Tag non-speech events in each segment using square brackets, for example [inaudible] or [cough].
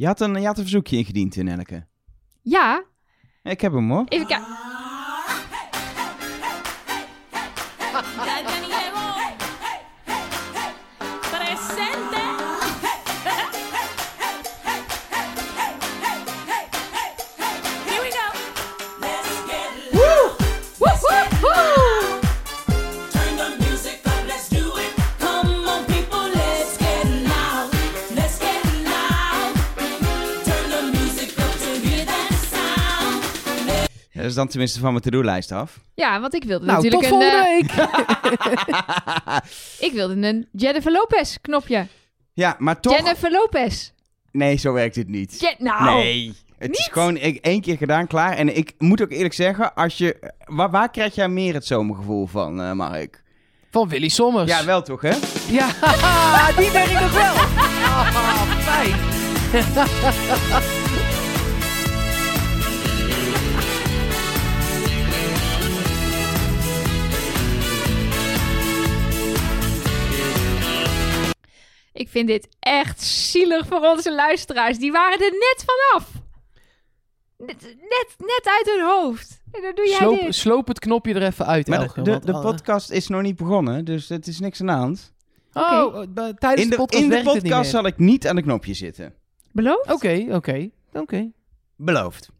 Je had een, je had een verzoekje ingediend in Elke. Ja, Ik heb hem hoor. even kijken. Is dan tenminste van mijn to-do-lijst af. Ja, want ik wilde Nou, tot natuurlijk een... volgende eh, week. [laughs] ik wilde een Jennifer Lopez knopje. Ja, maar toch... Jennifer Lopez. Nee, zo werkt dit niet. Je- nou, Nee. Het is gewoon ik, één keer gedaan, klaar. En ik moet ook eerlijk zeggen, als je, waar, waar krijg jij meer het zomergevoel van, eh, Mark? Van Willy Sommers. Ja, wel toch, hè? Ja, [laughs] die ben ik nog wel. Ah, fijn. [laughs] ik vind dit echt zielig voor onze luisteraars. Die waren er net vanaf. Net, net, net uit hun hoofd. En dan doe jij Sloop, dit. sloop het knopje er even uit, Maar de, de, podcast is nog niet begonnen, dus het is niks aan de hand. Oh, eh, tijdens In de de, podcast in de werkt het niet podcast meer. zal ik niet aan de knopje zitten. Beloofd? Oké, oké, oké. Beloofd.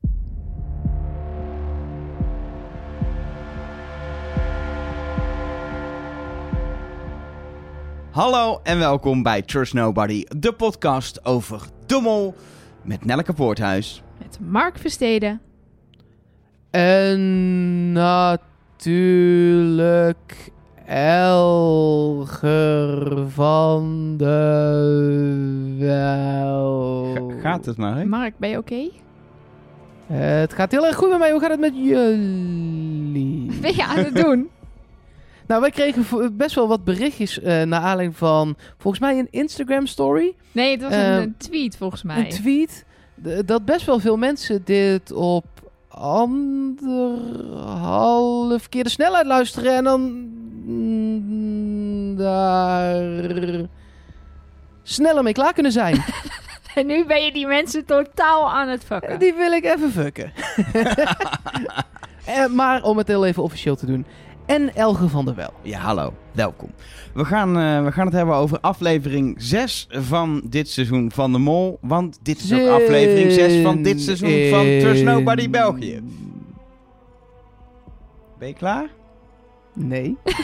Hallo en welkom bij Trust Nobody, de podcast over de mol met Nelleke Poorthuis. Met Mark Versteden. En natuurlijk Elger van de Wel. Ga- gaat het maar, hè? Mark, ben je oké? Het gaat heel erg goed met mij. Hoe gaat het met jullie? Ben je aan het doen? Nou, wij kregen best wel wat berichtjes eh naar aanleiding van volgens mij een Instagram story. Nee, het was een, Eh, een tweet volgens mij. Een tweet. Dat best wel veel mensen dit op anderhalf keer de snelheid luisteren. En dan mm, daar sneller mee klaar kunnen zijn. [laughs] En nu ben je die mensen totaal aan het fucken. Die wil ik even fucken. [laughs] Eh, maar om het heel even officieel te doen. En Elge van der Wel. Ja, hallo. Welkom. We gaan, eh, we gaan het hebben over aflevering 6 van dit seizoen van de Mol. Want dit is ook aflevering 6 van dit seizoen van Trust Nobody België. Ben je klaar? Nee. [laughs]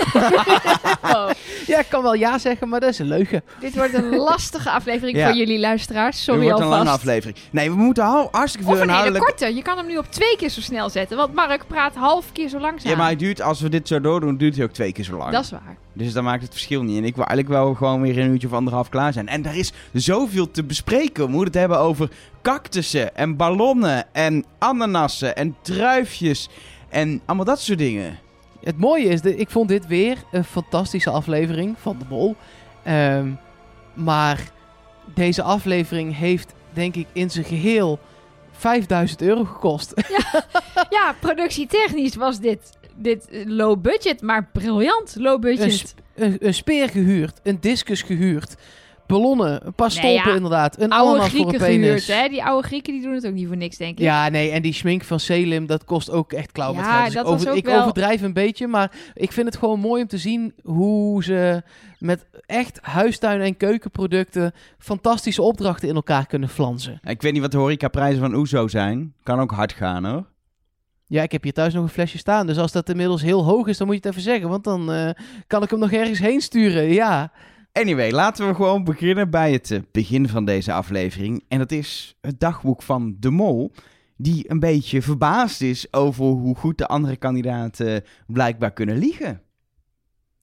Oh, Ja, ik kan wel ja zeggen, maar dat is een leugen. dit wordt een lastige aflevering Ja. voor jullie luisteraars. Het Sorry wordt een alvast. lange aflevering. Nee, we moeten hou- hartstikke veel Of een hele inhoudelijk... korte. Je kan hem nu op twee keer zo snel zetten. Want Mark praat half keer zo langzaam. Ja, maar het duurt, als we dit zo doordoen, duurt hij ook twee keer zo lang. Dat is waar. Dus dan maakt het verschil niet. En ik wil eigenlijk wel gewoon weer een uurtje of anderhalf klaar zijn. En er is zoveel te bespreken. We moeten het hebben over cactussen en ballonnen en ananassen en druifjes en allemaal dat soort dingen. Het mooie is, ik vond dit weer een fantastische aflevering van de Mol. Ehm, maar deze aflevering heeft, denk ik, in zijn geheel 5000 euro gekost. [laughs] Ja, productietechnisch was dit, dit low budget, maar briljant low een, budget. sp- een, een speer gehuurd, een discus gehuurd, ballonnen, een paar Nee, stolpen ja. inderdaad, een oude ananas voor een Grieken penis. gehuurd, hè? Die oude Grieken die doen het ook niet voor niks, denk ik. Ja, nee, en die schmink van Selim, dat kost ook echt klauw met Ja, geld. Dus dat ik, over- ik wel- overdrijf een beetje, maar ik vind het gewoon mooi om te zien hoe ze met echt huistuin- en keukenproducten fantastische opdrachten in elkaar kunnen flansen. Ik weet niet wat de horecaprijzen van Oezo zijn. Kan ook hard gaan hoor. Ja, ik heb hier thuis nog een flesje staan, dus als dat inmiddels heel hoog is, dan moet je het even zeggen, want dan eh, kan ik hem nog ergens heen sturen, ja. Anyway, laten we gewoon beginnen bij het eh, begin van deze aflevering. En dat is het dagboek van de Mol. Die een beetje verbaasd is over hoe goed de andere kandidaten blijkbaar kunnen liegen.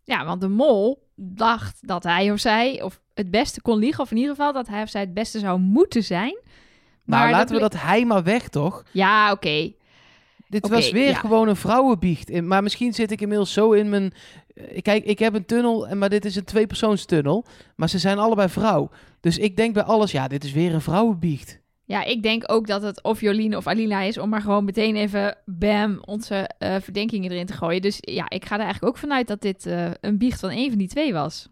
Ja, want de mol dacht dat hij of zij of het beste kon liegen. Of in ieder geval dat hij of zij het beste zou moeten zijn. Maar, laten we dat hij maar weg, toch? Ja, oké. Dit was weer ja. gewoon een vrouwenbiecht. Maar misschien zit ik inmiddels zo in mijn... eh, Kijk, ik heb een tunnel, en- maar dit is een tweepersoonstunnel. Maar ze zijn allebei vrouw. Dus ik denk bij alles, ja, dit is weer een vrouwenbiecht. Ja, ik denk ook dat het of Jolien of Alina is om maar gewoon meteen even bam onze eh, verdenkingen erin te gooien. Dus ja, ik ga er eigenlijk ook vanuit dat dit eh, een biecht van een van die twee was.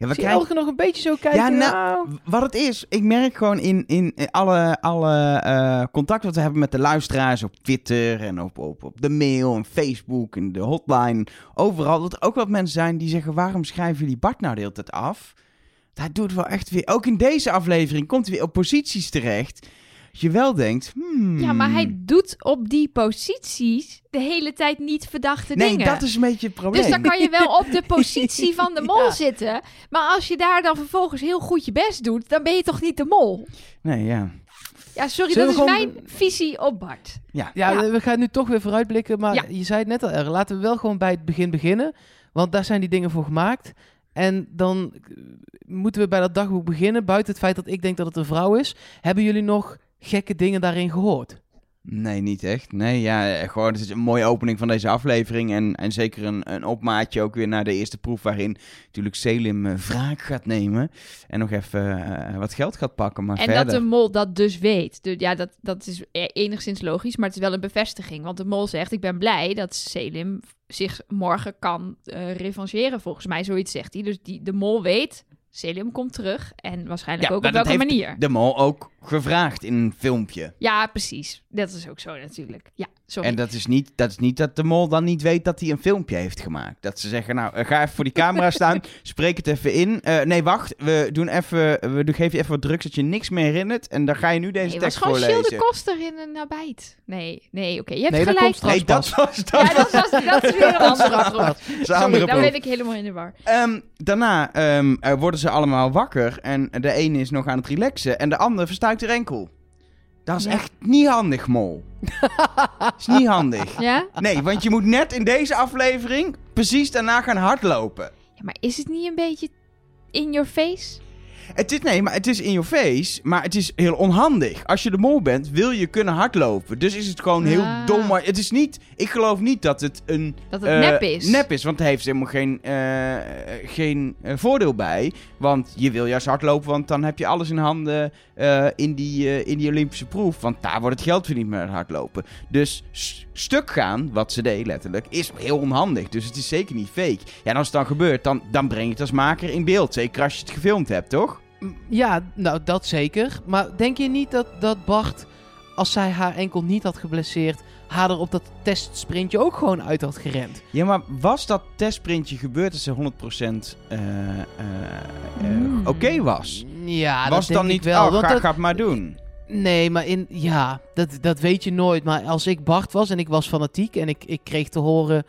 Ja, we krijgen- Elke nog een beetje zo kijken. Ja, nou, Wat het is, ik merk gewoon in, in, alle, alle eh contact wat we hebben met de luisteraars op Twitter en op, op, op de mail en Facebook en de hotline, overal, dat er ook wat mensen zijn die zeggen, waarom schrijven jullie Bart nou de hele tijd af? Hij doet wel echt weer, ook in deze aflevering komt hij weer op posities terecht. Je wel denkt, hmm. Ja, maar hij doet op die posities de hele tijd niet verdachte Nee, dingen. dat is een beetje het probleem. Dus dan kan je wel op de positie van de [laughs] mol Ja. zitten. Maar als je daar dan vervolgens heel goed je best doet, dan ben je toch niet de mol? Nee, ja. Ja, sorry, Zullen dat is gewoon- mijn visie op Bart. Ja, Ja, Ja. we gaan nu toch weer vooruitblikken. Maar Ja. je zei het net al, erg. laten we wel gewoon bij het begin beginnen. Want daar zijn die dingen voor gemaakt. En dan eh, moeten we bij dat dagboek beginnen. Buiten het feit dat ik denk dat het een vrouw is. Hebben jullie nog gekke dingen daarin gehoord? Nee, niet echt. Nee, ja, gewoon het is een mooie opening van deze aflevering. En, en zeker een, een opmaatje ook weer naar de eerste proef... waarin natuurlijk Selim eh, wraak gaat nemen... en nog even eh, wat geld gaat pakken, maar En verder... dat de mol dat dus weet. Dus ja, dat, dat is e- enigszins logisch, maar het is wel een bevestiging. Want de mol zegt, ik ben blij dat Selim zich morgen kan eh revancheren. Volgens mij, zoiets zegt hij. Dus die, de mol weet, Selim komt terug. En waarschijnlijk Ja, ook op welke manier. de mol ook gevraagd in een filmpje. Ja, precies. Dat is ook zo natuurlijk. Ja, sorry. En dat is, niet, dat is niet dat de mol dan niet weet dat hij een filmpje heeft gemaakt. Dat ze zeggen, nou, eh, ga even voor die camera [laughs] staan, spreek het even in. Eh, nee, wacht, we, doen even, we doen- geven je even wat drugs dat je niks meer herinnert. En dan ga je nu deze Nee, het was tekst gewoon Gilles voorlezen. de Koster in een nabijt. Nee, nee, oké. Je hebt Nee, dat gelijk. straks Nee, dat was dat. Ja, dat, was, dat is weer [laughs] een andere dat Sorry, dan ben ik helemaal in de war. Ehm, daarna ehm, eh, worden ze allemaal wakker en de ene is nog aan het relaxen en de ander haar enkel. Dat is Ja. echt niet handig, mol. is niet handig. Ja? Nee, want je moet net in deze aflevering precies daarna gaan hardlopen. ja? Maar is het niet een beetje in your face? Het is, nee, maar het is in your face, maar het is heel onhandig. Als je de mol bent, wil je kunnen hardlopen. Dus is het gewoon heel Ah. dom. Maar het is niet, ik geloof niet dat het een Dat het eh, nep is? Nep is, want het heeft helemaal geen, eh, geen eh, voordeel bij. Want je wil juist hardlopen, want dan heb je alles in handen in, die, in die Olympische proef. Want daar wordt het geld verdiend met het hardlopen. Dus stuk gaan, wat ze deed letterlijk, is heel onhandig. Dus het is zeker niet fake. Ja, en als het dan gebeurt, dan, dan breng je het als maker in beeld. Zeker als je het gefilmd hebt, toch? Ja, nou dat zeker. Maar denk je niet dat, dat Bart, als zij haar enkel niet had geblesseerd, haar er op dat testsprintje ook gewoon uit had gerend? Ja, maar was dat testprintje gebeurd dat ze 100% eh, eh, eh, Hmm. oké was? Ja, was dat dan niet, wel. oh, ga, dat- ga het maar doen. Nee, maar in, ja, dat, dat weet je nooit. Maar als ik Bart was en ik was fanatiek en ik, ik kreeg te horen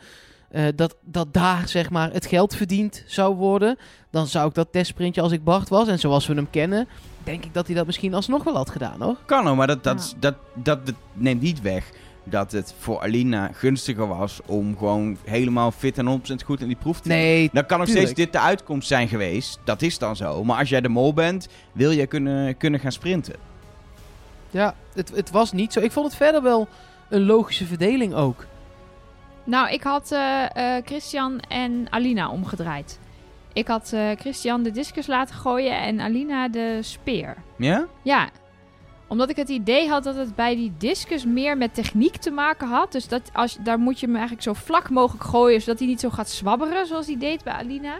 eh, dat, dat daar zeg maar het geld verdiend zou worden, dan zou ik dat testsprintje als ik Bart was en zoals we hem kennen, denk ik dat hij dat misschien alsnog wel had gedaan hoor. Kan hoor, maar dat, dat, Ja. dat, dat, dat neemt niet weg dat het voor Alina gunstiger was om gewoon helemaal fit en 100% goed in die proef te doen. Nee, Dan kan nog tuurlijk. steeds dit de uitkomst zijn geweest. Dat is dan zo. Maar als jij de mol bent, wil je kunnen, kunnen gaan sprinten. ja, het, het was niet zo. Ik vond het verder wel een logische verdeling ook. Nou, ik had eh, eh, Christian en Alina omgedraaid. Ik had eh, Christian de discus laten gooien en Alina de speer. Ja? Ja, omdat ik het idee had dat het bij die discus meer met techniek te maken had. Dus dat als, daar moet je hem eigenlijk zo vlak mogelijk gooien, zodat hij niet zo gaat zwabberen zoals hij deed bij Alina.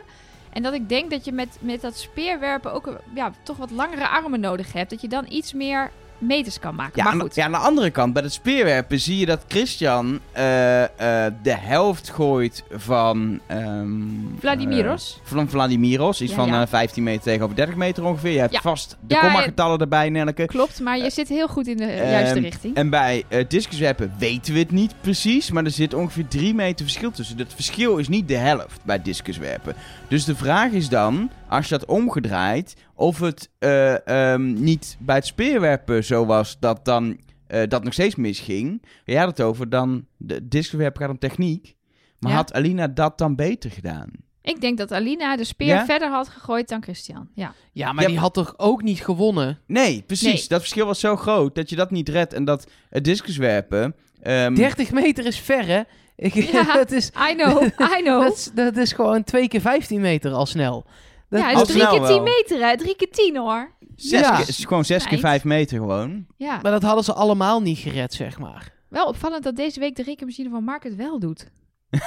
En dat ik denk dat je met, met dat speerwerpen ook ja, toch wat langere armen nodig hebt. Dat je dan iets meer meters kan maken. Ja, maar aan, goed. ja, aan de andere kant, bij het speerwerpen zie je dat Christian eh, eh, de helft gooit van... ehm, Vladimiros. eh, van Vladimiros, iets Ja, van ja. eh, 15 meter tegenover 30 meter ongeveer. Je hebt vast de komma-getallen erbij, Nelke. Klopt, maar je zit heel goed in de Ehm, juiste richting. En bij discuswerpen weten we het niet precies, maar er zit ongeveer 3 meter verschil tussen. Dat verschil is niet de helft bij discuswerpen. Dus de vraag is dan, als je dat omgedraaid, of het eh, ehm, niet bij het speerwerpen zo was dat dan eh, dat nog steeds misging. Je had het over dan, de discuswerpen gaat om techniek. Maar Ja. had Alina dat dan beter gedaan? Ik denk dat Alina de speer Ja? verder had gegooid dan Christian. Ja. Ja, maar Ja, die had toch ook niet gewonnen? Nee, precies. Nee. Dat verschil was zo groot dat je dat niet redt. En dat het discuswerpen... ehm, 30 meter is ver, hè? Ik, Ja. [laughs] dat, is, I know, I know. [laughs] dat, is, dat is gewoon 2 keer 15 meter al snel. Dat, ja, is drie keer tien meter, hè? Drie keer tien, hoor. Zes Ja. keer, het is gewoon 6 keer. 5 meter gewoon. Ja. Maar dat hadden ze allemaal niet gered, zeg maar. Wel opvallend dat deze week de rekenmachine van Mark het wel doet. [laughs]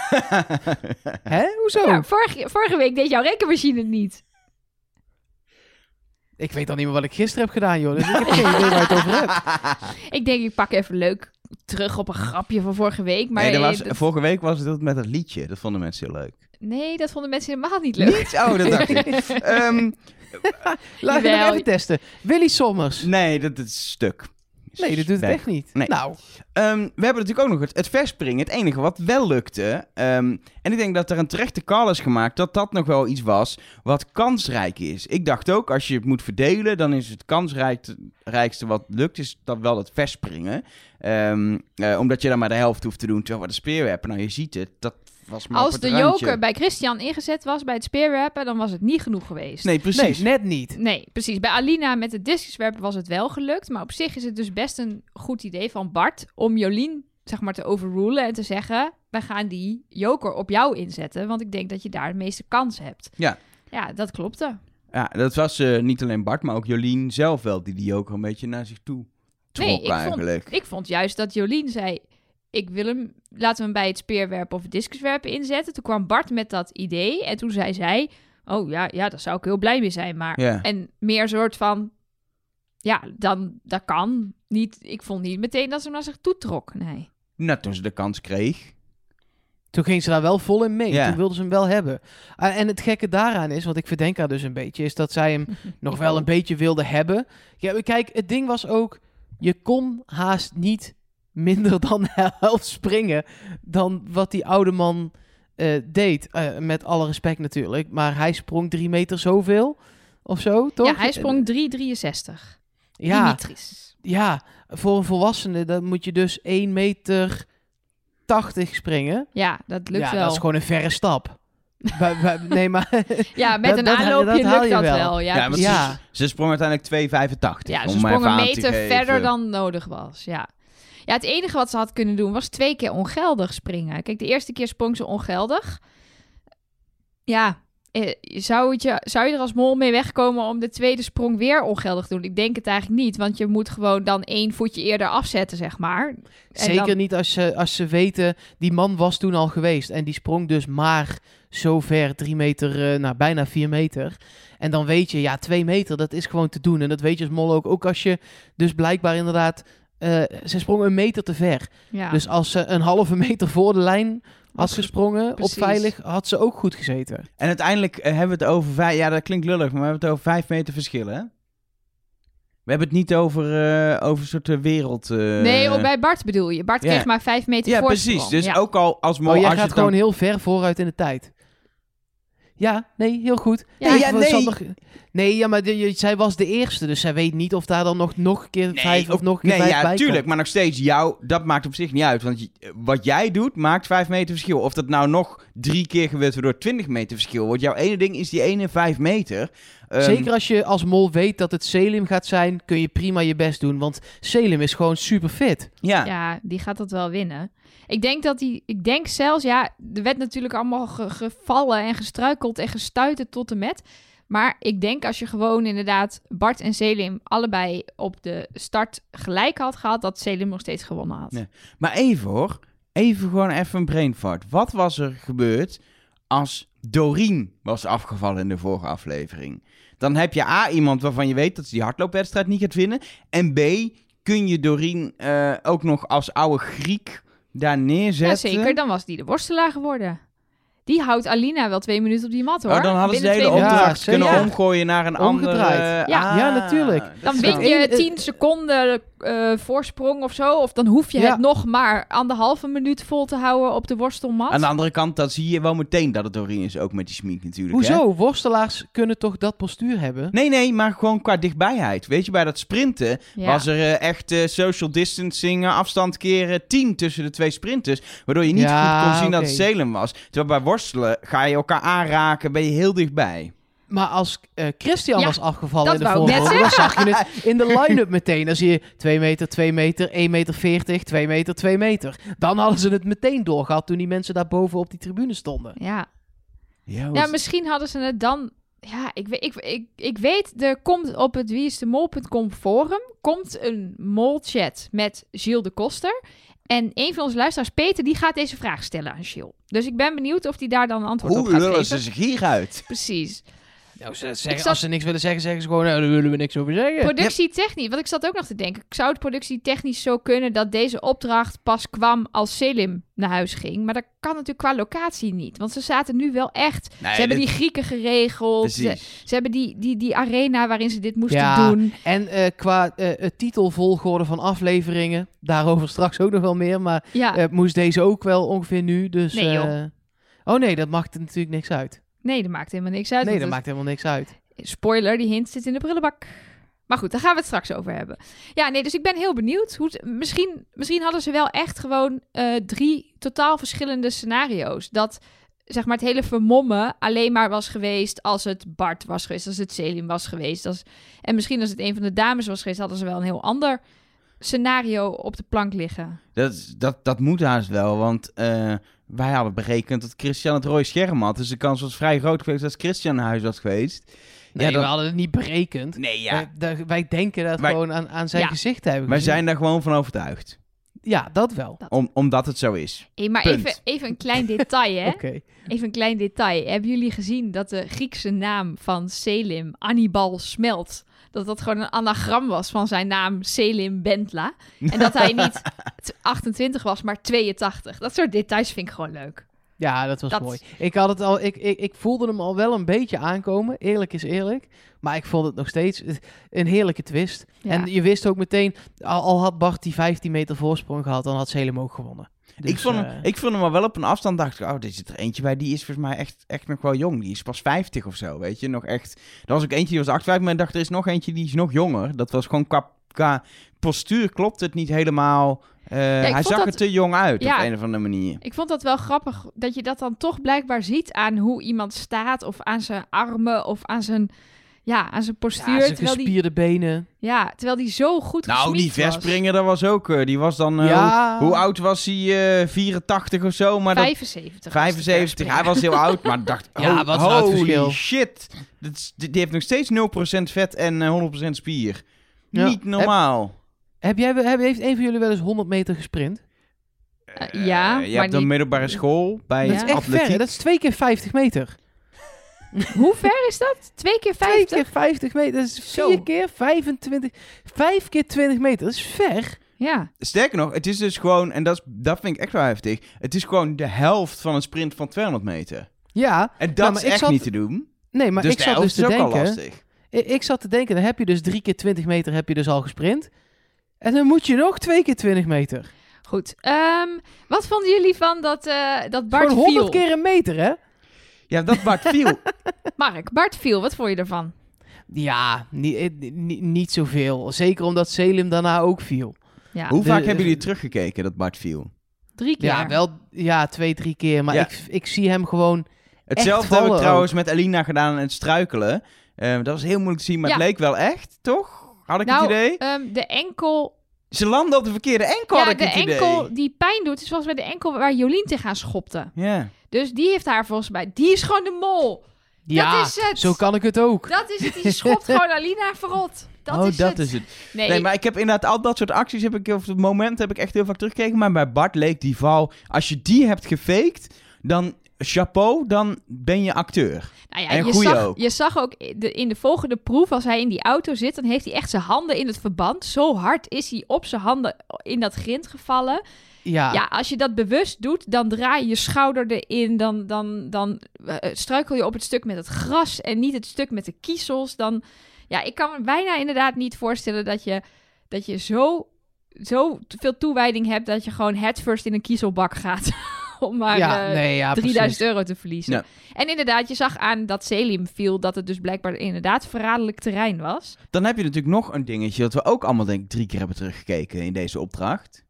Hè? Hoezo? Ja, vorige, vorige week deed jouw rekenmachine het niet. Ik weet al niet meer wat ik gisteren heb gedaan, joh. Dus ik heb [laughs] geen idee waar het over hebt. Ik denk, ik pak even leuk terug op een grapje van vorige week. Maar nee, dat was, dat- vorige week was het dat met het liedje. Dat vonden mensen heel leuk. Nee, dat vonden mensen helemaal niet leuk. Niet? Oh, dat dacht ik. [laughs] Ehm, Laat nog even testen. Willy Sommers. nee, dat, dat is stuk. Nee, dat doet het echt niet. Nee. Nou, Ehm, we hebben natuurlijk ook nog het, het verspringen. Het enige wat wel lukte. ehm, en ik denk dat er een terechte call is gemaakt. Dat dat nog wel iets was wat kansrijk is. Ik dacht ook, als je het moet verdelen. dan is het kansrijkste wat lukt. Is dat wel het verspringen. Ehm, eh, omdat je dan maar de helft hoeft te doen. terwijl we de speerwerpen. Nou, je ziet het. Dat was maar op Als het de randje. joker bij Christian ingezet was bij het speerwerpen, dan was het niet genoeg geweest. Nee, precies. nee, net niet. Nee, precies. Bij Alina met het discuswerpen was het wel gelukt. Maar op zich is het dus best een goed idee van Bart om Jolien zeg maar, te overrulen en te zeggen... wij gaan die joker op jou inzetten, want ik denk dat je daar de meeste kans hebt. Ja. Ja, dat klopte. Ja, dat was eh, niet alleen Bart, maar ook Jolien zelf wel. Die die joker een beetje naar zich toe trok Nee, ik vond-. Ik vond juist dat Jolien zei... ik wil hem, laten we hem bij het speerwerpen of het discuswerpen inzetten. Toen kwam Bart met dat idee en toen zei zij... oh ja, ja, daar zou ik heel blij mee zijn, maar... Ja. En meer soort van... Ja, dan, dat kan niet. Ik vond niet meteen dat ze hem naar zich toe trok. Nee. Nou, toen ze de kans kreeg. Toen ging ze daar wel vol in mee. Ja. Toen wilde ze hem wel hebben. Ah, en het gekke daaraan is, want ik verdenk haar dus een beetje, is dat zij hem [laughs] nog wel een beetje wilde hebben. Ja, kijk, het ding was ook, je kon haast niet minder dan de [laughs] helft springen dan wat die oude man eh, deed. Eh, met alle respect natuurlijk. Maar hij sprong drie meter zoveel of zo, toch? Ja, hij sprong 3,63. Ja, Dimitris. ja, voor een volwassene dan moet je dus 1 meter 80 springen. Ja, dat lukt ja, wel. dat is gewoon een verre stap. [laughs] Bij- bij- nee, maar [laughs] Ja, met Dat- een dat- aanloopje dat haal lukt je dat wel. wel. Ja, Ja. Ze, ze sprong uiteindelijk 2,85. Ja, ze sprong een meter verder dan nodig was. Ja. Ja, het enige wat ze had kunnen doen was twee keer ongeldig springen. Kijk, de eerste keer sprong ze ongeldig. Ja, eh, zou, het je, zou je er als mol mee wegkomen om de tweede sprong weer ongeldig te doen? Ik denk het eigenlijk niet, want je moet gewoon dan één voetje eerder afzetten, zeg maar. En zeker dan- niet als ze, als ze weten, die man was toen al geweest. En die sprong dus maar zo ver, drie meter, eh, nou bijna vier meter. En dan weet je, ja, twee meter, dat is gewoon te doen. En dat weet je als mol ook. Ook als je dus blijkbaar inderdaad, eh, ze sprong een meter te ver. Ja. Dus als ze een halve meter voor de lijn had gesprongen, op veilig, had ze ook goed gezeten. En uiteindelijk eh, hebben we het over vijf... Ja, dat klinkt lullig, maar we hebben het over vijf meter verschil, hè? We hebben het niet over, eh, over een soort wereld... eh, nee, oh, bij Bart bedoel je. Bart ja. kreeg maar vijf meter Ja, voorsprong. precies. Dus Ja. ook al als mol... Oh, jij als je gaat dan- gewoon heel ver vooruit in de tijd. Ja, nee, heel goed. Ja, Nee, ja, nee. Nee, ja, maar de- je- zij was de eerste, dus zij weet niet of daar dan nog, nog een keer Nee, vijf of ook- nog een keer nee, vijf ja, bij tuurlijk. komt. Maar nog steeds, jou, dat maakt op zich niet uit. Want wat jij doet, maakt vijf meter verschil. Of dat nou nog drie keer gebeurt, waardoor 20 meter verschil wordt. Jouw ene ding is die ene vijf meter. Ehm, Zeker als je als mol weet dat het Selim gaat zijn, kun je prima je best doen. Want Selim is gewoon super fit. Ja. Ja, die gaat dat wel winnen. Ik denk dat hij, ik denk zelfs, ja, er werd natuurlijk allemaal ge- gevallen en gestruikeld en gestuiterd tot en met. Maar ik denk als je gewoon inderdaad Bart en Selim allebei op de start gelijk had gehad, dat Selim nog steeds gewonnen had. Maar even hoor. Even gewoon even een brain fart. Wat was er gebeurd als Doreen was afgevallen in de vorige aflevering? Dan heb je A, iemand waarvan je weet dat ze die hardloopwedstrijd niet gaat winnen. En B, kun je Doreen eh, ook nog als oude Griek daar Ja, neerzetten? zeker. Dan was die de worstelaar geworden. Die houdt Alina wel twee minuten op die mat, hoor. Oh, dan hadden ze de hele Ja, opdracht kunnen Ja. omgooien naar een Omgedraaid. andere... Ja. Ah, Ja, natuurlijk. Dan win je 10 seconden eh, voorsprong of zo. Of dan hoef je Ja. het nog maar anderhalve minuut vol te houden op de worstelmat. Aan de andere kant, dan zie je wel meteen dat het Doreen is, ook met die smink natuurlijk. hè? Hoezo? Worstelaars kunnen toch dat postuur hebben? Nee, nee, maar gewoon qua dichtbijheid. Weet je, bij dat sprinten Ja. was er eh, echt eh, social distancing, afstand keren 10 tussen de twee sprinters. Waardoor je niet Ja, goed kon zien dat het Salem was. Terwijl bij worstelen ga je elkaar aanraken, ben je heel dichtbij. Maar als eh, Christian Ja, was afgevallen in de volgende, dan zag je het [laughs] in de line-up meteen. Dan zie je 2 meter, 2 meter, 1 meter 40, 2 meter, 2 meter. Dan hadden ze het meteen doorgehad toen die mensen daar boven op die tribune stonden. Ja. Ja, ja, misschien hadden ze het dan... Ja, ik, weet- ik, ik, ik weet, er komt op het wieisdemol.com forum... komt een molchat met Gilles de Koster. En een van onze luisteraars, Peter, die gaat deze vraag stellen aan Gilles. Dus ik ben benieuwd of hij daar dan een antwoord op Hoe gaat lullen geven. ze zich hier uit? Precies. Nou, ze zeggen, Ik zat- Als ze niks willen zeggen, zeggen ze gewoon, nou, daar willen we niks over zeggen. Productietechnisch, want ik zat ook nog te denken, zou het productietechnisch zo kunnen dat deze opdracht pas kwam als Selim naar huis ging? Maar dat kan natuurlijk qua locatie niet, want ze zaten nu wel echt. Nee, ze hebben dit- die Grieken geregeld, ze, ze hebben die, die, die arena waarin ze dit moesten Ja, doen. En eh, qua eh, het titelvolgorde van afleveringen, daarover straks ook nog wel meer, maar Ja, eh, moest deze ook wel ongeveer nu. Dus, Nee, joh. eh, oh nee, dat maakt er natuurlijk niks uit. Nee, dat maakt helemaal niks uit. Nee, dat het- maakt helemaal niks uit. Spoiler, die hint zit in de prullenbak. Maar goed, daar gaan we het straks over hebben. Ja, nee, dus ik ben heel benieuwd. Hoe het- misschien, misschien hadden ze wel echt gewoon eh, drie totaal verschillende scenario's. Dat zeg maar het hele vermommen alleen maar was geweest als het Bart was geweest, als het Selim was geweest. Als, en misschien als het een van de dames was geweest, hadden ze wel een heel ander scenario op de plank liggen. Dat, dat, dat moet haast wel, want eh, wij hadden berekend dat Christian het rode scherm had. Dus de kans was vrij groot geweest als Christian naar huis was geweest. Nee, Ja, dat- we hadden het niet berekend. Nee, ja. Wij, denken dat Wij- gewoon aan, aan zijn Ja. gezicht hebben Wij zijn daar gewoon van overtuigd. Ja, dat wel. Om, omdat het zo is. Hey, maar Punt. even, even een klein detail, hè? [laughs] Oké. Even een klein detail. Hebben jullie gezien dat de Griekse naam van Selim, Annibal Smelt, dat dat gewoon een anagram was van zijn naam Selim Bentla? En dat hij niet [laughs] t- 28 was, maar 82. Dat soort details vind ik gewoon leuk. Ja, dat was Dat- mooi. Ik, had het al, ik, ik, ik voelde hem al wel een beetje aankomen. Eerlijk is eerlijk. Maar ik vond het nog steeds een heerlijke twist. Ja. En je wist ook meteen, al, al had Bart die 15 meter voorsprong gehad, dan had Salem ook gewonnen. Dus, ik, vond hem, eh, ik vond hem al wel op een afstand. Dacht ik, oh, er zit er eentje bij. Die is volgens mij echt, echt nog wel jong. Die is pas 50 of zo, weet je. Nog echt. Er was ook eentje die was 58, maar ik dacht, er is nog eentje die is nog jonger. Dat was gewoon qua, qua postuur klopt het niet helemaal. Eh, hij zag dat- er te jong uit Ja. op een of andere manier. Ik vond dat wel grappig dat je dat dan toch blijkbaar ziet aan hoe iemand staat of aan zijn armen of aan zijn, ja, aan zijn postuur. ja, zijn terwijl, die, gespierde benen. ja, terwijl die zo goed Nou, die verspringer, dat was ook. eh, die was dan. eh, Ja. hoe, hoe oud was hij? eh 84 of zo. Maar dat, 75. was de 75. verspringer. Hij was heel oud, maar dacht, [laughs] Ja, oh, wat is nou het holy shit. Dat die, heeft nog steeds 0% vet en eh, 100% spier. Ja. Niet normaal. Heb jij, heb, heeft een van jullie wel eens 100 meter gesprint? Eh, ja, Eh, maar je hebt een niet- middelbare school bij Dat Dat is echt atletiek. ver, hè? Dat is twee keer 50 meter. [laughs] Hoe ver is dat? Twee keer Twee 50? keer 50 meter, dat is Zo. vier keer 25, vijf keer 20 meter. Dat is ver. Ja. Sterker nog, het is dus gewoon, en dat, is, dat vind ik echt wel heftig, het is gewoon de helft van een sprint van 200 meter. Ja, En dat Nou, maar is ik echt zat- niet te doen. nee, maar dus ik de zat helft dus te is ook al denken... lastig. Ik, ik zat te denken, dan heb je dus drie keer 20 meter heb je dus al gesprint. En dan moet je nog twee keer 20 meter. Goed. Ehm, wat vonden jullie van dat, eh, dat Bart Gewoon 100 viel? keer een meter, hè? Ja, dat Bart viel. [laughs] Mark, Bart viel. Wat vond je ervan? Ja, niet, niet, niet zoveel. Zeker omdat Selim daarna ook viel. Ja, Hoe De- vaak hebben jullie teruggekeken dat Bart viel? drie keer. Ja, wel ja, twee, drie keer. Maar Ja. ik, ik zie hem gewoon... Hetzelfde vallen hebben we trouwens met Alina gedaan en het struikelen. Eh, dat was heel moeilijk te zien, maar het Ja. leek wel echt, toch? Had ik nou, het idee? ehm, de enkel, Ze landen op de verkeerde enkel, ja, had ik de het idee. enkel die pijn doet, is volgens mij de enkel waar Jolien tegenaan schopte. Ja. Dus die heeft haar volgens mij... Die is gewoon de mol. Ja, is het. zo kan ik het ook. Dat is het. Die schopt gewoon [laughs] Alina verrot. Dat oh, is dat het. is het. Nee, Nee, maar ik heb inderdaad al dat soort acties, heb ik, of het moment heb ik echt heel vaak teruggekeken. Maar bij Bart leek die val, als je die hebt gefaked, dan chapeau, dan ben je acteur. Nou ja, En je, zag, ook. je zag ook de, in de volgende proef, als hij in die auto zit, dan heeft hij echt zijn handen in het verband. Zo hard is hij op zijn handen in dat grind gevallen. Ja, Ja, als je dat bewust doet, dan draai je je schouder erin. Dan, dan, dan eh, struikel je op het stuk met het gras en niet het stuk met de kiezels. Dan, ja, ik kan me bijna inderdaad niet voorstellen dat je, dat je zo, zo veel toewijding hebt dat je gewoon headfirst in een kiezelbak gaat. [laughs] [laughs] om maar ja, eh, nee, ja, 3000 precies. euro te verliezen. Ja. En inderdaad, je zag aan dat Selim viel dat het dus blijkbaar inderdaad verraderlijk terrein was. Dan heb je natuurlijk nog een dingetje dat we ook allemaal denk ik drie keer hebben teruggekeken in deze opdracht.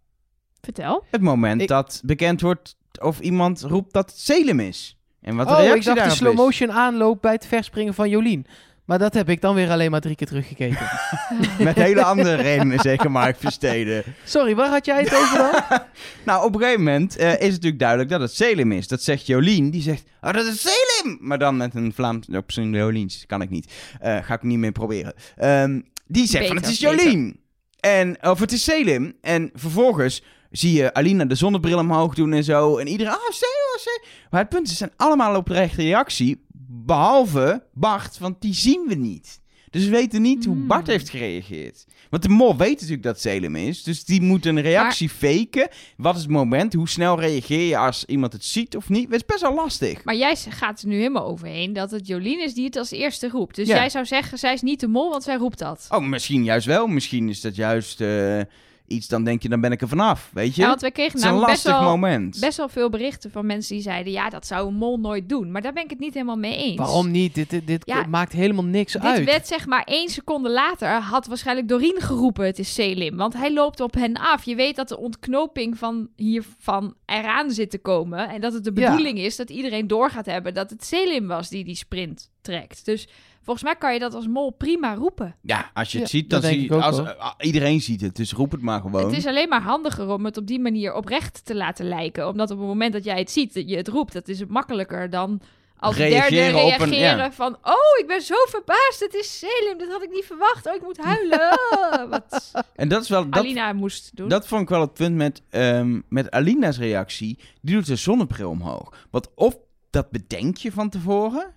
Vertel. Het moment Ik- dat bekend wordt of iemand roept dat het Salem is. En wat de Oh, reactie ik dacht de slow motion aanloop bij het verspringen van Jolien. Maar dat heb ik dan weer alleen maar drie keer teruggekeken. [laughs] Met hele andere redenen, zeker Mark Versteden. Sorry, waar had jij het over dan? [laughs] Nou, op een gegeven moment eh, is het natuurlijk duidelijk dat het Selim is. Dat zegt Jolien. Die zegt, oh, dat is Selim! Maar dan met een Vlaams... Op zijn Joliens kan ik niet. Eh, ga ik niet meer proberen. Ehm, die zegt van, het is beter. Jolien. En, of het is Selim. En vervolgens zie je Alina de zonnebril omhoog doen en zo. En iedereen, ah, Selim, ah, Selim. Maar het punt is, ze zijn allemaal op de rechte reactie. Behalve Bart, want die zien we niet. Dus we weten niet hoe Hmm. Bart heeft gereageerd. Want de mol weet natuurlijk dat Salem is. Dus die moet een reactie faken. Wat is het moment? Hoe snel reageer je als iemand het ziet of niet? Het is best wel lastig. Maar jij gaat er nu helemaal overheen dat het Jolien is die het als eerste roept. Dus Ja. jij zou zeggen, zij is niet de mol, want zij roept dat. Oh, misschien juist wel. Misschien is dat juist eh, iets, dan denk je, dan ben ik er vanaf. Weet je? Ja, want we het kregen is een namelijk best lastig wel, moment. best wel veel berichten van mensen die zeiden... ja, dat zou een mol nooit doen. Maar daar ben ik het niet helemaal mee eens. Waarom niet? Dit, dit, dit Ja, maakt helemaal niks Dit uit. werd zeg maar één seconde later, had waarschijnlijk Doreen geroepen, het is Selim. Want hij loopt op hen af. Je weet dat de ontknoping van hiervan eraan zit te komen. En dat het de Ja. bedoeling is dat iedereen door gaat hebben dat het Selim was die die sprint trekt. Dus volgens mij kan je dat als mol prima roepen. Ja, als je het Ja, ziet, dan zie je... ook Als, eh, iedereen ziet het, dus roep het maar gewoon. Het is alleen maar handiger om het op die manier oprecht te laten lijken. Omdat op het moment dat jij het ziet, dat je het roept, dat is het makkelijker dan als Reageren derde op een- reageren ja. van... Oh, ik ben zo verbaasd, het is Selim, dat had ik niet verwacht. Oh, ik moet huilen. Ah, [laughs] Wat En dat is wel... Dat, Alina moest doen. Dat vond ik wel het punt met, ehm, met Alina's reactie. Die doet de zonnebril omhoog. Want of dat bedenk je van tevoren.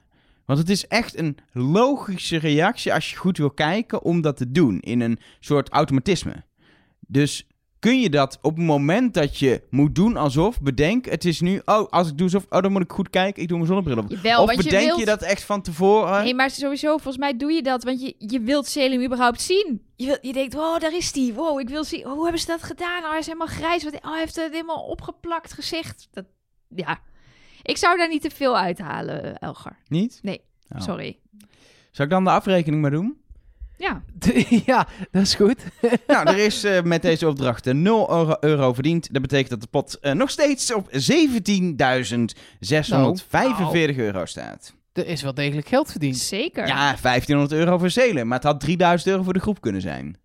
Want het is echt een logische reactie als je goed wil kijken om dat te doen. In een soort automatisme. Dus kun je dat op het moment dat je moet doen alsof, bedenk, het is nu, oh, als ik doe alsof, oh, dan moet ik goed kijken, ik doe mijn zonnebril op. Jawel, of je bedenk je, wilt- dat echt van tevoren? Nee, maar sowieso, volgens mij doe je dat, want je, je wilt Selim überhaupt zien. Je, je denkt, oh, daar is die. Wow, ik wil zien. Oh, hoe hebben ze dat gedaan? Oh, hij is helemaal grijs. Wat, oh, hij heeft het helemaal opgeplakt gezicht. Dat, ja. Ik zou daar niet te veel uithalen, Elger. Niet? Nee, Oh. sorry. Zal ik dan de afrekening maar doen? Ja, [laughs] ja, dat is goed. [laughs] nou, er is eh, met deze opdracht eh, 0 euro, euro verdiend. Dat betekent dat de pot eh, nog steeds op 17.645 euro staat. Er is wel degelijk geld verdiend. zeker. Ja, 1500 euro voor Zelen. Maar het had 3000 euro voor de groep kunnen zijn.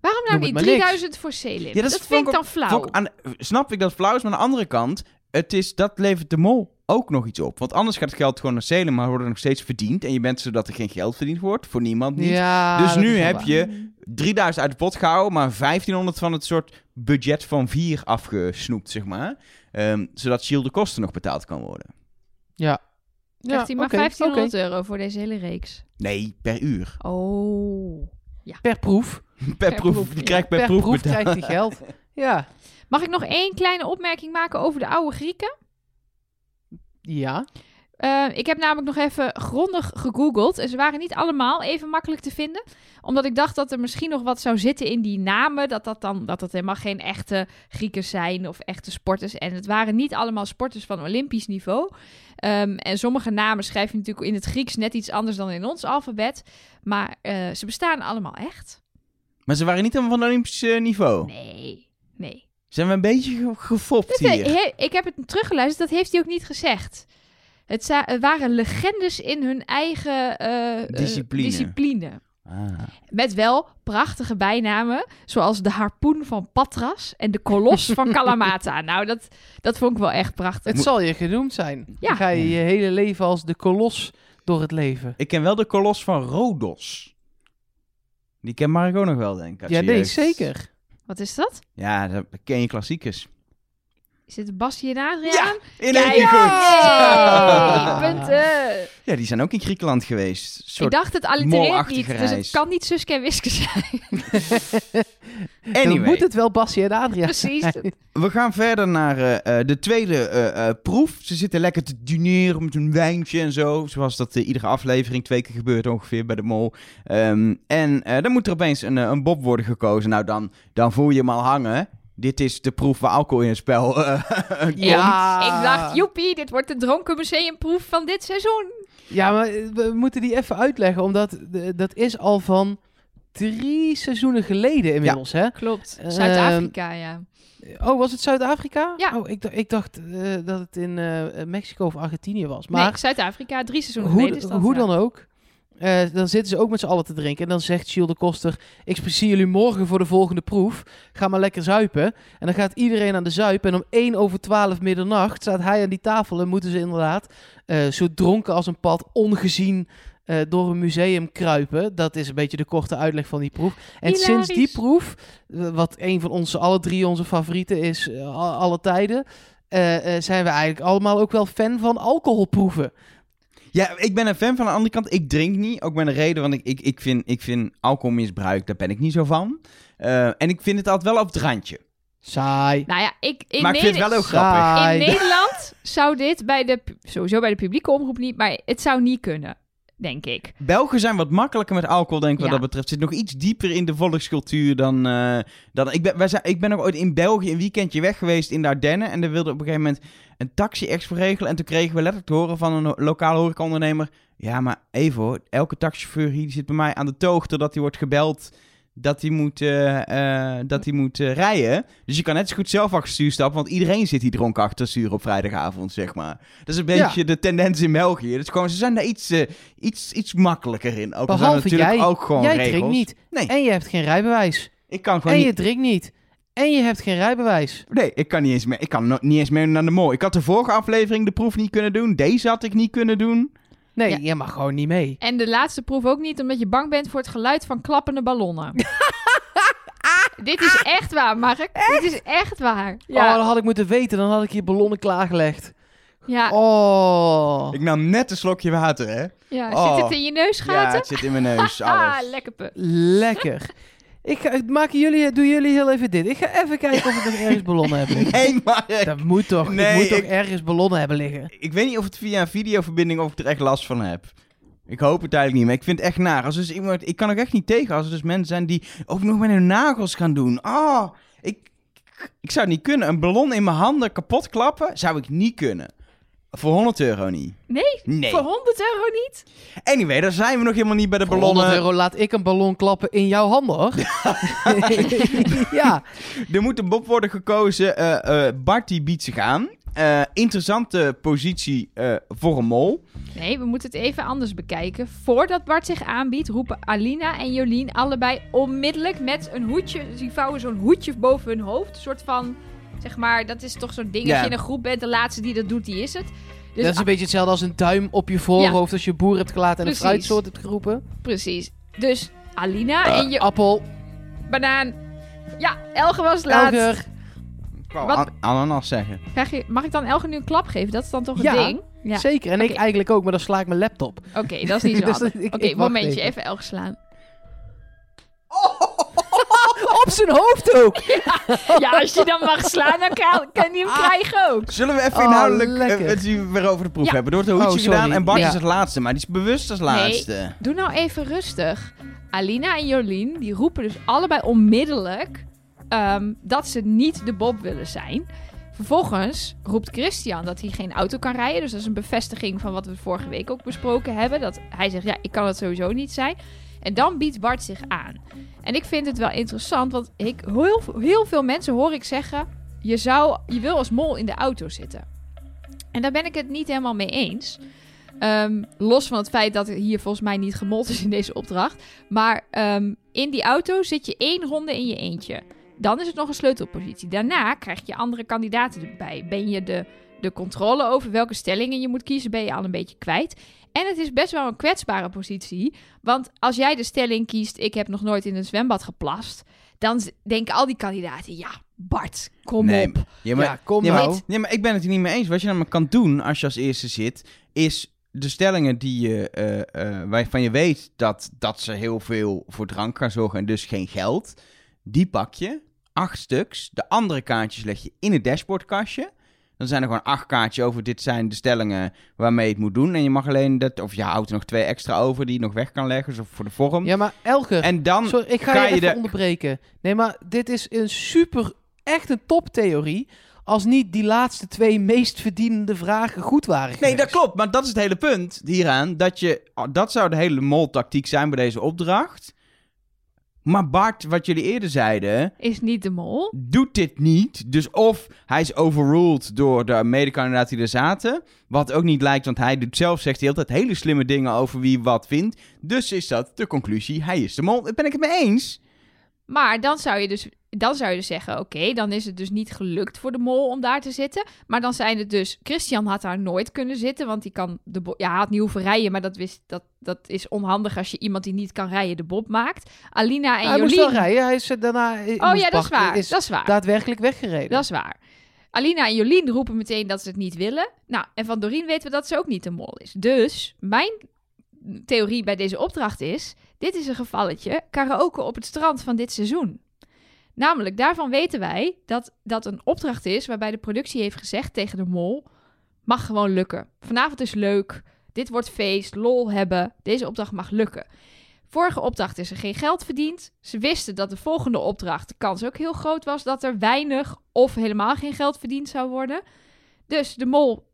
Waarom nou niet maar niks. 3000 voor Selim? Ja, dat dat vind ik dan flauw. Vond ik aan- snap ik dat het flauw is, maar aan de andere kant... Het is, dat levert de mol ook nog iets op. Want anders gaat het geld gewoon naar Zelen, maar wordt er nog steeds verdiend. En je bent zodat er geen geld verdiend wordt. Voor niemand niet. Ja, dus nu heb waar. je 3000 uit de pot gehouden, maar 1500 van het soort budget van 4 afgesnoept, zeg maar. Ehm, zodat Shield de kosten nog betaald kan worden. Ja. Krijgt hij maar oké, 1500 oké. euro voor deze hele reeks. Nee, per uur. Oh. Per proef. [laughs] Per, proef. ja. krijgt per, Per, proef, proef, betaald. krijgt hij geld. [laughs] Ja. Mag ik nog één kleine opmerking maken over de oude Grieken? Ja. Eh, ik heb namelijk nog even grondig gegoogeld. En ze waren niet allemaal even makkelijk te vinden. Omdat ik dacht dat er misschien nog wat zou zitten in die namen. Dat dat dan dat het helemaal geen echte Grieken zijn of echte sporters. En het waren niet allemaal sporters van Olympisch niveau. Ehm, en sommige namen schrijf je natuurlijk in het Grieks net iets anders dan in ons alfabet. Maar eh, ze bestaan allemaal echt. Maar ze waren niet allemaal van Olympisch eh, niveau. Nee, nee. Zijn we een beetje ge- gefopt Dat, hier? he- ik heb het teruggeluisterd, dat heeft hij ook niet gezegd. Het, za- het waren legendes in hun eigen eh, eh, Discipline. discipline. Ah. Met wel prachtige bijnamen, zoals de harpoen van Patras en de kolos van [laughs] Kalamata. Nou, dat, dat vond ik wel echt prachtig. Het zal je genoemd zijn. Ja. Dan ga je je hele leven als de kolos door het leven. Ik ken wel de kolos van Rodos. Die ken Mark ook nog wel, denk ik. Ja, nee, jeugd. Zeker. Wat is dat? Ja, dat ken je klassiekers. Is dit Basje en Adriaan? Ja, in één keer goed. Punten! Ja, die zijn ook in Griekenland geweest. Ik dacht, het allitereert niet, dus het kan niet Suske en Wiske zijn. [laughs] Dan Anyway, moet het wel Basje en Adria [laughs] Precies. zijn. we gaan verder naar eh, eh, de tweede eh, eh, proef. Ze zitten lekker te dineren met een wijntje en zo. Zoals dat iedere aflevering twee keer gebeurt ongeveer bij de mol. Ehm, en eh, dan moet er opeens een, een bob worden gekozen. Nou, dan, dan voel je hem al hangen. Dit is de proef waar alcohol in het spel eh, [laughs] komt. Ja. Ik dacht, joepie, dit wordt de dronken museumproef van dit seizoen. Ja, maar eh, we moeten die even uitleggen, omdat eh, dat is al van drie seizoenen geleden inmiddels, hè? Klopt. Ehm, Zuid-Afrika, ja. Oh, was het Zuid-Afrika? Ja. Oh, ik, ik dacht eh, dat het in eh, Mexico of Argentinië was. Maar nee, Zuid-Afrika, drie seizoenen hoe, geleden is dat. hoe ja. dan ook, eh, dan zitten ze ook met z'n allen te drinken. En dan zegt Gilles de Koster, ik zie jullie morgen voor de volgende proef. Ga maar lekker zuipen. En dan gaat iedereen aan de zuip. En om 1 over 12 middernacht staat hij aan die tafel. En moeten ze inderdaad eh, zo dronken als een pad ongezien eh, door een museum kruipen. Dat is een beetje de korte uitleg van die proef. En Hilarisch. sinds die proef, wat een van onze, alle drie onze favorieten is, alle tijden... zijn we eigenlijk allemaal ook wel fan van alcoholproeven. Ja, ik ben een fan van de andere kant. Ik drink niet. Ook met een reden, want ik, ik, ik, vind, ik vind alcoholmisbruik, daar ben ik niet zo van. Eh, en ik vind het altijd wel op het randje. Saai. Nou ja, ik, in, maar ik vind het wel heel grappig. Saai. in Nederland zou dit bij de, sowieso bij de publieke omroep niet, maar het zou niet kunnen, denk ik. Belgen zijn wat makkelijker met alcohol, denk ik, wat Ja. dat betreft. Zit nog iets dieper in de volkscultuur dan... eh, dan ik, ben, wij zijn, ik ben ook ooit in België een weekendje weg geweest in de Ardennen. En daar wilde op een gegeven moment een taxi voor regelen. En toen kregen we letterlijk te horen van een lokale horecaondernemer... Ja, maar even hoor, elke taxichauffeur hier die zit bij mij aan de toog... totdat hij wordt gebeld dat hij moet, eh, eh, dat hij moet eh, rijden. Dus je kan net zo goed zelf achter stuur stappen... want iedereen zit hier dronken achter stuur op vrijdagavond, zeg maar. Dat is een beetje de tendens in België. Dus gewoon, ze zijn daar iets, iets, iets makkelijker in. Ook Behalve natuurlijk jij. ook gewoon jij regels. drinkt niet. Nee, En je hebt geen rijbewijs. ik kan gewoon En je niet... drinkt niet. En je hebt geen rijbewijs. Nee, ik kan niet eens meer. Ik kan niet eens meer naar de mol. Ik had de vorige aflevering de proef niet kunnen doen. Deze had ik niet kunnen doen. Nee, Ja. je mag gewoon niet mee. En de laatste proef ook niet, omdat je bang bent voor het geluid van klappende ballonnen. [laughs] Dit is echt waar, Mark. Dit is echt waar. Oh, Ja, dat had ik moeten weten. Dan had ik hier ballonnen klaargelegd. ja, Oh. Ik nam net een slokje water, hè? ja. Oh. Zit het in je Ja, neusgaten? het zit in mijn neus. [laughs] ah, Alles. lekker pu. Lekker. Ik ga, maken jullie, doen jullie heel even dit. Ik ga even kijken of ik nog ergens ballonnen heb liggen. [laughs] Nee, maar Dat moet toch. Nee, ik moet toch ergens ballonnen hebben liggen. ik weet niet of het via een videoverbinding of ik er echt last van heb. Ik hoop het eigenlijk niet, maar ik vind het echt naar. Als dus iemand, ik kan ook echt niet tegen als er dus mensen zijn die ook nog met hun nagels gaan doen. Ah, ik, ik zou het niet kunnen. Een ballon in mijn handen kapot klappen, zou ik niet kunnen. Voor 100 euro niet. Nee? Nee. Voor 100 euro niet? Anyway, daar zijn we nog helemaal niet bij de Voor ballonnen. 100 euro laat ik een ballon klappen in jouw handen, hoor. [laughs] [laughs] ja. Er moet een Bob worden gekozen. eh eh Bart die biedt zich aan. Eh, interessante positie eh, voor een mol. Nee, we moeten het even anders bekijken. Voordat Bart zich aanbiedt, roepen Alina en Jolien allebei onmiddellijk met een hoedje. Die vouwen zo'n hoedje boven hun hoofd. Een soort van, zeg maar, dat is toch zo'n ding. Als je in een groep bent, de laatste die dat doet, die is het. Dus dat is een beetje hetzelfde als een duim op je voorhoofd als je boer hebt gelaten en Precies. een fruitsoort hebt geroepen. Precies. Dus Alina en je Appel, banaan. Ja, Elge was laat. elger. Ik wou Wat- an- ananas zeggen. Krijg je, mag ik dan Elge nu een klap geven? Dat is dan toch een Ja. ding? Ja. Zeker. En ik eigenlijk ook, maar dan sla ik mijn laptop. Oké, dat is niet zo [laughs] Dus Oké, momentje. even. Even Elge slaan. Op zijn hoofd ook! [laughs] Ja, als je dan mag slaan, dan kan, je hem krijgen ook. Zullen we even Oh, inhoudelijk lekker. eh, het zien weer over de proef Ja. hebben? Wordt een hoedje Oh, gedaan en Bart Ja. is het laatste. Maar die is bewust als laatste. Doe nou even rustig. Alina en Jolien, die roepen dus allebei onmiddellijk ehm, dat ze niet de Bob willen zijn. Vervolgens roept Christian dat hij geen auto kan rijden. Dus dat is een bevestiging van wat we vorige week ook besproken hebben. Dat hij zegt, ja, ik kan het sowieso niet zijn. En dan biedt Bart zich aan. En ik vind het wel interessant, want ik, heel, veel mensen hoor ik zeggen... Je, zou, je wil als mol in de auto zitten. En daar ben ik het niet helemaal mee eens. Ehm, los van het feit dat er hier volgens mij niet gemold is in deze opdracht. Maar ehm, in die auto zit je één ronde in je eentje. Dan is het nog een sleutelpositie. Daarna krijg je andere kandidaten erbij. Ben je de, de controle over welke stellingen je moet kiezen, ben je al een beetje kwijt. En het is best wel een kwetsbare positie. Want als jij de stelling kiest, ik heb nog nooit in een zwembad geplast. Dan denken al die kandidaten, ja, Bart, kom Nee, op. Ja, maar, ja, kom ja, maar, nou. ja, maar ik ben het er niet mee eens. Wat je namelijk kan doen als je als eerste zit, is de stellingen die je, eh, eh, waarvan je weet dat, dat ze heel veel voor drank gaan zorgen en dus geen geld, die pak je, acht stuks. De andere kaartjes leg je in het dashboardkastje. Dan zijn er gewoon acht kaartjes over. Dit zijn de stellingen waarmee je het moet doen. En je mag alleen dat, of je houdt er nog twee extra over die je nog weg kan leggen, zo voor de vorm. Ja, maar Elger, En dan sorry, ik ga, ga je je de- onderbreken. Nee, maar dit is een super, echt een toptheorie. Als niet die laatste twee meest verdienende vragen goed waren Nee, dat klopt. Maar dat is het hele punt hieraan. Dat, je, dat zou de hele mol-tactiek zijn bij deze opdracht. Maar Bart, wat jullie eerder zeiden, Is niet de mol. doet dit niet. Dus of hij is overruled door de medekandidaten die er zaten. Wat ook niet lijkt, want hij doet zelf, zegt hij altijd hele slimme dingen over wie wat vindt. Dus is dat de conclusie, hij is de mol. Daar ben ik het mee eens. Maar dan zou je dus, dan zou je dus zeggen: oké, dan is het dus niet gelukt voor de mol om daar te zitten. Maar dan zijn het dus. Christian had daar nooit kunnen zitten, want die kan de bo- ja, hij had niet hoeven rijden, maar dat, wist, dat, dat is onhandig als je iemand die niet kan rijden de bob maakt. Alina en hij moest wel Jolien. rijden. Hij is daarna... Oh ja, dat is waar. Is dat is waar. daadwerkelijk weggereden. Dat is waar. Alina en Jolien roepen meteen dat ze het niet willen. Nou, en van Doreen weten we dat ze ook niet de mol is. Dus mijn theorie bij deze opdracht is... Dit is een gevalletje karaoke op het strand van dit seizoen. Namelijk, daarvan weten wij dat dat een opdracht is... waarbij de productie heeft gezegd tegen de mol... mag gewoon lukken. Vanavond is leuk. Dit wordt feest, lol hebben. Deze opdracht mag lukken. Vorige opdracht is er geen geld verdiend. Ze wisten dat de volgende opdracht de kans ook heel groot was dat er weinig of helemaal geen geld verdiend zou worden. Dus de mol,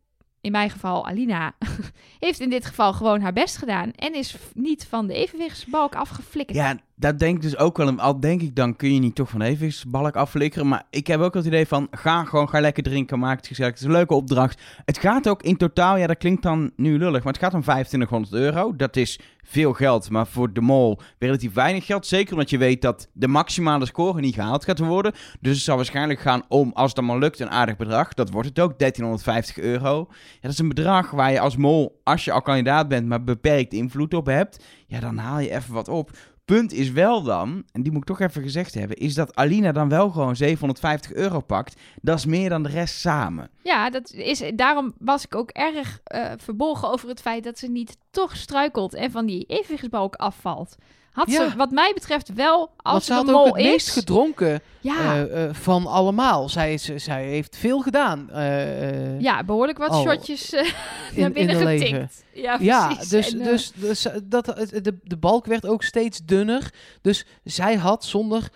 in mijn geval Alina, [laughs] heeft in dit geval gewoon haar best gedaan en is niet van de evenwichtsbalk afgeflikkerd. Dat denk ik dus ook wel. Al denk ik, dan kun je niet toch van de evenwichtsbalk afflikkeren. Maar ik heb ook het idee van, ga gewoon, ga lekker drinken, maak het gezellig. Het is een leuke opdracht. Het gaat ook in totaal, ja dat klinkt dan nu lullig, maar het gaat om 2500 euro. Dat is veel geld, maar voor de mol relatief weinig geld. Zeker omdat je weet dat de maximale score niet gehaald gaat worden. Dus het zal waarschijnlijk gaan om, als het allemaal lukt, een aardig bedrag. Dat wordt het ook, 1350 euro. Ja, dat is een bedrag waar je als mol, als je al kandidaat bent, maar beperkt invloed op hebt. Ja, dan haal je even wat op. Punt is wel dan, en die moet ik toch even gezegd hebben, is dat Alina dan wel gewoon 750 euro pakt. Dat is meer dan de rest samen. Ja, dat is, daarom was ik ook erg eh, verbolgen over het feit dat ze niet toch struikelt en van die evenwichtsbalk afvalt. Had Ja. ze wat mij betreft wel, als ze had ook het meest gedronken ja, eh, eh, van allemaal. Zij, is, zij heeft veel gedaan. eh, eh, ja, behoorlijk wat al shotjes eh, [laughs] in, naar binnen getikt. leven. Ja, Ja, dus, En, eh, dus, dus dat, de, de balk werd ook steeds dunner. Dus zij had zonder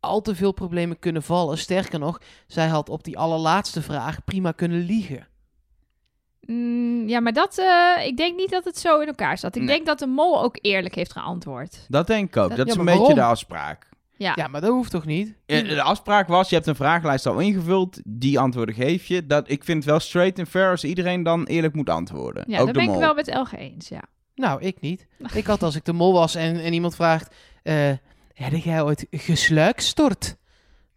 al te veel problemen kunnen vallen. Sterker nog, zij had op die allerlaatste vraag prima kunnen liegen. Mm, ja, maar dat, eh, ik denk niet dat het zo in elkaar zat. Ik Nee. denk dat de mol ook eerlijk heeft geantwoord. Dat denk ik ook. Dat Ja, is een beetje waarom? de afspraak. Ja, Ja, maar dat hoeft toch niet? De afspraak was, je hebt een vragenlijst al ingevuld, die antwoorden geef je. Dat, ik vind het wel straight and fair als iedereen dan eerlijk moet antwoorden. ja de ben ik wel met Elge eens, ja. Nou, ik niet. Ik had als ik de mol was en, en iemand vraagt... eh heb jij ooit gesluikstort?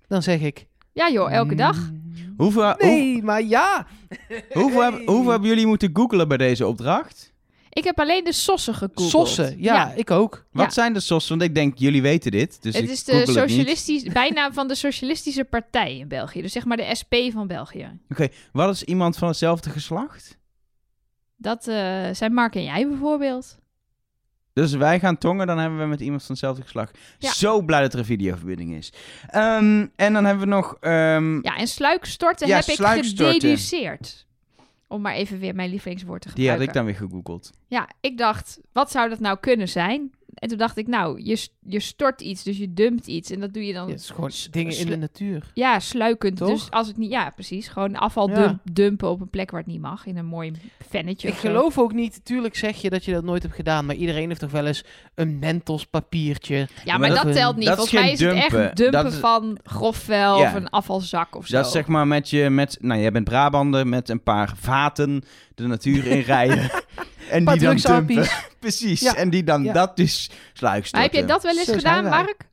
Dan zeg ik... Ja joh, elke dag. "Mm, Hoeveel, hoe- Nee, maar ja. [laughs] hoeveel, heb- hoeveel hebben jullie moeten googlen bij deze opdracht? Ik heb alleen de sossen gegoogeld. Sossen, ja, ik ook. Wat Ja. zijn de sossen? Want ik denk, jullie weten dit. Dus het ik is de google het niet. socialistisch, [laughs] bijnaam van de Socialistische Partij in België. Dus zeg maar de SP van België. Oké, wat is iemand van hetzelfde geslacht? Dat eh, zijn Mark en jij bijvoorbeeld. Dus wij gaan tongen, dan hebben we met iemand van hetzelfde geslacht. Ja. Zo blij dat er een videoverbinding is. Ehm, en dan hebben we nog... ehm, Ja, en sluikstorten Ja, heb ik gededuceerd. Om maar even weer mijn lievelingswoord te die had gebruiken. ik dan weer gegoogeld. Ja, ik dacht, wat zou dat nou kunnen zijn? En toen dacht ik, nou, je, je stort iets, dus je dumpt iets. En dat doe je dan, Ja, ja, het is gewoon dingen in de natuur. sluikend. Toch? Dus als het niet, ja, precies. Gewoon afval Ja. dump- dumpen op een plek waar het niet mag. In een mooi vennetje. Ik of zo. geloof ook niet, tuurlijk zeg je dat je dat nooit hebt gedaan, maar iedereen heeft toch wel eens een mentos papiertje. Ja, maar maar dat- dat, telt niet. dat is Volgens mij is geen het dumpen. echt dumpen Dat is- van grof vuil Ja. of een afvalzak of zo. Dat is zeg maar met je... Met, nou, jij bent Brabander met een paar vaten de natuur in rijden. [laughs] en die dan dumpen. [laughs] Precies. Ja. En die dan, Ja. dat is sluikstorten. maar heb jij dat wel eens Zo gedaan. Mark?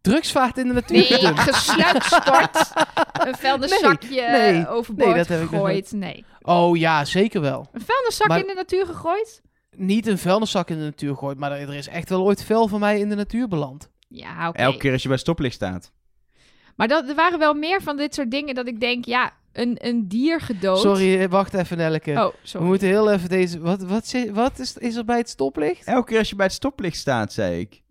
Drugsvaart in de natuur Nee, [laughs] gesluikstort. [laughs] een vuilniszakje Nee, nee, overboord nee, dat heb ik nog gegooid. Nee. Oh ja, zeker wel. Een vuilniszak Maar- in de natuur gegooid? Niet een vuilniszak in de natuur gooit, maar er er is echt wel ooit vuil van mij in de natuur beland. Ja, oké. Elke keer als je bij stoplicht staat. Maar dat, er waren wel meer van dit soort dingen dat ik denk, ja, een, een dier gedood. Sorry, eh, wacht even Nelke. Oh, We moeten heel even deze... Wat, wat, wat is, is er bij het stoplicht? Elke keer als je bij het stoplicht staat, zei ik.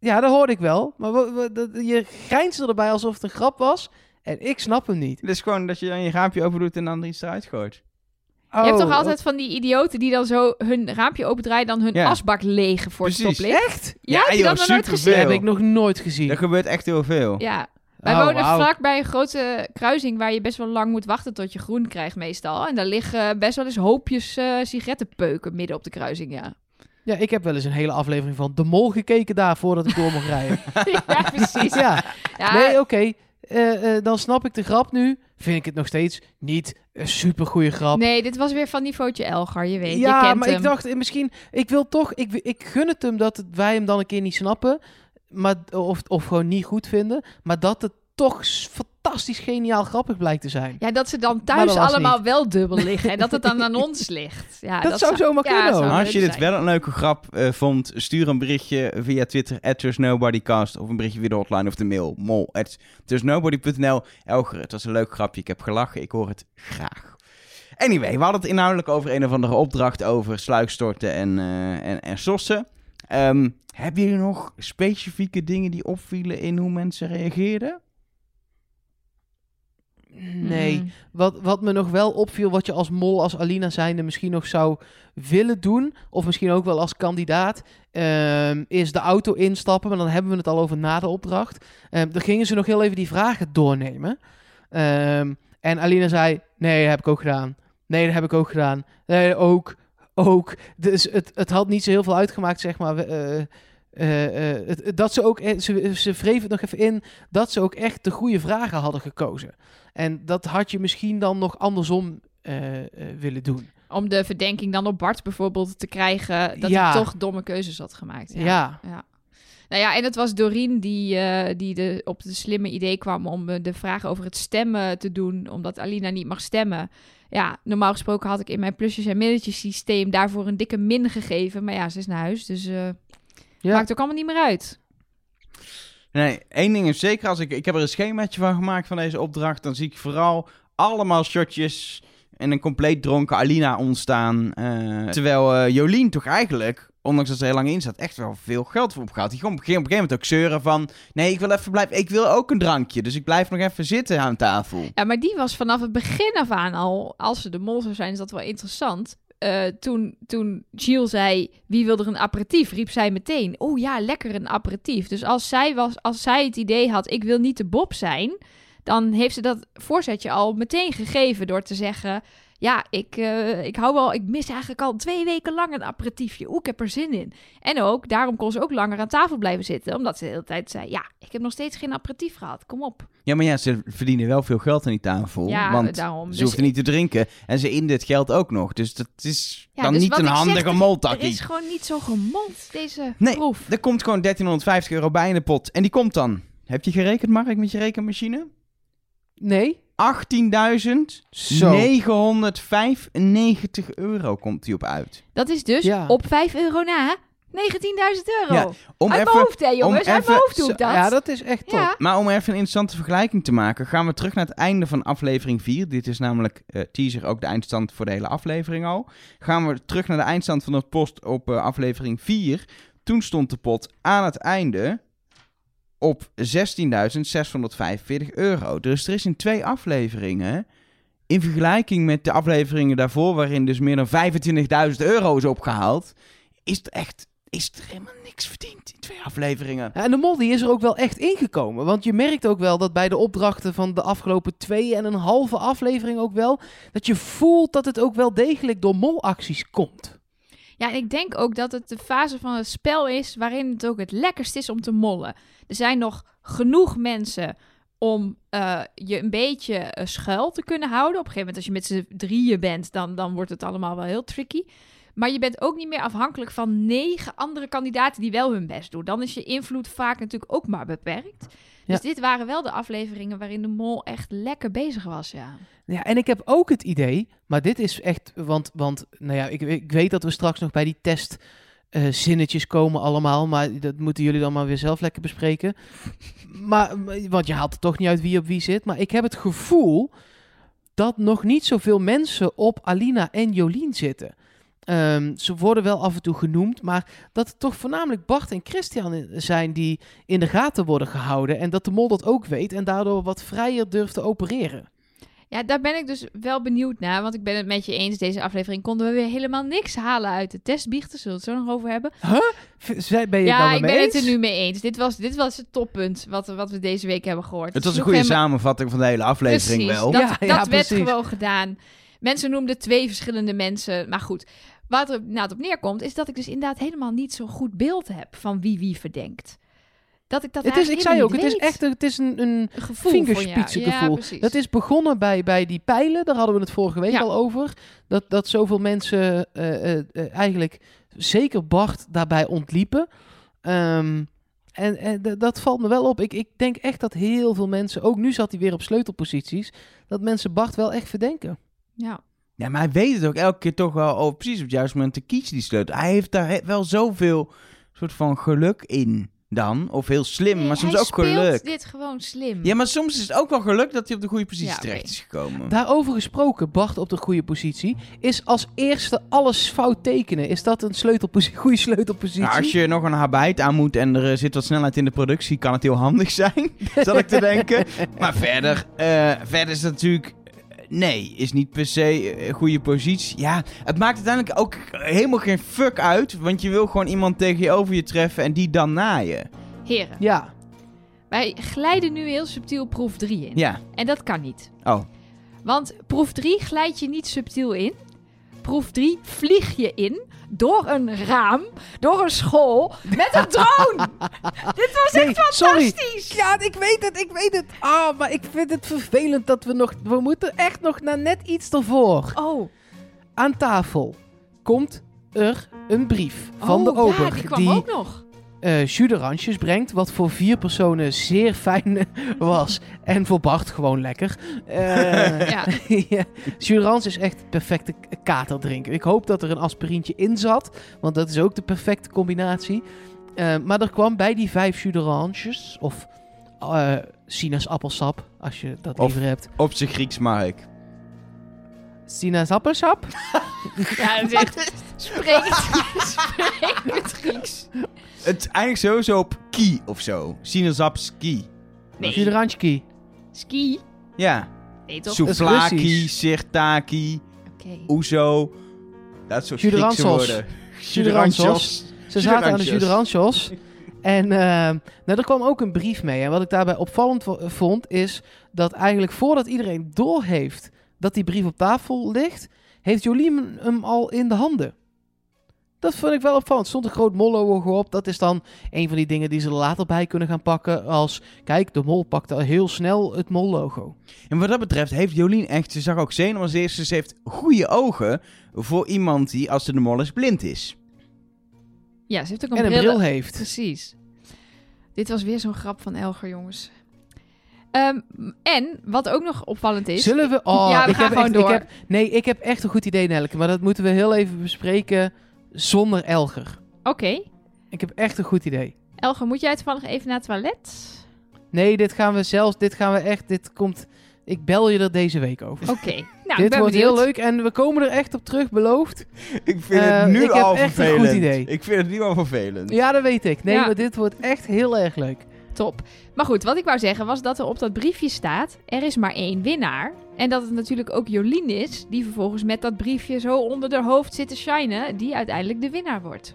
Ja, dat hoorde ik wel. Maar dat- je grijnsde erbij alsof het een grap was. En ik snap hem niet. Het is gewoon dat je dan je raampje open doet en dan er iets eruit gooit. Je hebt toch Oh, altijd van die idioten die dan zo hun raampje opendraaien, dan hun Ja. asbak legen voor het Precies. stoplicht? Echt? Ja, heb je joh, dat nog nooit gezien? Dat heb ik nog nooit gezien. Er gebeurt echt heel veel. Ja. Wij Oh, wonen wauw. vlak bij een grote kruising waar je best wel lang moet wachten tot je groen krijgt meestal. En daar liggen best wel eens hoopjes eh, sigarettenpeuken midden op de kruising, ja. Ja, ik heb wel eens een hele aflevering van De Mol gekeken daar voordat ik door mocht rijden. [laughs] ja, precies. ja, Ja, nee, oké. Eh, eh, dan snap ik de grap nu. Vind ik het nog steeds niet een super goede grap. Nee, dit was weer van niveautje Elgar, je weet. je ja, kent maar hem. ik dacht misschien, ik wil toch, ik, ik gun het hem dat wij hem dan een keer niet snappen, maar, of, of gewoon niet goed vinden, maar dat het toch fantastisch geniaal grappig blijkt te zijn. Ja, dat ze dan thuis allemaal niet. wel dubbel liggen en dat het dan aan [laughs] ons ligt. Ja, Dat zou zomaar ja, kunnen, zou als je dit zijn. wel een leuke grap eh, vond, stuur een berichtje via Twitter, at TrustNobodyCast, of een berichtje via de hotline of de mail, mol, at. Elger, het was een leuk grapje, ik heb gelachen, ik hoor het graag. Anyway, we hadden het inhoudelijk over een of andere opdracht over sluikstorten en, eh en, en sossen. Ehm, hebben jullie nog specifieke dingen die opvielen in hoe mensen reageerden? Nee. Mm. Wat, wat me nog wel opviel, wat je als mol, als Alina zijnde misschien nog zou willen doen, of misschien ook wel als kandidaat, ehm, is de auto instappen. Maar dan hebben we het al over na de opdracht. Ehm dan gingen ze nog heel even die vragen doornemen. Ehm, en Alina zei, nee, dat heb ik ook gedaan. Nee, dat heb ik ook gedaan. Nee, ook, ook. Dus het, het had niet zo heel veel uitgemaakt, zeg maar. het- het- dat ze ook, e- ze, ze wreef het nog even in, dat ze ook echt de goede vragen hadden gekozen. En dat had je misschien dan nog andersom willen doen. Om de verdenking dan op Bart bijvoorbeeld te krijgen dat Ja. hij toch domme keuzes had gemaakt. Ja. Ja. ja. Nou ja, en het was Doreen die, die de, op het slimme idee kwam om de vraag over het stemmen te doen, omdat Alina niet mag stemmen. Ja, normaal gesproken had ik in mijn plusjes en minnetjes systeem daarvoor een dikke min gegeven. Maar ja, ze is naar huis, dus eh Ja. maakt ook allemaal niet meer uit. Nee, één ding is zeker, als ik, ik heb er een schemaatje van gemaakt van deze opdracht, dan zie ik vooral allemaal shotjes en een compleet dronken Alina ontstaan. eh, terwijl eh, Jolien toch eigenlijk, ondanks dat ze heel lang in zat, echt wel veel geld voor opgehaald. Die gewoon op een gegeven moment ook zeuren van, nee, ik wil even blijven, ik wil ook een drankje, dus ik blijf nog even zitten aan tafel. Ja, maar die was vanaf het begin af aan al, als ze de mol zou zijn, is dat wel interessant. Eh, toen, toen Gilles zei, wie wil er een aperitief, riep zij meteen, oh ja, lekker een aperitief. Dus als zij, was, als zij het idee had, ik wil niet de Bob zijn, dan heeft ze dat voorzetje al meteen gegeven door te zeggen, ja, ik, eh, ik hou wel, ik mis eigenlijk al twee weken lang een aperitiefje. Oeh, ik heb er zin in. En ook, daarom kon ze ook langer aan tafel blijven zitten, omdat ze de hele tijd zei, ja, ik heb nog steeds geen aperitief gehad, kom op. Ja, maar ja, ze verdienen wel veel geld aan die tafel, Ja, want daarom. ze Dus- hoeft niet te drinken en ze in dit geld ook nog. Dus dat is Ja, dan dus niet een zeg, handige er- Er moltakkie. is gewoon niet zo gemold, deze Nee, proef. Er komt gewoon 1350 euro bij in de pot. En die komt dan. Heb je gerekend, Mark, met je rekenmachine? Nee? 18.995 euro komt die op uit. Dat is dus Ja. op 5 euro na 19.000 euro. Ja, Om Uit mijn even, hoofd, hè, jongens. Uit even- mijn hoofd doe ik dat. Ja, dat is echt top. Ja. maar om even een interessante vergelijking te maken, gaan we terug naar het einde van aflevering 4. Dit is namelijk eh, teaser ook de eindstand voor de hele aflevering al. Gaan we terug naar de eindstand van de post op eh, aflevering 4. Toen stond de pot aan het einde op 16.645 euro. Dus er is in twee afleveringen, in vergelijking met de afleveringen daarvoor, waarin dus meer dan 25.000 euro is opgehaald, is er echt is er helemaal niks verdiend in twee afleveringen. En de mol die is er ook wel echt ingekomen. Want je merkt ook wel dat bij de opdrachten van de afgelopen twee en een halve aflevering ook wel... dat je voelt dat het ook wel degelijk door molacties komt. Ja, en ik denk ook dat het de fase van het spel is waarin het ook het lekkerst is om te mollen. Er zijn nog genoeg mensen om eh, je een beetje eh, schuil te kunnen houden. Op een gegeven moment, als je met z'n drieën bent, dan, dan wordt het allemaal wel heel tricky. Maar je bent ook niet meer afhankelijk van negen andere kandidaten die wel hun best doen. Dan is je invloed vaak natuurlijk ook maar beperkt. Dus dit waren wel de afleveringen waarin de mol echt lekker bezig was, ja. Ja, en ik heb ook het idee, maar dit is echt, want, want nou ja, ik, ik weet dat we straks nog bij die test eh, zinnetjes komen allemaal, maar dat moeten jullie dan maar weer zelf lekker bespreken. [laughs] Maar, want je haalt er toch niet uit wie op wie zit, maar ik heb het gevoel dat nog niet zoveel mensen op Alina en Jolien zitten. Ehm, ze worden wel af en toe genoemd, maar dat het toch voornamelijk Bart en Christian zijn die in de gaten worden gehouden. En dat de mol dat ook weet en daardoor wat vrijer durft te opereren. Ja, daar ben ik dus wel benieuwd naar. Want ik ben het met je eens. Deze aflevering konden we weer helemaal niks halen uit de testbiechten. Zullen we het zo nog over hebben? V- Zij, ben je het ja, nou ik ben het er nu mee eens. Dit was, dit was het toppunt wat, wat we deze week hebben gehoord. Het was een sloeg goede samenvatting van de hele aflevering Precies, wel. dat, Ja, dat ja, werd precies. gewoon gedaan. Mensen noemden twee verschillende mensen. Maar goed, wat er inderdaad op neerkomt... is dat ik dus inderdaad helemaal niet zo'n goed beeld heb... van wie wie verdenkt. Dat ik dat Het is, ik zei ook, het is echt een, het is een, een vingerspitsengevoel. Ja, dat is begonnen bij, bij die pijlen, daar hadden we het vorige week Ja. al over. Dat, dat zoveel mensen eh, eh, eh, eigenlijk, zeker Bart, daarbij ontliepen. Ehm, En, en dat valt me wel op. Ik, ik denk echt dat heel veel mensen, ook nu zat hij weer op sleutelposities, dat mensen Bart wel echt verdenken. Ja. Ja, maar hij weet het ook elke keer toch wel over precies op het juiste moment te kiezen, die sleutel. Hij heeft daar wel zoveel soort van geluk in dan. Of heel slim, Nee, maar soms hij ook speelt geluk. dit gewoon slim. Ja, maar soms is het ook wel geluk dat hij op de goede positie Ja, terecht is gekomen. Daarover gesproken, Bart op de goede positie, is als eerste alles fout tekenen. Is dat een sleutelpositie, [laughs] goede sleutelpositie? Nou, als je nog een habijt aan moet en er zit wat snelheid in de productie, kan het heel handig zijn, [laughs] zal ik te denken. Maar verder, eh, verder is het natuurlijk... eh, Nee, is niet per se een goede positie. Ja, het maakt uiteindelijk ook helemaal geen fuck uit. Want je wil gewoon iemand tegenover je treffen en die dan na je. Heren, Ja, wij glijden nu heel subtiel proef 3 in. Ja, En dat kan niet. oh. Want proef 3 glijd je niet subtiel in. Proef 3 vlieg je in door een raam, door een school, met een drone. [laughs] Dit was Nee, echt sorry. fantastisch. Ja, ik weet het, ik weet het. Ah, maar ik vind het vervelend dat we nog... We moeten echt nog naar net iets ervoor. Oh, Aan tafel komt er een brief van de oh, ober ja, die kwam die ook nog. Eh jus d'oranges brengt, wat voor vier personen zeer fijn [laughs] was. En voor Bart gewoon lekker. Eh Ja. [laughs] ja. Jus d'orange is echt perfecte k- katerdrinken. Ik hoop dat er een aspirintje in zat, want dat is ook de perfecte combinatie. Eh, maar er kwam bij die vijf jus of eh sinaasappelsap, als je dat Of- liever hebt. Op zijn Grieks mag ik. Sinaasappelsap? Ja, dat is echt... Spreek het, spreek het Grieks. Het eindigt sowieso op ki of zo. Sinaasappelski. Nee. Ski? Ja. Nee, toch? Soep. Souvlaki, Russisch. sirtaki, Oké. oezo. Dat soort Griekse d'orange woorden. Ze zaten aan de jus d'oranges. En eh, nou, er kwam ook een brief mee. En wat ik daarbij opvallend vo- vond, is dat eigenlijk voordat iedereen doorheeft dat die brief op tafel ligt, heeft Jolien hem al in de handen. Dat vond ik wel opvallend. Stond een groot mol-logo op. Dat is dan een van die dingen die ze er later bij kunnen gaan pakken. Als, kijk, de mol pakte al heel snel het mol-logo. En wat dat betreft heeft Jolien echt, ze zag ook zenuwen als eerste, ze heeft goede ogen voor iemand die, als ze de mol is, blind is. Ja, ze heeft ook een, En een bril. bril heeft. Precies. Dit was weer zo'n grap van Elger, jongens. Ehm, en, wat ook nog opvallend is... Zullen we... Oh, Ja, we ik gaan heb gewoon echt, door. Ik heb, nee, ik heb echt een goed idee, Nelke. Maar dat moeten we heel even bespreken zonder Elger. Oké. Ik heb echt een goed idee. Elger, moet jij toevallig even naar het toilet? Nee, dit gaan we zelfs... Dit gaan we echt... Dit komt... Ik bel je er deze week over. Oké. Nou, dit ben wordt benieuwd. heel leuk en we komen er echt op terug, beloofd. Ik vind Eh, het nu ik heb al echt een vervelend. goed idee. Ik vind het nu al vervelend. Ja, dat weet ik. Nee, Ja. maar dit wordt echt heel erg leuk. Top. Maar goed, wat ik wou zeggen was dat er op dat briefje staat... er is maar één winnaar. En dat het natuurlijk ook Jolien is... die vervolgens met dat briefje zo onder haar hoofd zit te shinen... die uiteindelijk de winnaar wordt.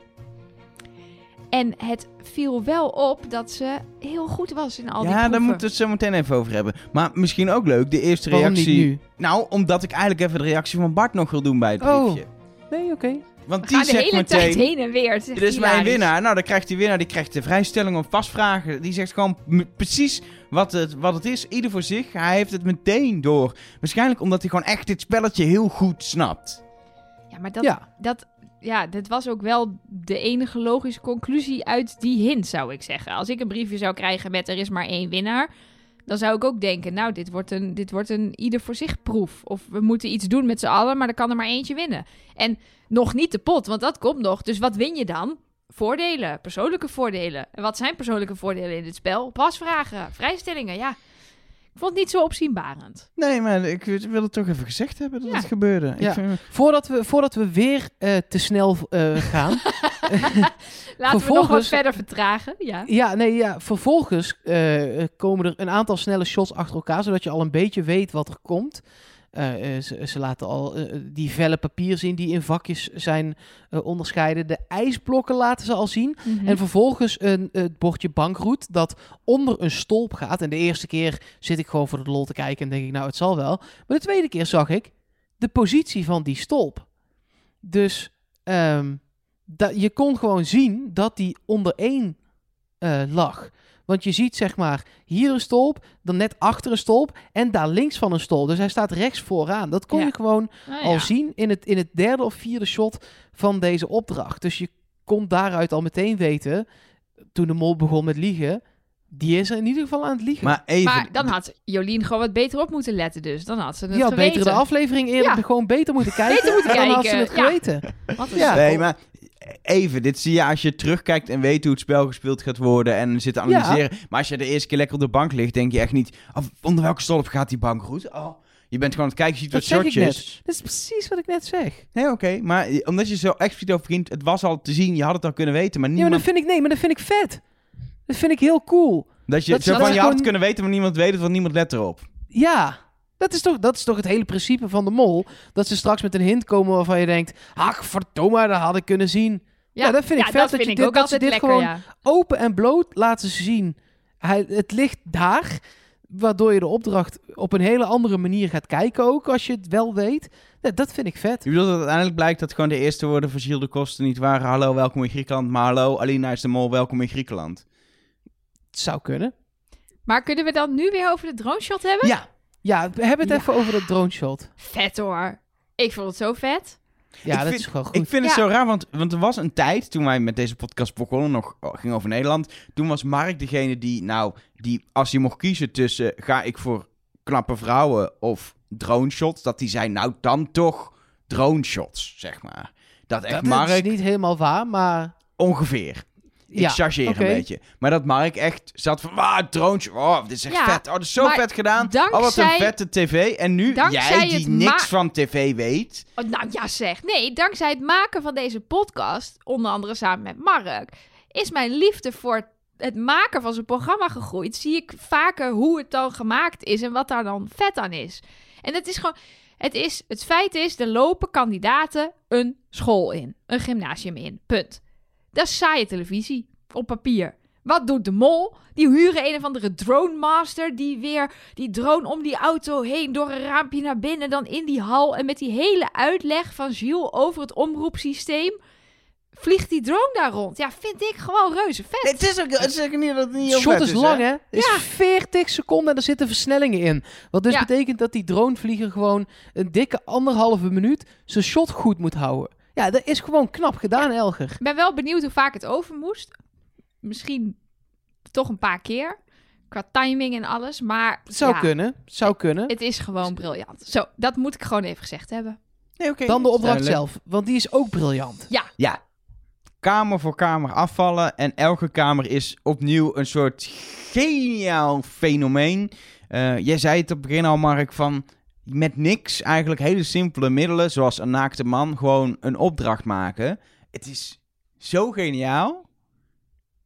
En het viel wel op dat ze heel goed was in al die ja, daar proeven. moeten we het zo meteen even over hebben. Maar misschien ook leuk, de eerste Waarom niet reactie. nu? Nou, omdat ik eigenlijk even de reactie van Bart nog wil doen bij het Oh. briefje. Nee, oké. Want die gaan de zegt hele meteen... tijd heen en weer. Dit is mijn winnaar. Nou, dan krijgt die winnaar die krijgt de vrijstelling om vastvragen. Die zegt gewoon precies wat het, wat het is. Ieder voor zich. Hij heeft het meteen door. Waarschijnlijk omdat hij gewoon echt dit spelletje heel goed snapt. Ja, maar dat, Ja. dat, ja, dit was ook wel de enige logische conclusie uit die hint, zou ik zeggen. Als ik een briefje zou krijgen met er is maar één winnaar, dan zou ik ook denken, nou, dit wordt een, dit wordt een ieder voor zich proef. Of we moeten iets doen met z'n allen, maar er kan er maar eentje winnen. En nog niet de pot, want dat komt nog. Dus wat win je dan? Voordelen, persoonlijke voordelen. En wat zijn persoonlijke voordelen in dit spel? Pasvragen, vrijstellingen, ja. Ik vond het niet zo opzienbarend. Nee, maar ik wil het toch even gezegd hebben dat Ja. het gebeurde. Ja. Ik vind, Voordat we, voordat we weer eh, te snel eh, gaan. [laughs] [laughs] Laten we nog wat Vervolgens- verder vertragen. Ja. ja, nee, ja. Vervolgens eh, komen er een aantal snelle shots achter elkaar. Zodat je al een beetje weet wat er komt. Eh, eh, ze, ze laten al eh, die vellen papier zien die in vakjes zijn onderscheiden. De ijsblokken laten ze al zien. Mhm. En vervolgens een, het bordje bankroet dat onder een stolp gaat. En de eerste keer zit ik gewoon voor de lol te kijken en denk ik, nou, het zal wel. Maar de tweede keer zag ik de positie van die stolp. Dus ehm, je kon gewoon zien dat die onder één lag. Want je ziet zeg maar hier een stolp, dan net achter een stolp en daar links van een stolp. Dus hij staat rechts vooraan. Dat kon Ja. je gewoon Nou al ja. zien in het, in het derde of vierde shot van deze opdracht. Dus je kon daaruit al meteen weten toen de mol begon met liegen, die is er in ieder geval aan het liegen. Maar even... Maar dan had Jolien gewoon wat beter op moeten letten dus. Dan had ze het had geweten. beter de aflevering eerder Ja. gewoon beter moeten kijken. Beter moeten en [laughs] dan had ze het ja. geweten. Wat een Ja. Nee, maar even, dit zie je als je terugkijkt en weet hoe het spel gespeeld gaat worden en zit te Ja. analyseren. Maar als je de eerste keer lekker op de bank ligt, denk je echt niet, oh, onder welke stolp gaat die bank goed? Oh, je bent gewoon aan het kijken, je ziet Dat wat zeg ik shotjes. Dat is precies wat ik net zeg. Nee, oké, maar omdat je zo expliciet over begint, het was al te zien, je had het al kunnen weten, maar Ja, maar niemand... dat vind ik, nee, maar dat vind ik vet. Dat vind ik heel cool. dat je dat- zo dat van, je had het gewoon- kunnen weten, maar niemand weet het, want niemand let erop. Ja, dat is, toch, dat is toch het hele principe van de mol. Dat ze straks met een hint komen waarvan je denkt... Ach, verdomme, dat had ik kunnen zien. Ja, dat vind ik vet dat dat vind je ik dit- dat ze altijd dit lekker, gewoon- ja. Open en bloot laten zien. Hij, het ligt daar, waardoor je de opdracht op een hele andere manier gaat kijken ook, als je het wel weet. Ja, dat vind ik vet. Je bedoelt dat uiteindelijk blijkt dat gewoon de eerste woorden van Gilles de Kosten niet waren, hallo, welkom in Griekenland, maar hallo, Alina is de mol, welkom in Griekenland. Het zou kunnen. Maar kunnen we dan nu weer over de drone shot hebben? Ja, ja we hebben het Ja. even over dat drone shot. Vet hoor. Ik vond het zo vet. Ja, Ik dat vind- is gewoon goed. Ik vind het Ja. zo raar, want, want er was een tijd toen wij met deze podcast begonnen, nog oh, ging over Nederland. Toen was Mark degene die, nou, die als je mocht kiezen tussen ga ik voor knappe vrouwen of drone shots, dat die zei, nou dan toch drone shots, zeg maar. Dat echt dat Mark is niet helemaal waar, maar... ongeveer. Ik Ja, chargeer oké. een beetje. Maar dat Mark echt zat van, drone shot, oh, dit is echt Ja, vet. Oh, dat is zo vet gedaan. Oh, wat een dankzij- vette tv. En nu, dankzij jij die het niks van tv weet. Oh, nou ja, zeg. Nee, dankzij het maken van deze podcast, onder andere samen met Mark, is mijn liefde voor het maken van zo'n programma gegroeid. Zie ik vaker hoe het dan gemaakt is en wat daar dan vet aan is. En het is gewoon. Het, is, het feit is, er lopen kandidaten een school in, een gymnasium in. Punt. Dat is saaie televisie op papier. Wat doet de mol? Die huren een of andere drone master die weer die drone om die auto heen door een raampje naar binnen, dan in die hal en met die hele uitleg van Jules over het omroepsysteem vliegt die drone daar rond. Ja, vind ik gewoon reuze vet. Nee, het is ook, het is ook niet dat het niet heel shot vet is lang, hè? Het is Ja. 40 seconden en er zitten versnellingen in. Wat dus Ja. betekent dat die dronevlieger gewoon een dikke anderhalve minuut zijn shot goed moet houden. Ja, dat is gewoon knap gedaan, Elger. Ik ben wel benieuwd hoe vaak het over moest. Misschien toch een paar keer. Qua timing en alles. Maar Zou ja, kunnen, zou kunnen. het is gewoon briljant. Zo, dat moet ik gewoon even gezegd hebben. Nee, oké. Dan de opdracht Duidelijk. zelf, want die is ook briljant. Ja. Kamer voor kamer afvallen. En elke kamer is opnieuw een soort geniaal fenomeen. Eh, jij zei het op het begin al, Mark, van met niks eigenlijk hele simpele middelen, zoals een naakte man, gewoon een opdracht maken. Het is zo geniaal.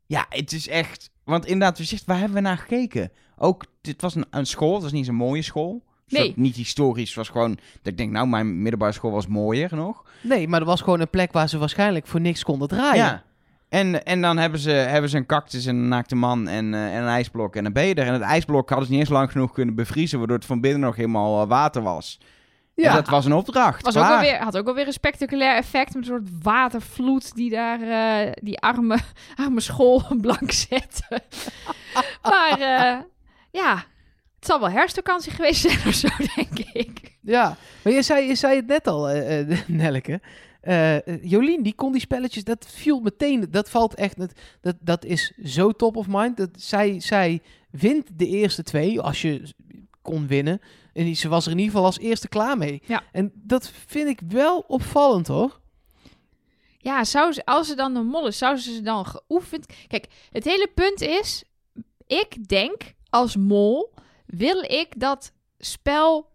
Ja, het is echt... Want inderdaad, we zegt, waar hebben we naar gekeken? Ook, dit was een, een school, het was niet zo'n mooie school. Nee. niet historisch, het was gewoon... Dat ik denk, nou, mijn middelbare school was mooier nog. Nee, maar er was gewoon een plek waar ze waarschijnlijk voor niks konden draaien. Ja. En, en dan hebben ze, hebben ze een cactus en een naakte man en, eh, en een ijsblok en dan ben je er. En het ijsblok hadden ze niet eens lang genoeg kunnen bevriezen, waardoor het van binnen nog helemaal eh, water was. Ja. dat was een opdracht. Was ook Klaar. wel weer, had ook wel weer een spectaculair effect. Met een soort watervloed die daar eh, die arme, [laughs] arme school [laughs] blank zette. [laughs] maar eh, ja, het zal wel herfstvakantie geweest zijn of zo, denk ik. Ja, maar je zei, je zei het net al, eh eh, Nelleke. Eh, eh, Jolien, die kon die spelletjes, dat viel meteen, dat valt echt, dat, dat, dat is zo top of mind. Dat zij, zij wint de eerste twee, als je kon winnen. En die- ze was er in ieder geval als eerste klaar mee. Ja. En dat vind ik wel opvallend, hoor. Ja, zou ze, als ze dan de mol is, zou ze ze dan geoefend... Kijk, het hele punt is... Ik denk, als mol, wil ik dat spel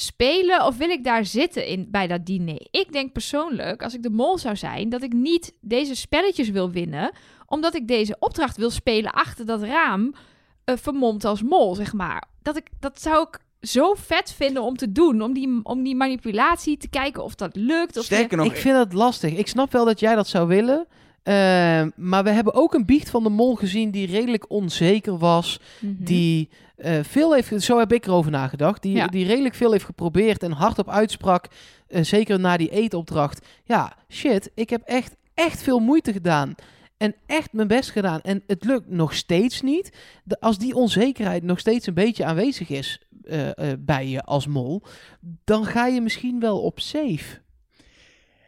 spelen of wil ik daar zitten in, bij dat diner? Ik denk persoonlijk, als ik de mol zou zijn, dat ik niet deze spelletjes wil winnen, omdat ik deze opdracht wil spelen achter dat raam, eh, vermomd als mol, zeg maar. Dat, ik, dat zou ik zo vet vinden om te doen, om die, om die manipulatie te kijken of dat lukt. Of Sterker nog, ik vind dat lastig. Ik snap wel dat jij dat zou willen. eh, maar we hebben ook een biecht van de mol gezien die redelijk onzeker was. Mhm. die eh, veel heeft, zo heb ik erover nagedacht, die, Ja. die redelijk veel heeft geprobeerd en hardop uitsprak, eh, zeker na die eetopdracht. Ja, shit, ik heb echt, echt veel moeite gedaan. En echt mijn best gedaan. En het lukt nog steeds niet. De, als die onzekerheid nog steeds een beetje aanwezig is eh, bij je als mol, dan ga je misschien wel op safe.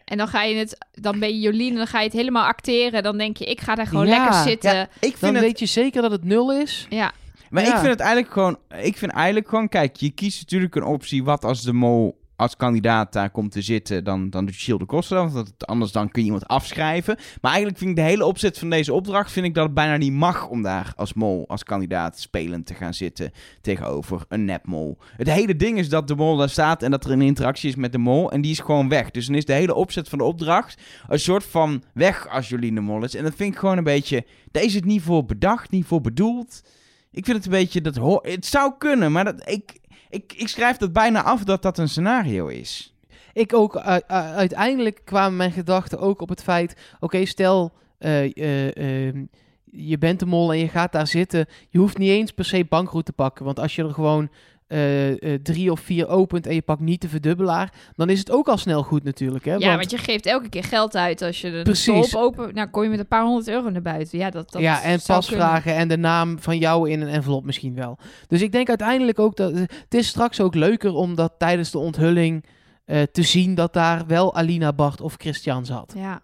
En dan ga je het, dan ben je Jolien en dan ga je het helemaal acteren. Dan denk je, ik ga daar gewoon Ja, lekker zitten. Ja, ik vind Dan het, weet je zeker dat het nul is. Ja, maar Ja. ik vind het eigenlijk gewoon, ik vind eigenlijk gewoon, kijk, je kiest natuurlijk een optie, wat als de mol als kandidaat daar komt te zitten, dan, dan doet Shield de kosten dan, want dat- anders dan kun je iemand afschrijven. Maar eigenlijk vind ik de hele opzet van deze opdracht, vind ik dat het bijna niet mag om daar als mol, als kandidaat spelend te gaan zitten tegenover een nepmol. Het hele ding is dat de mol daar staat en dat er een interactie is met de mol en die is gewoon weg. Dus dan is de hele opzet van de opdracht een soort van weg als Jolien de mol is. En dat vind ik gewoon een beetje, daar is het niet voor bedacht, niet voor bedoeld. Ik vind het een beetje, dat het zou kunnen, maar dat, ik, ik, ik schrijf dat bijna af dat dat een scenario is. Ik ook, u- u- uiteindelijk kwamen mijn gedachten ook op het feit... Oké, stel, eh, eh, ehm, je bent de mol en je gaat daar zitten. Je hoeft niet eens per se bankroet te pakken. Want als je er gewoon eh, eh, drie of vier opent en je pakt niet de verdubbelaar... dan is het ook al snel goed natuurlijk. Hè? ja Want- want je geeft elke keer geld uit als je de Precies. stolp open... Nou, kom je met een paar honderd euro naar buiten. Ja, dat, dat ja, en pasvragen en de naam van jou in een envelop misschien wel. Dus ik denk uiteindelijk ook dat het is straks ook leuker om dat tijdens de onthulling eh, te zien dat daar wel Alina Bart of Christian zat. Ja.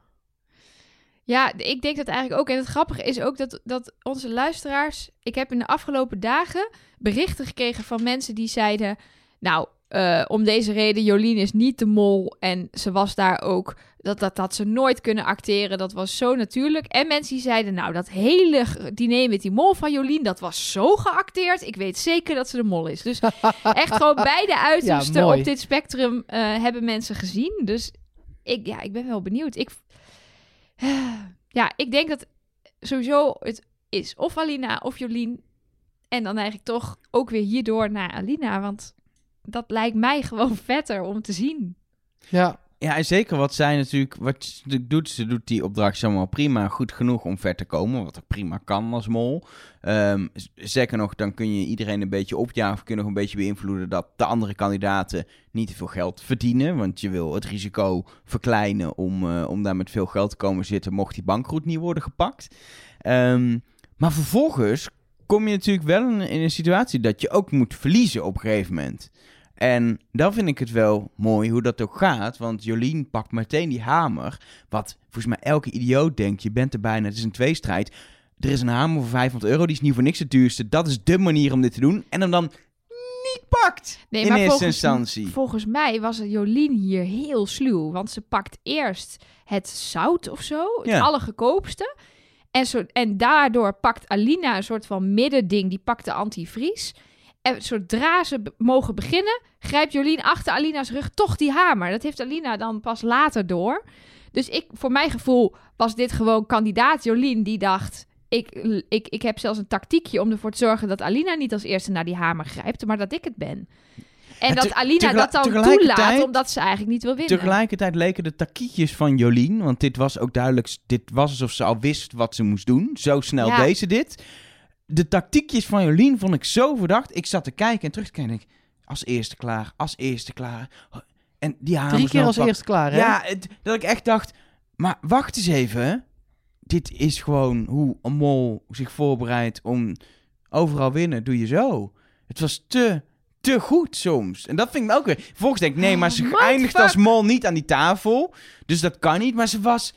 Ja, ik denk dat eigenlijk ook. En het grappige is ook dat, dat onze luisteraars... Ik heb in de afgelopen dagen berichten gekregen van mensen die zeiden... Nou, eh, om deze reden, Jolien is niet de mol. En ze was daar ook... Dat, dat had ze nooit kunnen acteren. Dat was zo natuurlijk. En mensen die zeiden... Nou, dat hele diner met die mol van Jolien... Dat was zo geacteerd. Ik weet zeker dat ze de mol is. Dus [laughs] echt gewoon beide uitersten op dit spectrum eh, hebben mensen gezien. Dus ik, ja, ik ben wel benieuwd. Ik, ja, ik denk dat sowieso het is of Alina of Jolien. En dan eigenlijk toch ook weer hierdoor naar Alina. Want dat lijkt mij gewoon [laughs] vetter om te zien. Ja, Ja, en zeker wat zij natuurlijk, wat ze doet, ze doet die opdracht allemaal prima, goed genoeg om ver te komen, wat ook prima kan als mol. Ehm, zeker nog, dan kun je iedereen een beetje opjagen, kun je nog een beetje beïnvloeden dat de andere kandidaten niet te veel geld verdienen, want je wil het risico verkleinen om, eh, om daar met veel geld te komen zitten, mocht die bankroet niet worden gepakt. Ehm, maar vervolgens kom je natuurlijk wel in, in een situatie dat je ook moet verliezen op een gegeven moment. En dan vind ik het wel mooi hoe dat ook gaat. Want Jolien pakt meteen die hamer. Wat volgens mij elke idioot denkt. Je bent er bijna. Het is een tweestrijd. Er is een hamer voor 500 euro. Die is niet voor niks het duurste. Dat is de manier om dit te doen. En hem dan niet pakt. Nee, in maar eerste volgens, instantie. volgens mij was het Jolien hier heel sluw. Want ze pakt eerst het zout of zo. Het Ja. allergoedkoopste. En, zo, en daardoor pakt Alina een soort van middending. Die pakt de antivries. En zodra ze mogen beginnen, grijpt Jolien achter Alina's rug toch die hamer. Dat heeft Alina dan pas later door. Dus ik, voor mijn gevoel was dit gewoon kandidaat Jolien die dacht... Ik, ik, ik heb zelfs een tactiekje om ervoor te zorgen dat Alina niet als eerste naar die hamer grijpt, maar dat ik het ben. En dat Alina dat dan toelaat, omdat ze eigenlijk niet wil winnen. Tegelijkertijd leken de takietjes van Jolien. Want dit was ook duidelijk. Dit was alsof ze al wist wat ze moest doen. Zo snel Ja. deed ze dit. De tactiekjes van Jolien vond ik zo verdacht. Ik zat te kijken en terug te kijken. en ik, Als eerste klaar, als eerste klaar. En die drie keer als pak- eerste klaar, hè? Ja, het- dat ik echt dacht, maar wacht eens even. Dit is gewoon hoe een mol zich voorbereidt om overal winnen. Doe je zo. Het was te, te goed soms. En dat vind ik ook weer. Vervolgens denk ik, nee, maar ze Oh, eindigt als mol niet aan die tafel. Dus dat kan niet. Maar ze was,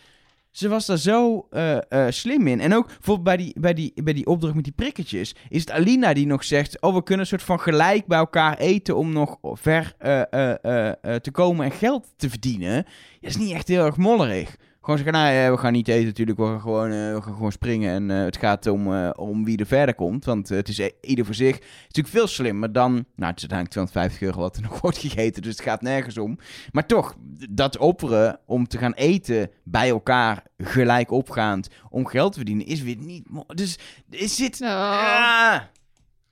ze was daar zo eh, eh, slim in. En ook bijvoorbeeld bij die, bij, die, bij die opdracht met die prikketjes. Is het Alina die nog zegt: Oh, we kunnen een soort van gelijk bij elkaar eten. om nog ver eh, te komen en geld te verdienen. Dat is niet echt heel erg mollerig. Gewoon zeggen, nou ja, we gaan niet eten natuurlijk, we gaan gewoon, eh, we gaan gewoon springen en eh, het gaat om, eh, om wie er verder komt. Want het is eh, ieder voor zich. Het is natuurlijk veel slimmer dan, nou het is uiteindelijk 250 euro wat er nog [laughs] wordt gegeten, dus het gaat nergens om. Maar toch, dat opperen om te gaan eten bij elkaar gelijk opgaand om geld te verdienen, is weer niet... Dus is dit... Nou. Ah.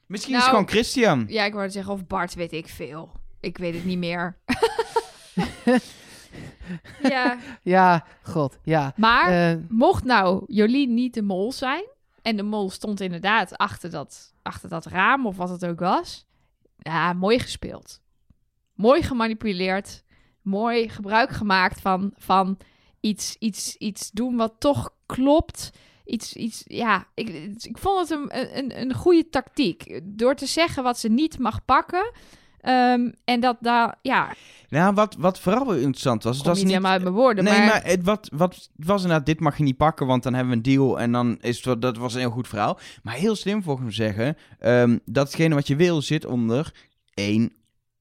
misschien is het Nou. gewoon Christian. Ja, ik wou zeggen, of Bart weet ik veel. Ik weet het niet meer. [laughs] ja, [laughs] Ja, god, ja. maar Eh, mocht nou Jolien niet de mol zijn... en de mol stond inderdaad achter dat, achter dat raam of wat het ook was... ja, mooi gespeeld. Mooi gemanipuleerd. Mooi gebruik gemaakt van, van iets, iets, iets doen wat toch klopt. Iets, iets, ja, ik, ik vond het een, een, een goede tactiek. Door te zeggen wat ze niet mag pakken... Ehm, en dat daar, ja, Nou, wat, wat vooral wel interessant was... het was niet helemaal uit mijn woorden, nee, maar, maar, het, wat, wat was inderdaad, dit mag je niet pakken, want dan hebben we een deal en dan is het, dat was een heel goed verhaal. Maar heel slim volgens me zeggen, ehm, datgene wat je wil zit onder één,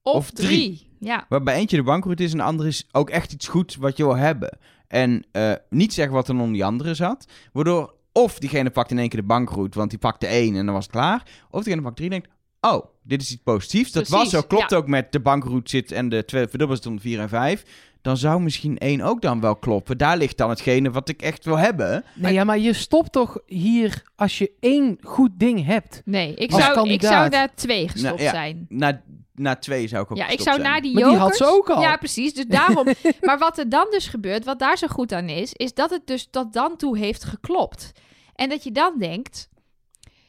of, of drie. drie. Ja, waarbij eentje de bankroute is en de andere is ook echt iets goed wat je wil hebben. En eh, niet zeggen wat er onder die andere zat, waardoor of diegene pakt in één keer de bankroute, want die pakte één en dan was het klaar. Of diegene pakt drie en denkt, oh, dit is iets positiefs. Dat was zo, klopt ja. ook met de bankroute zit en de twee verdubbeld zit onder vier en vijf. Dan zou misschien één ook dan wel kloppen. Daar ligt dan hetgene wat ik echt wil hebben. Nee, ja, maar je stopt toch hier als je één goed ding hebt. nee, ik zou, ik zou daar twee gestopt Nou, ja. zijn. Na, na twee zou ik ook Ja, ik zou zijn. na die Maar die jokers... had ze ook al. Ja, precies. Dus daarom... [laughs] maar wat er dan dus gebeurt, wat daar zo goed aan is... is dat het dus tot dan toe heeft geklopt. En dat je dan denkt...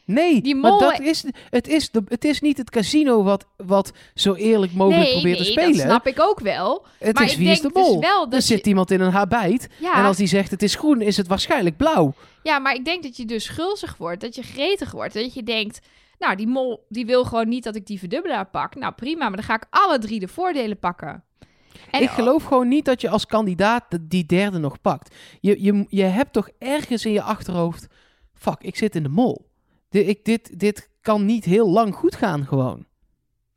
Nee, Die maar dat is, het, is de, het is niet het casino wat, wat zo eerlijk mogelijk nee, probeert nee, te spelen. dat snap ik ook wel. Het maar is ik wie is de dus mol. wel er dat zit je- iemand in een habijt Ja, en als die zegt het is groen, is het waarschijnlijk blauw. ja, maar ik denk dat je dus gulzig wordt. Dat je gretig wordt. Dat je denkt... Nou, die mol die wil gewoon niet dat ik die verdubbelaar pak. Nou, prima. Maar dan ga ik alle drie de voordelen pakken. En ik geloof gewoon niet dat je als kandidaat die derde nog pakt. Je, je, je hebt toch ergens in je achterhoofd... Fuck, ik zit in de mol. Ik, dit, dit kan niet heel lang goed gaan gewoon.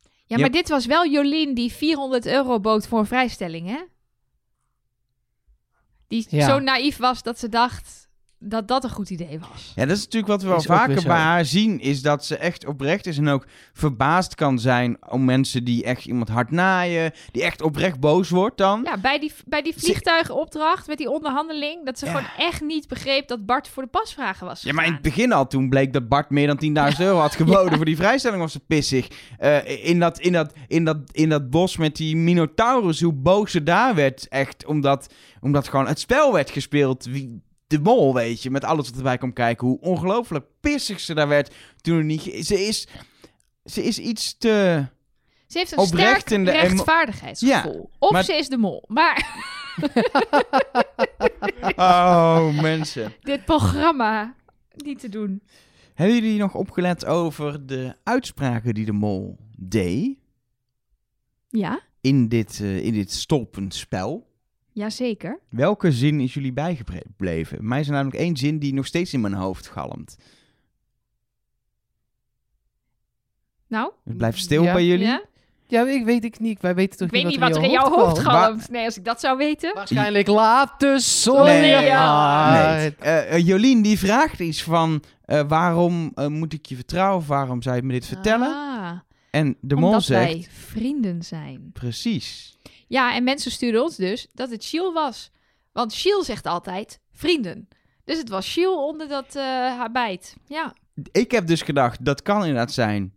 Ja, Ja. maar dit was wel Jolien die 400 euro bood voor een vrijstelling, hè? Die Ja. zo naïef was dat ze dacht dat dat een goed idee was. Ja, dat is natuurlijk wat we wel vaker bij haar zien, is dat ze echt oprecht is en ook verbaasd kan zijn om mensen die echt iemand hard naaien, die echt oprecht boos wordt dan. Ja, bij die, bij die vliegtuigenopdracht met die onderhandeling, dat ze Ja. gewoon echt niet begreep dat Bart voor de pasvragen was Ja, maar in het begin al, toen bleek dat Bart meer dan 10.000 euro had [laughs] geboden voor die vrijstelling, was ze pissig. Eh, in, dat, in, dat, in, dat, in dat bos met die Minotaurus, hoe boos ze daar werd, echt, omdat, omdat gewoon het spel werd gespeeld. Wie, de mol, weet je, met alles wat erbij komt kijken. Hoe ongelooflijk pissig ze daar werd toen er niet... Ze is, ze is iets te... Ze heeft een oprecht sterk in de rechtvaardigheidsgevoel. of maar- ze is de mol. Maar [laughs] Oh, mensen. dit programma niet te doen. Hebben jullie nog opgelet over de uitspraken die de mol deed Ja, in dit, eh, in dit stolpend spel? Jazeker. Welke zin is jullie bijgebleven? Mij is er namelijk één zin die nog steeds in mijn hoofd galmt. Nou, Het blijft stil Ja. bij jullie. ja? Ja, ik weet ik niet. Wij weten toch ik weet niet wat er in jouw hoofd galmt? galmt. Nee, als ik dat zou weten. Waarschijnlijk laat de zon Nee. Ja. Nee. Eh, eh, Jolien die vraagt iets van... eh, waarom moet ik je vertrouwen? Waarom zou je me dit vertellen? Ah, en de mol omdat zegt... wij vrienden zijn. Precies. Ja, en mensen stuurden ons dus dat het Shiel was. Want Shiel zegt altijd vrienden. Dus het was Shiel onder dat eh haar bijt. Ja. Ik heb dus gedacht, dat kan inderdaad zijn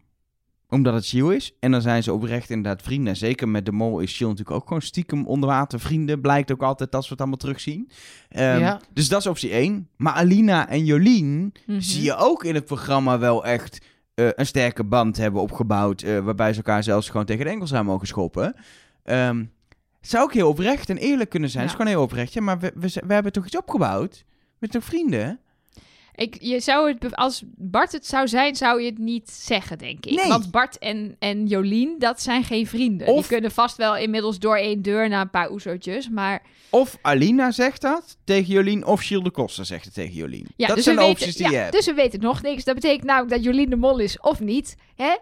omdat het Shield is. En dan zijn ze oprecht inderdaad vrienden. En zeker met de mol is Shield natuurlijk ook gewoon stiekem onderwater vrienden. Blijkt ook altijd als we het allemaal terugzien. Ehm, Ja. Dus dat is optie 1. Maar Alina en Jolien Mhm. zie je ook in het programma wel echt eh, een sterke band hebben opgebouwd. eh, waarbij ze elkaar zelfs gewoon tegen de enkels aan mogen schoppen. Ehm, het zou ook heel oprecht en eerlijk kunnen zijn. Ja. Het is gewoon heel oprecht. Ja, maar we, we, we hebben toch iets opgebouwd? Met toch vrienden? Ik, je zou het, als Bart het zou zijn, zou je het niet zeggen, denk ik. Nee. Want Bart en, en Jolien, dat zijn geen vrienden. Of- Die kunnen vast wel inmiddels door één deur naar een paar oezootjes. Maar Of Alina zegt dat tegen Jolien, of Gilles de Koster zegt het tegen Jolien. ja, dat dus zijn de weten, opties die ja, je hebt. Dus we weten nog niks. Dat betekent namelijk dat Jolien de mol is of niet. Hè?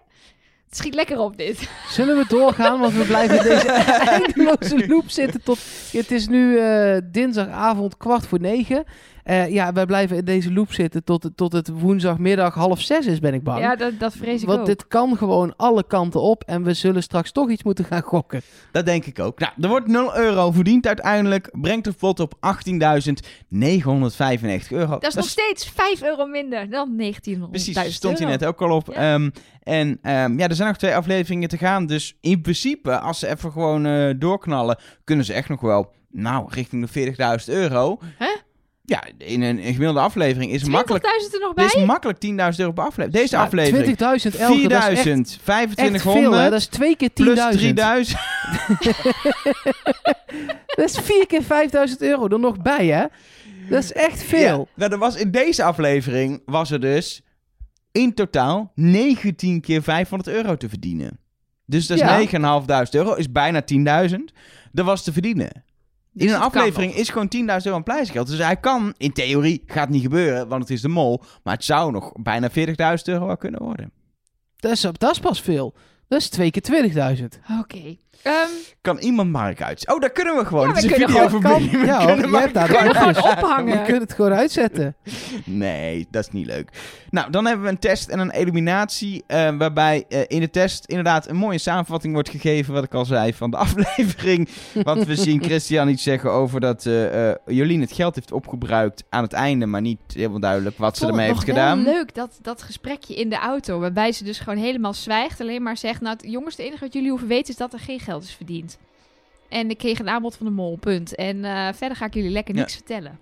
Het schiet lekker op dit. Zullen we doorgaan? Want we blijven in deze [laughs] eindeloze loop zitten tot... Het is nu eh, dinsdagavond kwart voor negen. Eh, ja, wij blijven in deze loop zitten tot, het- tot het woensdagmiddag half zes is, ben ik bang. Ja, dat, dat vrees ik Want ook. dit kan gewoon alle kanten op. En we zullen straks toch iets moeten gaan gokken. Dat denk ik ook. Nou, er wordt 0 euro verdiend uiteindelijk. Brengt de pot op 18.995 euro. Dat is nog steeds 5 euro minder dan 1900 Precies, daar stond hij net ook al op. Ja. Ehm, en ehm, ja, er zijn nog twee afleveringen te gaan. Dus in principe, als ze even gewoon eh, doorknallen, kunnen ze echt nog wel, nou, richting de 40.000 euro. Hè? Ja, in een, een gemiddelde aflevering is makkelijk, 20.000 er nog bij? dit is makkelijk 10.000 euro per aflevering. Deze Ja, aflevering, 20.000 elke, dat is echt, 4.000, echt veel, hè? 2500, Dat is twee keer 10.000. plus 3.000. [laughs] Dat is vier keer 5.000 euro er nog bij, hè? Dat is echt veel. Ja, nou, er was in deze aflevering was er dus in totaal 19 keer 500 euro te verdienen. Dus dat is Ja. 9.500 euro, is bijna 10.000. Dat was te verdienen. Dus In een aflevering is gewoon 10.000 euro aan prijsgeld. Dus hij kan, in theorie, gaat niet gebeuren, want het is de mol. Maar het zou nog bijna 40.000 euro kunnen worden. Dat is, dat is pas veel. Dat is twee keer 20.000. Oké. Ehm, Kan iemand Mark uit? Oh, daar kunnen we gewoon. Ja, het is we een kunnen video gewoon- Kan. We ja, kunnen je Mark hebt daar kunnen knopjes. gewoon ophangen. Je kunt het gewoon uitzetten. [laughs] Nee, dat is niet leuk. Nou, dan hebben we een test en een eliminatie. eh, waarbij eh, in de test inderdaad een mooie samenvatting wordt gegeven. Wat ik al zei van de [laughs] aflevering. Want we zien Christian iets zeggen over dat eh, eh, Jolien het geld heeft opgebruikt aan het einde. Maar niet helemaal duidelijk wat ze ermee heeft gedaan. leuk dat, dat gesprekje in de auto, waarbij ze dus gewoon helemaal zwijgt. Alleen maar zegt, nou het- jongens, het enige wat jullie hoeven weten is dat er geen geld is verdiend. En ik kreeg een aanbod van de mol, punt. En eh, verder ga ik jullie lekker Ja. niks vertellen.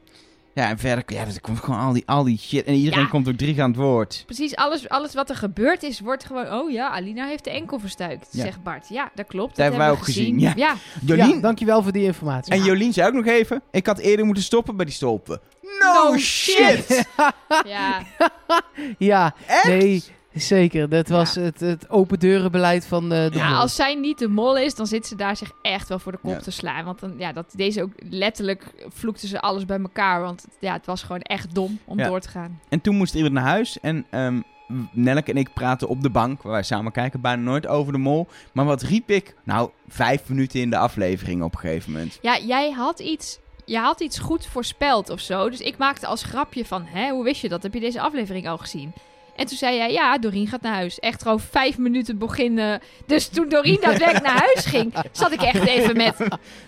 Ja, en verder ja, er komt gewoon al die, al die shit. En iedereen Ja. komt ook drie aan het woord. Precies, alles, alles wat er gebeurd is, wordt gewoon... Oh ja, Alina heeft de enkel verstuikt, Ja. zegt Bart. Ja, dat klopt. Dat, hebben wij we ook gezien, ja. ja. Jolien, Ja, dankjewel voor die informatie. en Jolien zei ook nog even... Ik had eerder moeten stoppen bij die stolpen. No, No shit! [laughs] ja. [laughs] Ja, Echt? nee, zeker. Dat was het, het open deurenbeleid van eh, de Ja, mol. als zij niet de mol is, dan zit ze daar zich echt wel voor de kop Ja. te slaan. Want dan, ja, dat, deze ook letterlijk vloekte ze alles bij elkaar. Want ja, het was gewoon echt dom om Ja. door te gaan. En toen moest iemand naar huis. En ehm Nelleke en ik praten op de bank, waar wij samen kijken, bijna nooit over de mol. Maar wat riep ik? Nou, vijf minuten in de aflevering op een gegeven moment. Ja, jij had iets, je had iets goed voorspeld of zo. Dus ik maakte als grapje van, hè, hoe wist je dat? Heb je deze aflevering al gezien? En toen zei jij, ja, Doreen gaat naar huis. Echt gewoon vijf minuten beginnen. Dus toen Doreen daadwerkelijk naar huis ging, zat ik echt even met...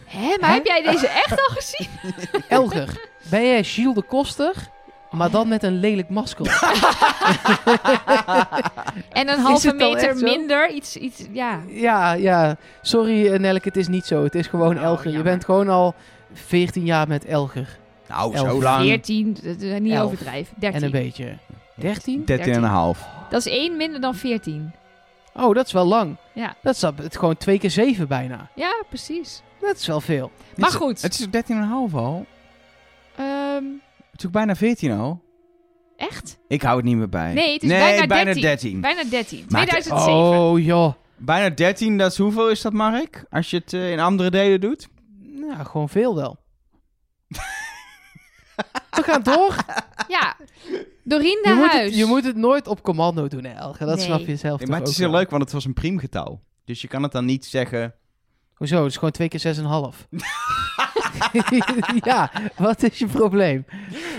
Hè, maar Hè? heb jij deze echt al gezien? [laughs] Elger, ben jij Gilles de Koster, maar dan met een lelijk masker? [laughs] En een halve meter minder, iets, iets, ja. ja, ja. Sorry eh, Nelke, het is niet zo. Het is gewoon Oh, Elger. Je bent gewoon al 14 jaar met Elger. Nou, Elf. zo lang. 14, dat is niet Elf. overdrijven. En een 13. beetje. 13? 13 en een half. Dat is één minder dan 14. Oh, dat is wel lang. Ja. Dat is, het gewoon twee keer zeven bijna. Ja, precies. Dat is wel veel. Maar is- goed. Het is ook 13 en een half al. Ehm, Het is ook bijna 14 al. echt? Ik hou het niet meer bij. Nee, het is nee, bijna 13. 13. Bijna 13. Maar het- 2007. Oh, joh. Bijna 13, dat is hoeveel is dat, Mark? Als je het eh, in andere delen doet? Nou, gewoon veel wel. [laughs] We gaan door. Ja. Doreen Je naar moet, huis. het, je moet het nooit op commando doen, hè, Elger. Dat Nee. snap je zelf Nee, toch maar het is heel wel. leuk, want het was een priemgetal. Dus je kan het dan niet zeggen... Hoezo? Het is gewoon twee keer zes en een half. [laughs] ja, wat is je probleem?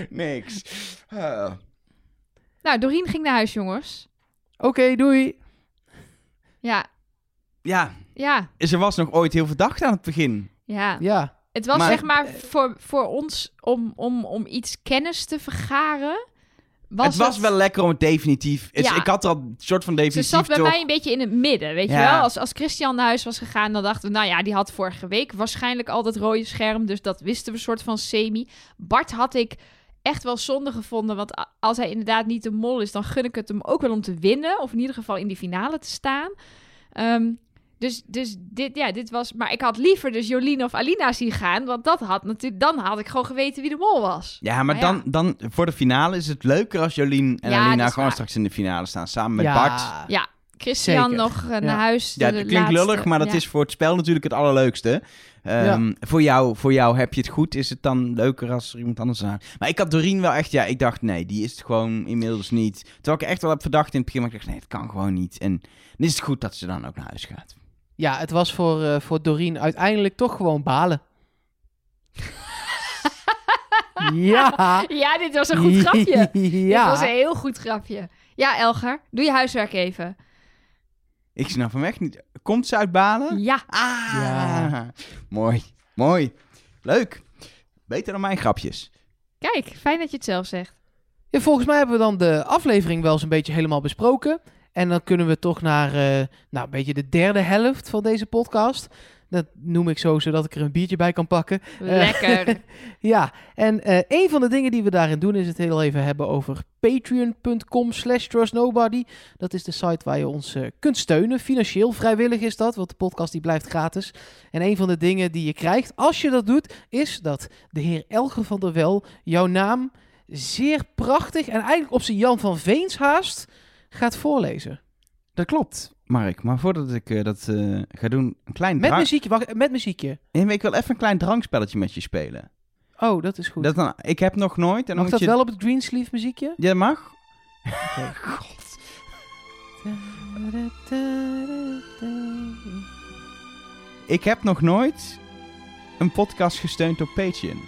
Niks. Nou, Doreen ging naar huis, jongens. Oké, doei. Ja. ja, Ja. er was nog ooit heel verdacht aan het begin. Ja. Ja, Het was Maar- zeg maar voor, voor ons om, om, om iets kennis te vergaren. Was het was wel lekker om het definitief... het- Ja. Ik had al een soort van Ze definitief zat bij toch... mij een beetje in het midden, weet je wel? Als, als Christian naar huis was gegaan, dan dachten we... nou ja, die had vorige week waarschijnlijk al dat rode scherm... dus dat wisten we soort van semi. Bart had ik echt wel zonde gevonden... want als hij inderdaad niet de mol is... dan gun ik het hem ook wel om te winnen... of in ieder geval in die finale te staan. Ehm, dus dus dit, ja, dit was... Maar ik had liever dus Jolien of Alina zien gaan... want dat had natuurlijk, dan had ik gewoon geweten wie de mol was. Ja, maar Maar ja. dan, dan voor de finale is het leuker als Jolien en Ja, Alina gewoon waar. straks in de finale staan. Samen met ja. Bart. Ja, Christian Zeker. nog eh, naar Ja. huis. Ja, dat klinkt laatste- lullig, maar dat ja. is voor het spel natuurlijk het allerleukste. Ehm, voor, jou, voor jou heb je het goed. Is het dan leuker als er iemand anders aan? Maar ik had Doreen wel echt... Ja, ik dacht, nee, die is het gewoon inmiddels niet. Terwijl ik echt wel heb verdacht in het begin. Maar ik dacht, nee, het kan gewoon niet. En dan is het goed dat ze dan ook naar huis gaat. Ja, het was voor, eh, voor Doreen uiteindelijk toch gewoon balen. [laughs] ja. Ja, dit was een goed grapje. [laughs] ja. Dit was een heel goed grapje. Ja, Elger, doe je huiswerk even. Ik snap hem echt niet. Komt ze uit Balen? Ja. Ah, Ja. mooi. Mooi. Leuk. Beter dan mijn grapjes. Kijk, fijn dat je het zelf zegt. Ja, volgens mij hebben we dan de aflevering wel eens een beetje helemaal besproken. En dan kunnen we toch naar eh, nou, een beetje de derde helft van deze podcast. Dat noem ik zo, zodat ik er een biertje bij kan pakken. Lekker. [laughs] Ja, en eh, een van de dingen die we daarin doen is het heel even hebben over patreon.com slash trustnobody. Dat is de site waar je ons eh, kunt steunen. Financieel vrijwillig is dat, want de podcast die blijft gratis. En een van de dingen die je krijgt als je dat doet, is dat de heer Elger van der Wel jouw naam zeer prachtig en eigenlijk op zijn Jan van Veens haast gaat voorlezen. Dat klopt. Mark. Maar voordat ik eh, dat eh, ga doen, een klein Met muziekje, wacht, met muziekje. Nee, maar ik wil even een klein drankspelletje met je spelen. Oh, dat is goed. Dat dan, ik heb nog nooit... En Mag dat je... wel op het Greensleeve muziekje? Ja, dat mag. [laughs] God. Ik heb nog nooit een podcast gesteund door Patreon.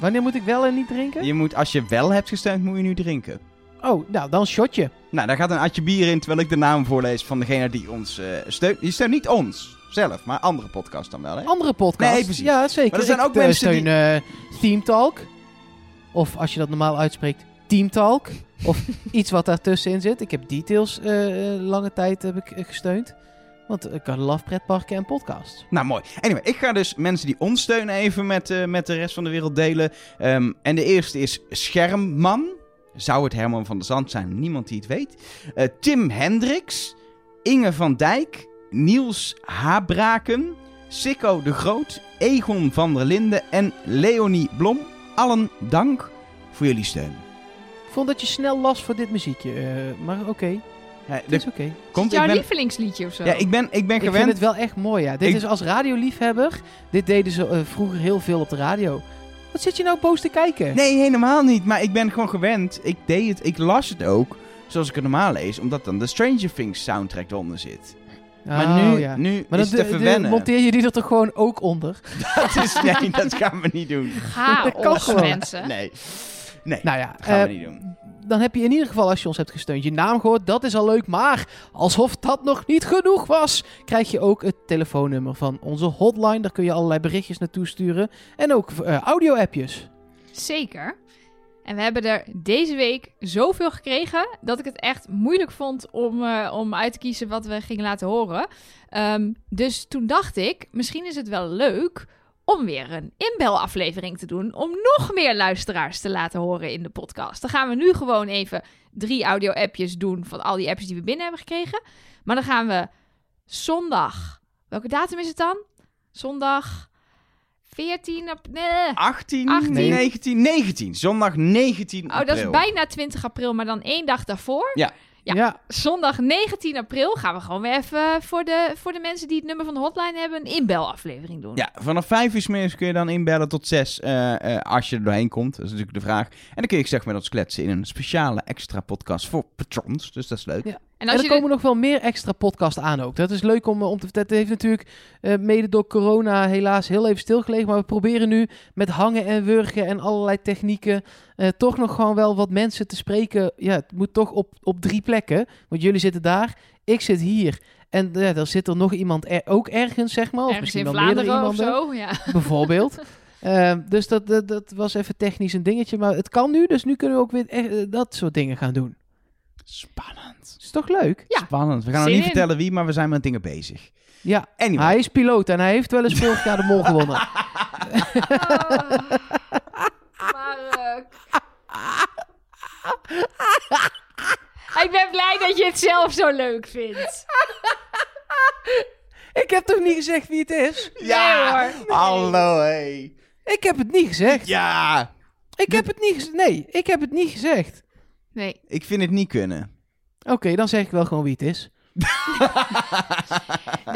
Wanneer moet ik wel en niet drinken? Je moet, als je wel hebt gesteund, moet je nu drinken. Oh, nou, dan shotje. Nou, daar gaat een atje bier in, terwijl ik de naam voorlees van degene die ons eh, steunt. Die steunt niet ons zelf, maar andere podcast dan wel, hè? Andere podcast. Nee, precies. Ja, zeker. Maar er zijn Ik, ook eh, mensen steun, die- eh, Team Talk. Of als je dat normaal uitspreekt, Team Talk. Of [laughs] iets wat daartussenin zit. Ik heb Details lange tijd heb ik, gesteund. Want ik had Love Pretparken en podcasts. Nou, mooi. Anyway, ik ga dus mensen die ons steunen even met, met de rest van de wereld delen. Ehm, en de eerste is Schermman. Zou het Herman van der Zand zijn? Niemand die het weet. Eh, Tim Hendricks. Inge van Dijk. Niels Habraken. Sikko de Groot. Egon van der Linden. En Leonie Blom. Allen dank voor jullie steun. Ik vond dat je snel las voor dit muziekje. eh, maar oké, Ja, het de- is oké. Is komt, het jouw ik ben, lievelingsliedje of zo? ja, ik ben, ik ben Ik gewend. vind het wel echt mooi, ja. Dit Ik- is als radioliefhebber. Dit deden ze eh, vroeger heel veel op de radio. Wat zit je nou boos te kijken? Nee, helemaal niet. Maar ik ben gewoon gewend. Ik deed het, ik las het ook zoals ik het normaal lees, omdat dan de Stranger Things soundtrack eronder zit. Maar Oh, nu, ja. nu Maar is dan het de- even de- wennen. monteer je die er toch gewoon ook onder? [laughs] Dat is, nee, dat gaan we niet doen. Chaos, Dat kan gewoon. mensen. Nee, nee, Nou ja, dat gaan we eh, niet doen. Dan heb je in ieder geval, als je ons hebt gesteund, je naam gehoord. Dat is al leuk. Maar alsof dat nog niet genoeg was, krijg je ook het telefoonnummer van onze hotline. Daar kun je allerlei berichtjes naartoe sturen. En ook eh, audio-appjes. Zeker. En we hebben er deze week zoveel gekregen dat ik het echt moeilijk vond om, eh, om uit te kiezen wat we gingen laten horen. Ehm, dus toen dacht ik, misschien is het wel leuk om weer een inbelaflevering te doen. Om nog meer luisteraars te laten horen in de podcast. Dan gaan we nu gewoon even drie audio-appjes doen van al die appjes die we binnen hebben gekregen. Maar dan gaan we zondag. Welke datum is het dan? Zondag 14 april. Nee. 18, 18. 19, 19. Zondag 19 Oh, april. dat is bijna 20 april, maar dan één dag daarvoor. Ja. Ja. Zondag 19 april gaan we gewoon weer even voor de, voor de mensen die het nummer van de hotline hebben een inbelaflevering doen. Ja, vanaf 5 uur middags kun je dan inbellen tot 6 eh, eh, als je er doorheen komt. Dat is natuurlijk de vraag. En dan kun je zeg met ons kletsen in een speciale extra podcast voor patrons. Dus dat is leuk. Ja. En er komen nog wel meer extra podcasts aan ook. Dat is leuk om, eh, om te vertellen. Het heeft natuurlijk eh, mede door corona helaas heel even stilgelegen. Maar we proberen nu met hangen en wurgen en allerlei technieken... eh, toch nog gewoon wel wat mensen te spreken. Ja, het moet toch op, op drie plekken. Want jullie zitten daar, ik zit hier. En ja, dan zit er nog iemand er, ook ergens, zeg maar. Of ergens misschien in wel meerdere of zo. Ja. [laughs] bijvoorbeeld. Eh, dus dat, dat, dat was even technisch een dingetje. Maar het kan nu, dus nu kunnen we ook weer echt, eh, dat soort dingen gaan doen. Spannend. Is toch leuk? Ja. Spannend. We gaan nog niet in. vertellen wie, maar we zijn met dingen bezig. Ja, Anyway. hij is piloot en hij heeft wel eens vorig jaar de mol gewonnen. [laughs] [laughs] Mark. Ik ben blij dat je het zelf zo leuk vindt. [laughs] Ik heb toch niet gezegd wie het is? Ja, Nee, hoor. hallo hey. Ik heb het niet gezegd. Ja, Ik heb het niet gezegd. Nee, ik heb het niet gezegd. Nee. ik vind het niet kunnen. Oké, dan zeg ik wel gewoon wie het is. [laughs]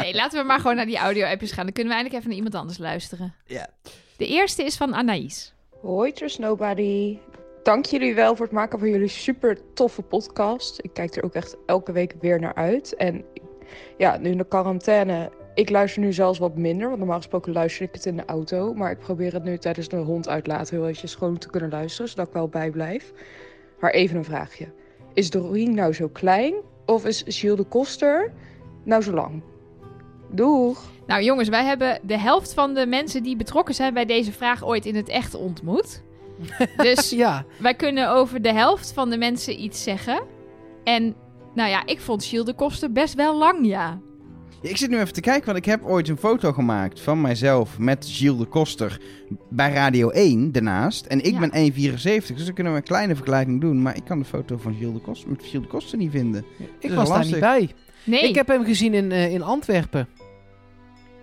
nee, laten we maar gewoon naar die audio-appjes gaan. Dan kunnen we eindelijk even naar iemand anders luisteren. Ja. De eerste is van Anaïs. Hoi Trust Nobody. Dank jullie wel voor het maken van jullie super toffe podcast. Ik kijk er ook echt elke week weer naar uit. En ja, nu in de quarantaine, ik luister nu zelfs wat minder. Want normaal gesproken luister ik het in de auto. Maar ik probeer het nu tijdens de hond uitlaten heel eventjes gewoon te kunnen luisteren. Zodat ik wel bijblijf. Maar even een vraagje. Is Doreen nou zo klein? Of is Gilles de Koster nou zo lang? Doeg! Nou jongens, wij hebben de helft van de mensen die betrokken zijn bij deze vraag ooit in het echt ontmoet. [laughs] Dus Ja, wij kunnen over de helft van de mensen iets zeggen. En nou ja, ik vond Gilles de Koster best wel lang, ja. Ik zit nu even te kijken, want ik heb ooit een foto gemaakt van mijzelf met Gilles de Koster bij Radio 1 daarnaast. En ik Ja. ben 1,74, dus dan kunnen we een kleine vergelijking doen. Maar ik kan de foto van Gilles de Koster met Gilles de Koster niet vinden. ik was daar niet bij. Nee, Ik heb hem gezien in, eh, in Antwerpen.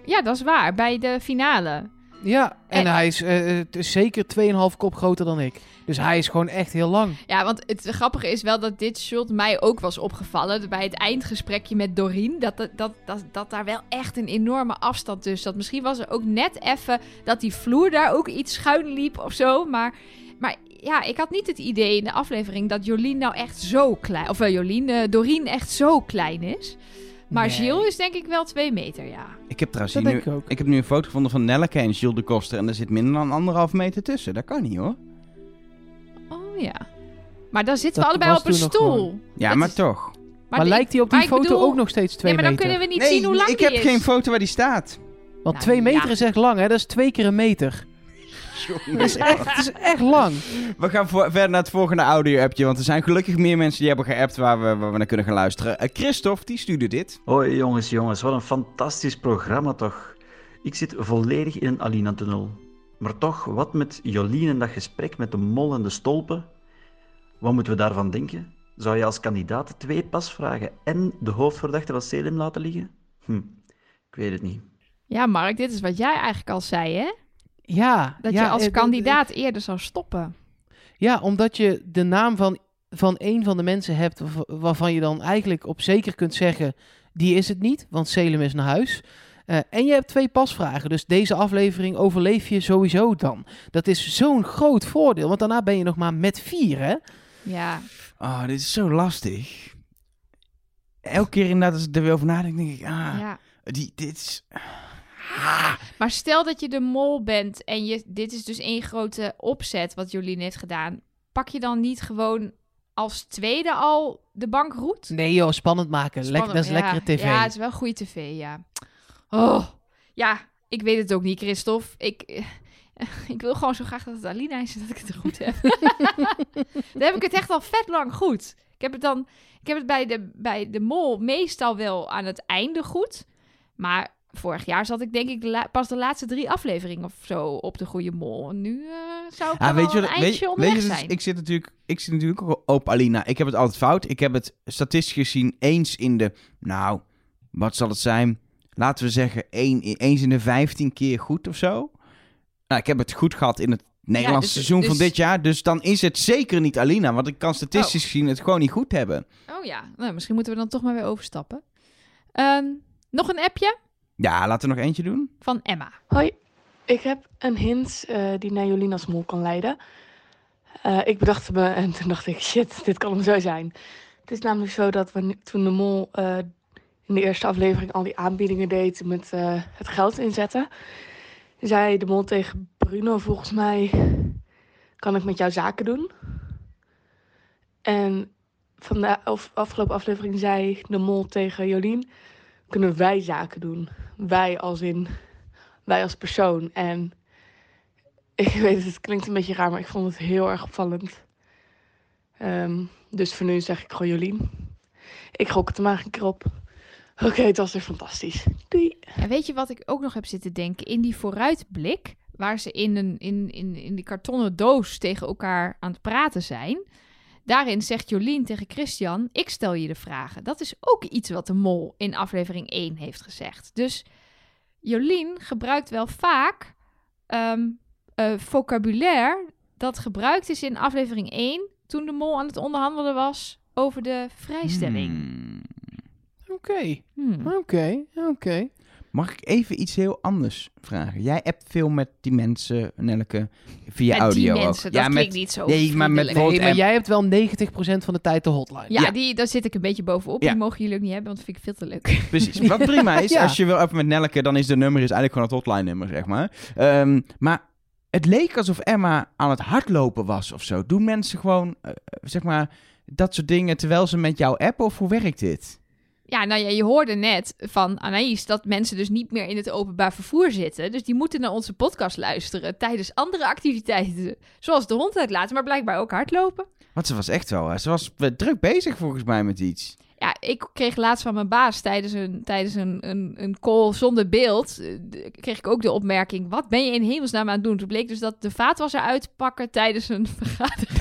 ja, dat is waar. Bij de finale. Ja, en En- hij is eh, is zeker 2,5 kop groter dan ik. Dus hij is gewoon echt heel lang. Ja, want het grappige is wel dat dit shot mij ook was opgevallen. Bij het eindgesprekje met Doreen. Dat, dat, dat, dat, dat daar wel echt een enorme afstand tussen zat. Misschien was er ook net even dat die vloer daar ook iets schuin liep of zo. Maar, maar ja, ik had niet het idee in de aflevering dat Jolien nou echt zo klein... Of wel Jolien, eh, Doreen echt zo klein is. Maar Nee. Gilles is denk ik wel twee meter, ja. Ik heb trouwens Dat hier nu, ik ook. ik heb nu een foto gevonden van Nelleke en Gilles de Koster. En er zit minder dan anderhalf meter tussen. Dat kan niet hoor. Oh ja. Maar dan zitten Dat we allebei op een stoel. gewoon- Ja, Dat maar is- toch. Maar, die- lijkt hij op die foto bedoel- ook nog steeds 2 Ja, maar dan meter? kunnen we niet zien hoe lang ik heb is. geen foto waar die staat. Want Nou, 2 meter ja. is echt lang, hè? Dat is twee keer een meter. Dat is echt, het is echt lang. We gaan voor- verder naar het volgende audio-appje. Want er zijn gelukkig meer mensen die hebben geappt waar we, waar we naar kunnen gaan luisteren. Eh, Christophe, die stuurde dit. Hoi jongens, jongens, wat een fantastisch programma toch. Ik zit volledig in een Alina-tunnel. Maar toch, wat met Jolien en dat gesprek met de mol en de stolpen? Wat moeten we daarvan denken? Zou je als kandidaat twee pasvragen en de hoofdverdachte van Selim laten liggen? Hm, ik weet het niet. Ja, Mark, dit is wat jij eigenlijk al zei, hè? Ja. Dat ja, je als eh, kandidaat eerder zou stoppen. Ja, omdat je de naam van, van een van de mensen hebt waarv- waarvan je dan eigenlijk op zeker kunt zeggen, die is het niet, want Selim is naar huis. Eh, en je hebt twee pasvragen, dus deze aflevering overleef je sowieso dan. Dat is zo'n groot voordeel, want daarna ben je nog maar met vier, hè? Ja, Oh, dit is zo lastig. Elke keer inderdaad als ik er weer over nadenk, denk ik... Ah, ja. die, dit is... Maar stel dat je de mol bent en je, dit is dus één grote opzet wat Jolien heeft gedaan. Pak je dan niet gewoon als tweede al de bankroet? Nee joh, spannend maken. Lek, Spannend, dat is ja. lekkere tv. Ja, het is wel goede tv, ja. Oh, ja, ik weet het ook niet, Christophe. Ik, eh, [laughs] ik wil gewoon zo graag dat het Alina is en dat ik het goed heb. [laughs] dan heb ik het echt al vet lang goed. Ik heb het dan, ik heb het bij de, bij de mol meestal wel aan het einde goed. Maar vorig jaar zat ik denk ik pas de laatste drie afleveringen of zo op de goede mol. En nu eh, zou ik Ah, weet je, een weet, je, dus zijn. ik zit natuurlijk, ik zit natuurlijk ook op Alina. Ik heb het altijd fout. Ik heb het statistisch gezien eens in de, nou, wat zal het zijn? Laten we zeggen, één, eens in de 15 keer goed of zo. Nou, ik heb het goed gehad in het Nederlandse dus- seizoen van dus- dit jaar. Dus dan is het zeker niet Alina. Want ik kan statistisch gezien het gewoon niet goed hebben. Oh ja, nou, misschien moeten we dan toch maar weer overstappen. Ehm, nog een appje Ja, laten we nog eentje doen. van Emma. Hoi, ik heb een hint eh, die naar Jolien als mol kan leiden. Eh, ik bedacht me en toen dacht ik, shit, dit kan hem zo zijn. Het is namelijk zo dat wanneer, toen de mol eh, in de eerste aflevering al die aanbiedingen deed met eh, het geld inzetten, zei de mol tegen Bruno volgens mij, kan ik met jou zaken doen? En van de of, afgelopen aflevering zei de mol tegen Jolien, kunnen wij zaken doen? Wij als in wij als persoon. En ik [laughs] weet het, klinkt een beetje raar, maar ik vond het heel erg opvallend. Ehm, dus voor nu zeg ik gewoon Jolien. Ik gok het maar een keer op. Oké, het was weer fantastisch. Doei. En weet je wat ik ook nog heb zitten denken? In die vooruitblik, waar ze in, een, in, in, in die kartonnen doos tegen elkaar aan het praten zijn. Daarin zegt Jolien tegen Christian, ik stel je de vragen. Dat is ook iets wat de mol in aflevering 1 heeft gezegd. Dus Jolien gebruikt wel vaak ehm, eh, vocabulaire dat gebruikt is in aflevering 1... toen de mol aan het onderhandelen was over de vrijstelling. Hmm. Oké, Hmm. oké, oké. Mag ik even iets heel anders vragen? Jij hebt veel met die mensen, Nelleke, via Met audio die ook. mensen, ja, dat met, klinkt niet zo Nee, maar met Nee, maar jij hebt wel 90% van de tijd de hotline. Ja, Ja. Die, daar zit ik een beetje bovenop. Ja. Die mogen jullie ook niet hebben, want dat vind ik veel te leuk. [laughs] Precies. [laughs] Wat prima is, Ja. als je wil even met Nelleke, dan is de nummer is eigenlijk gewoon het hotline nummer, zeg maar. Ehm, maar het leek alsof Emma aan het hardlopen was of zo. Doen mensen gewoon, eh, zeg maar, dat soort dingen terwijl ze met jou appen? Of hoe werkt dit? Ja, nou ja, je hoorde net van Anaïs dat mensen dus niet meer in het openbaar vervoer zitten. Dus die moeten naar onze podcast luisteren tijdens andere activiteiten. Zoals de hond uitlaten, maar blijkbaar ook hardlopen. Want ze was echt wel, eh, ze was eh, druk bezig volgens mij met iets. Ja, ik kreeg laatst van mijn baas tijdens een, tijdens een, een, een call zonder beeld. eh, kreeg ik ook de opmerking: wat ben je in hemelsnaam aan het doen? Toen bleek dus dat de vaatwasser uitpakken tijdens een [laughs] vergadering.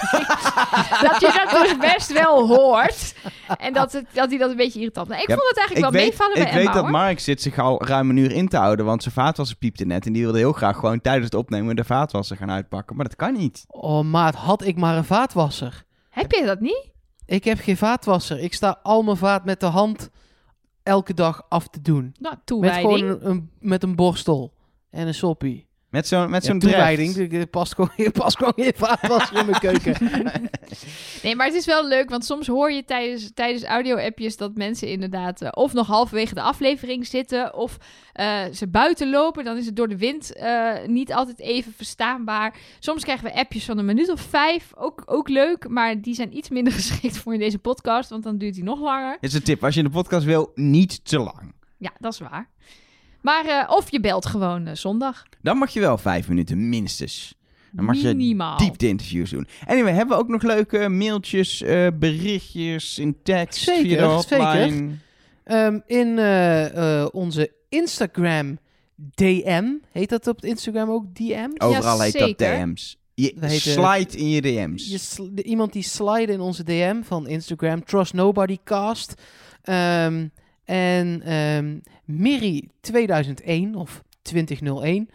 [laughs] dat je dat dus best wel hoort. En dat, het, dat hij dat een beetje irritant. Ik Ja, vond het eigenlijk ik wel weet, meevallen ik bij weet Emma, dat hoor. Mark zit zich al ruim een uur in te houden, want zijn vaatwasser piepte net. En die wilde heel graag gewoon tijdens het opnemen de vaatwasser gaan uitpakken. Maar dat kan niet. Oh, maat, had ik maar een vaatwasser. Heb je dat niet? Ik heb geen vaatwasser. Ik sta al mijn vaat met de hand elke dag af te doen. Nou, Met gewoon een, een- met een borstel en een soppie. Met zo'n met Ja, zo'n. Er past gewoon, past gewoon geen vaatwasser in mijn keuken. [laughs] Nee, maar het is wel leuk, want soms hoor je tijdens, tijdens audio-appjes dat mensen inderdaad eh, of nog halverwege de aflevering zitten of eh, ze buiten lopen. Dan is het door de wind eh, niet altijd even verstaanbaar. Soms krijgen we appjes van een minuut of vijf, ook, ook leuk, maar die zijn iets minder [laughs] geschikt voor in deze podcast, want dan duurt die nog langer. Dit is een tip. Als je in de podcast wil, niet te lang. Ja, dat is waar. Maar eh, of je belt gewoon eh, zondag. Dan mag je wel vijf minuten minstens. Dan mag je Minimaal. diepte interviews doen. Anyway, hebben we ook nog leuke mailtjes, eh, berichtjes in tekst Zeker, via de hotline? zeker. Ehm, in eh, eh, onze Instagram DM, heet dat op Instagram ook DM? Overal heet dat. DM's. Je heet, slide in je DM's. Je sl- iemand die slide in onze DM van Instagram, Trust Nobody Cast. Ehm, en ehm Miri 2001 of 2001,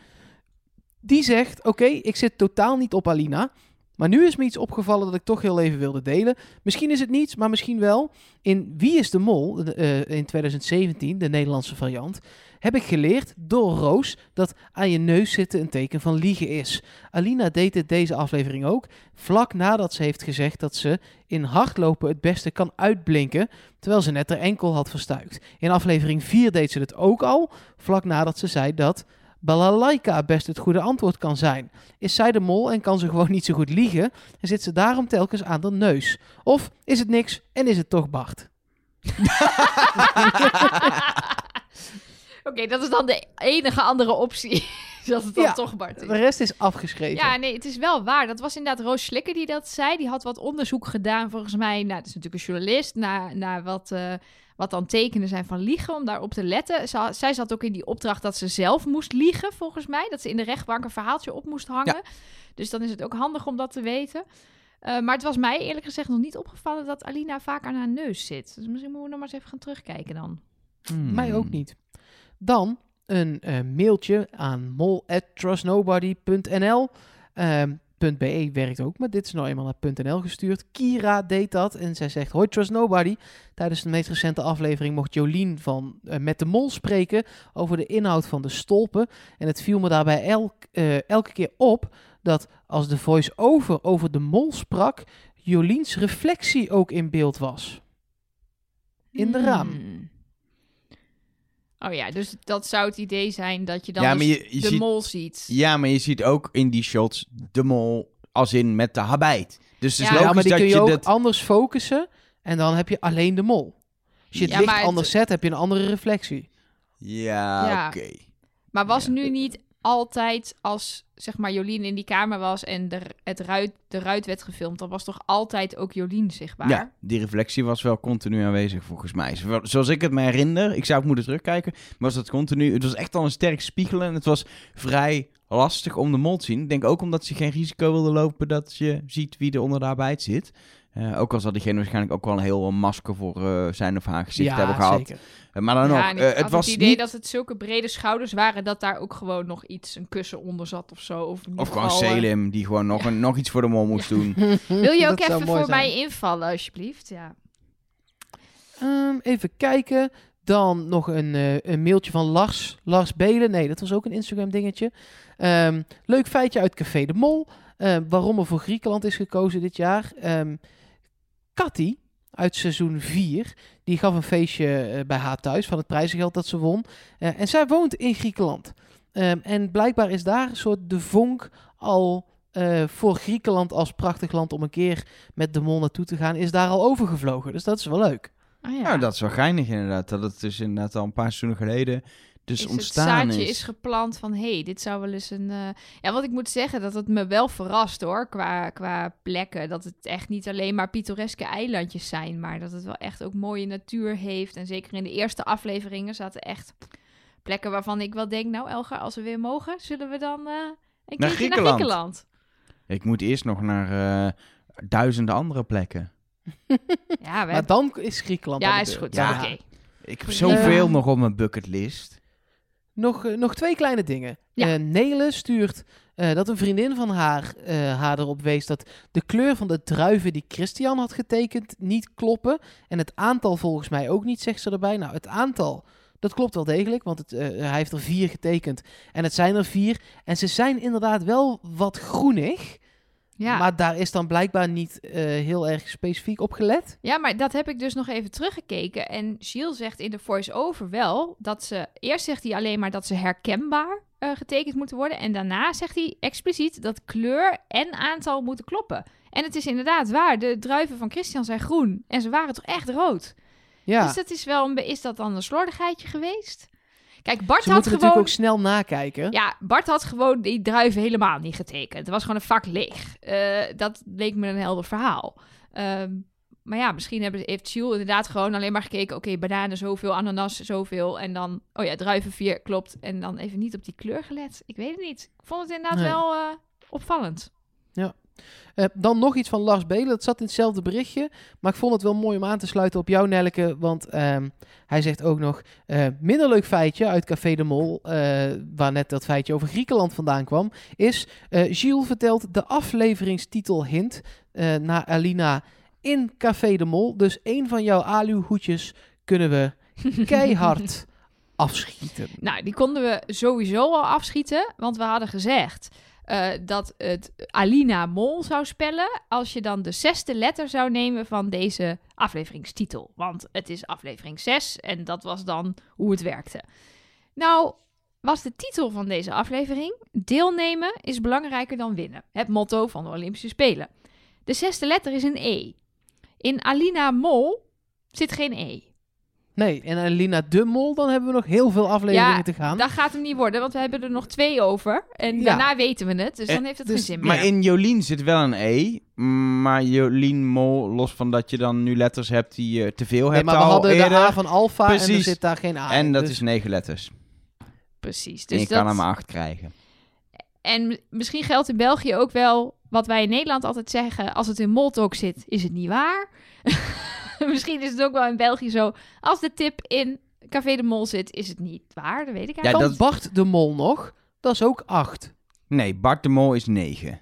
die zegt: Oké, ik zit totaal niet op Alina. Maar nu is me iets opgevallen dat ik toch heel even wilde delen. Misschien is het niets, maar misschien wel. In Wie is de Mol eh, in 2017, de Nederlandse variant, heb ik geleerd door Roos dat aan je neus zitten een teken van liegen is. Alina deed dit deze aflevering ook, vlak nadat ze heeft gezegd dat ze in hardlopen het beste kan uitblinken, terwijl ze net haar enkel had verstuikt. In aflevering 4 deed ze het ook al, vlak nadat ze zei dat balalaika best het goede antwoord kan zijn. Is zij de mol en kan ze gewoon niet zo goed liegen en zit ze daarom telkens aan de neus? Of is het niks en is het toch Bart? [laughs] [laughs] Oké, dat is dan de enige andere optie. [laughs] dat het dan Ja, toch Bart is. De rest is afgeschreven. Ja, nee, het is wel waar. Dat was inderdaad Roos Slikker die dat zei. Die had wat onderzoek gedaan, volgens mij. Nou, dat is natuurlijk een journalist. Naar, naar wat, eh, wat dan tekenen zijn van liegen, om daarop te letten. Zij zat ook in die opdracht dat ze zelf moest liegen, volgens mij. Dat ze in de rechtbank een verhaaltje op moest hangen. Dus dan is het ook handig om dat te weten. Eh, maar het was mij eerlijk gezegd nog niet opgevallen dat Alina vaak aan haar neus zit. Dus misschien moeten we nog maar eens even gaan terugkijken dan. Hmm. Mij ook niet. Dan een eh, mailtje aan mol@trustnobody.nl. Ehm, .be werkt ook, maar dit is nou eenmaal naar .nl gestuurd. Kira deed dat en zij zegt... Hoi Trust Nobody. Tijdens de meest recente aflevering mocht Jolien van eh, Met de Mol spreken... over de inhoud van de stolpen. En het viel me daarbij elk, eh, elke keer op... dat als de voice-over over de mol sprak... Joliens reflectie ook in beeld was. In de raam. Hmm. Oh ja, dus dat zou het idee zijn dat je dan Ja, dus maar je, je de ziet, mol ziet. ja, maar je ziet ook in die shots de mol als in met de habijt. Dus het is Ja, logisch Ja, maar die dat kun je, je ook dat... anders focussen en dan heb je alleen de mol. Als je het Ja, licht het- anders zet, heb je een andere reflectie. Ja, Ja. oké. Maar was Ja. nu niet altijd als zeg maar Jolien in die kamer was en de, het ruit, de ruit werd gefilmd, dan was toch altijd ook Jolien zichtbaar? Ja, die reflectie was wel continu aanwezig volgens mij. Zo- Zoals ik het me herinner, ik zou het moeten terugkijken, maar was dat continu... Het was echt al een sterk spiegelen en het was vrij lastig om de mol te zien. Ik denk ook omdat ze geen risico wilden lopen dat je ziet wie er onder de arbeid zit. Eh, ook al zal diegene waarschijnlijk ook wel een heel masker voor eh, zijn of haar gezicht hebben gehad. zeker. Eh, maar dan Ja, nog, en ik eh, had het was het idee niet... dat het zulke brede schouders waren dat daar ook gewoon nog iets, een kussen onder zat of zo. Of, Of gewoon Selim, die gewoon nog, een, nog iets voor de mol moest doen. [laughs] Wil je ook even voor zijn. mij invallen, alsjeblieft? Ja. Ehm, even kijken. Dan nog een, eh, een mailtje van Lars. Lars Belen. Nee, dat was ook een Instagram dingetje. Ehm, leuk feitje uit Café de Mol. Ehm, waarom er voor Griekenland is gekozen dit jaar. Ehm Cathy uit seizoen 4. Die gaf een feestje eh, bij haar thuis van het prijzengeld dat ze won. Eh, en zij woont in Griekenland. Ehm, en blijkbaar is daar een soort de vonk al eh, voor Griekenland als prachtig land om een keer met de mol naartoe te gaan, is daar al overgevlogen. Dus dat is wel leuk. Oh, ja. Nou, dat is wel geinig inderdaad. Dat het dus inderdaad al een paar seizoenen geleden dus is ontstaan het zaadje is. is geplant van... hé, hey, dit zou wel eens een... eh, Ja, wat ik moet zeggen, dat het me wel verrast hoor, qua, qua plekken. Dat het echt niet alleen maar pittoreske eilandjes zijn... maar dat het wel echt ook mooie natuur heeft. En zeker in de eerste afleveringen zaten echt plekken waarvan ik wel denk... nou Elga, als we weer mogen, zullen we dan eh een Naar Griekenland. naar Griekenland? Ik moet eerst nog naar eh, duizenden andere plekken. Ja, we Maar hebben... dan is Griekenland ja is goed. Ja. Oké. Ik heb zoveel nog op mijn bucketlist. Nog, eh, nog twee kleine dingen. Ja. Eh, Nele stuurt eh, dat een vriendin van haar haar erop wees dat de kleur van de druiven die Christian had getekend niet kloppen. En het aantal volgens mij ook niet, zegt ze erbij. Nou, het aantal, dat klopt wel degelijk, want het, hij heeft er vier getekend. En het zijn er vier. En ze zijn inderdaad wel wat groenig. Ja. Maar daar is dan blijkbaar niet eh, heel erg specifiek op gelet. Ja, maar dat heb ik dus nog even teruggekeken. En Gilles zegt in de voice-over wel dat ze... Eerst zegt hij alleen maar dat ze herkenbaar eh, getekend moeten worden. En daarna zegt hij expliciet dat kleur en aantal moeten kloppen. En het is inderdaad waar. De druiven van Christian zijn groen. En ze waren toch echt rood. Ja, Dus dat is wel een... Is dat dan een slordigheidje geweest? Kijk, Bart ze had gewoon... natuurlijk ook snel nakijken. Ja, Bart had gewoon die druiven helemaal niet getekend. Het was gewoon een vak leeg. Eh, dat leek me een helder verhaal. Ehm, maar ja, misschien hebben, heeft Jules inderdaad gewoon alleen maar gekeken... oké, bananen zoveel, ananas zoveel... en dan, oh ja, druiven vier, klopt. En dan even niet op die kleur gelet. Ik weet het niet. Ik vond het inderdaad Nee. wel eh, opvallend. Eh, dan nog iets van Lars Belen. Dat zat in hetzelfde berichtje. Maar ik vond het wel mooi om aan te sluiten op jou, Nelleke. Want ehm, hij zegt ook nog... eh minder leuk feitje uit Café de Mol... eh, waar net dat feitje over Griekenland vandaan kwam... is... Gilles vertelt de afleveringstitel hint... naar Alina in Café de Mol. Dus één van jouw aluhoedjes kunnen we [laughs] keihard afschieten. Nou, die konden we sowieso al afschieten, want we hadden gezegd eh, dat het Alina Mol zou spellen als je dan de zesde letter zou nemen van deze afleveringstitel. Want het is aflevering 6 en dat was dan hoe het werkte. Nou, was de titel van deze aflevering Deelnemen is belangrijker dan winnen. Het motto van de Olympische Spelen. De zesde letter is een E. In Alina Mol zit geen E. Nee, en Alina de Mol... dan hebben we nog heel veel afleveringen Ja, te gaan. Dat gaat hem niet worden, want we hebben er nog twee over. En Ja. daarna weten we het, dus dan Eh, heeft het dus- geen zin meer. Maar in Jolien zit wel een E. Maar Jolien Mol, los van dat je dan nu letters hebt die je te veel Nee, hebt maar we al hadden eerder. de A van Alpha en er zit daar geen A in. en dat Dus- is negen letters. Precies. en Dus je dat... kan maar acht krijgen. En misschien geldt in België ook wel wat wij in Nederland altijd zeggen. Als het in Moltok zit, is het niet waar. [laughs] [laughs] misschien is het ook wel in België zo. Als de tip in Café de Mol zit, is het niet waar. Dat weet ik Ja, eigenlijk Kan dat- Bart de Mol nog? Dat is ook 8. Nee, Bart de Mol is negen.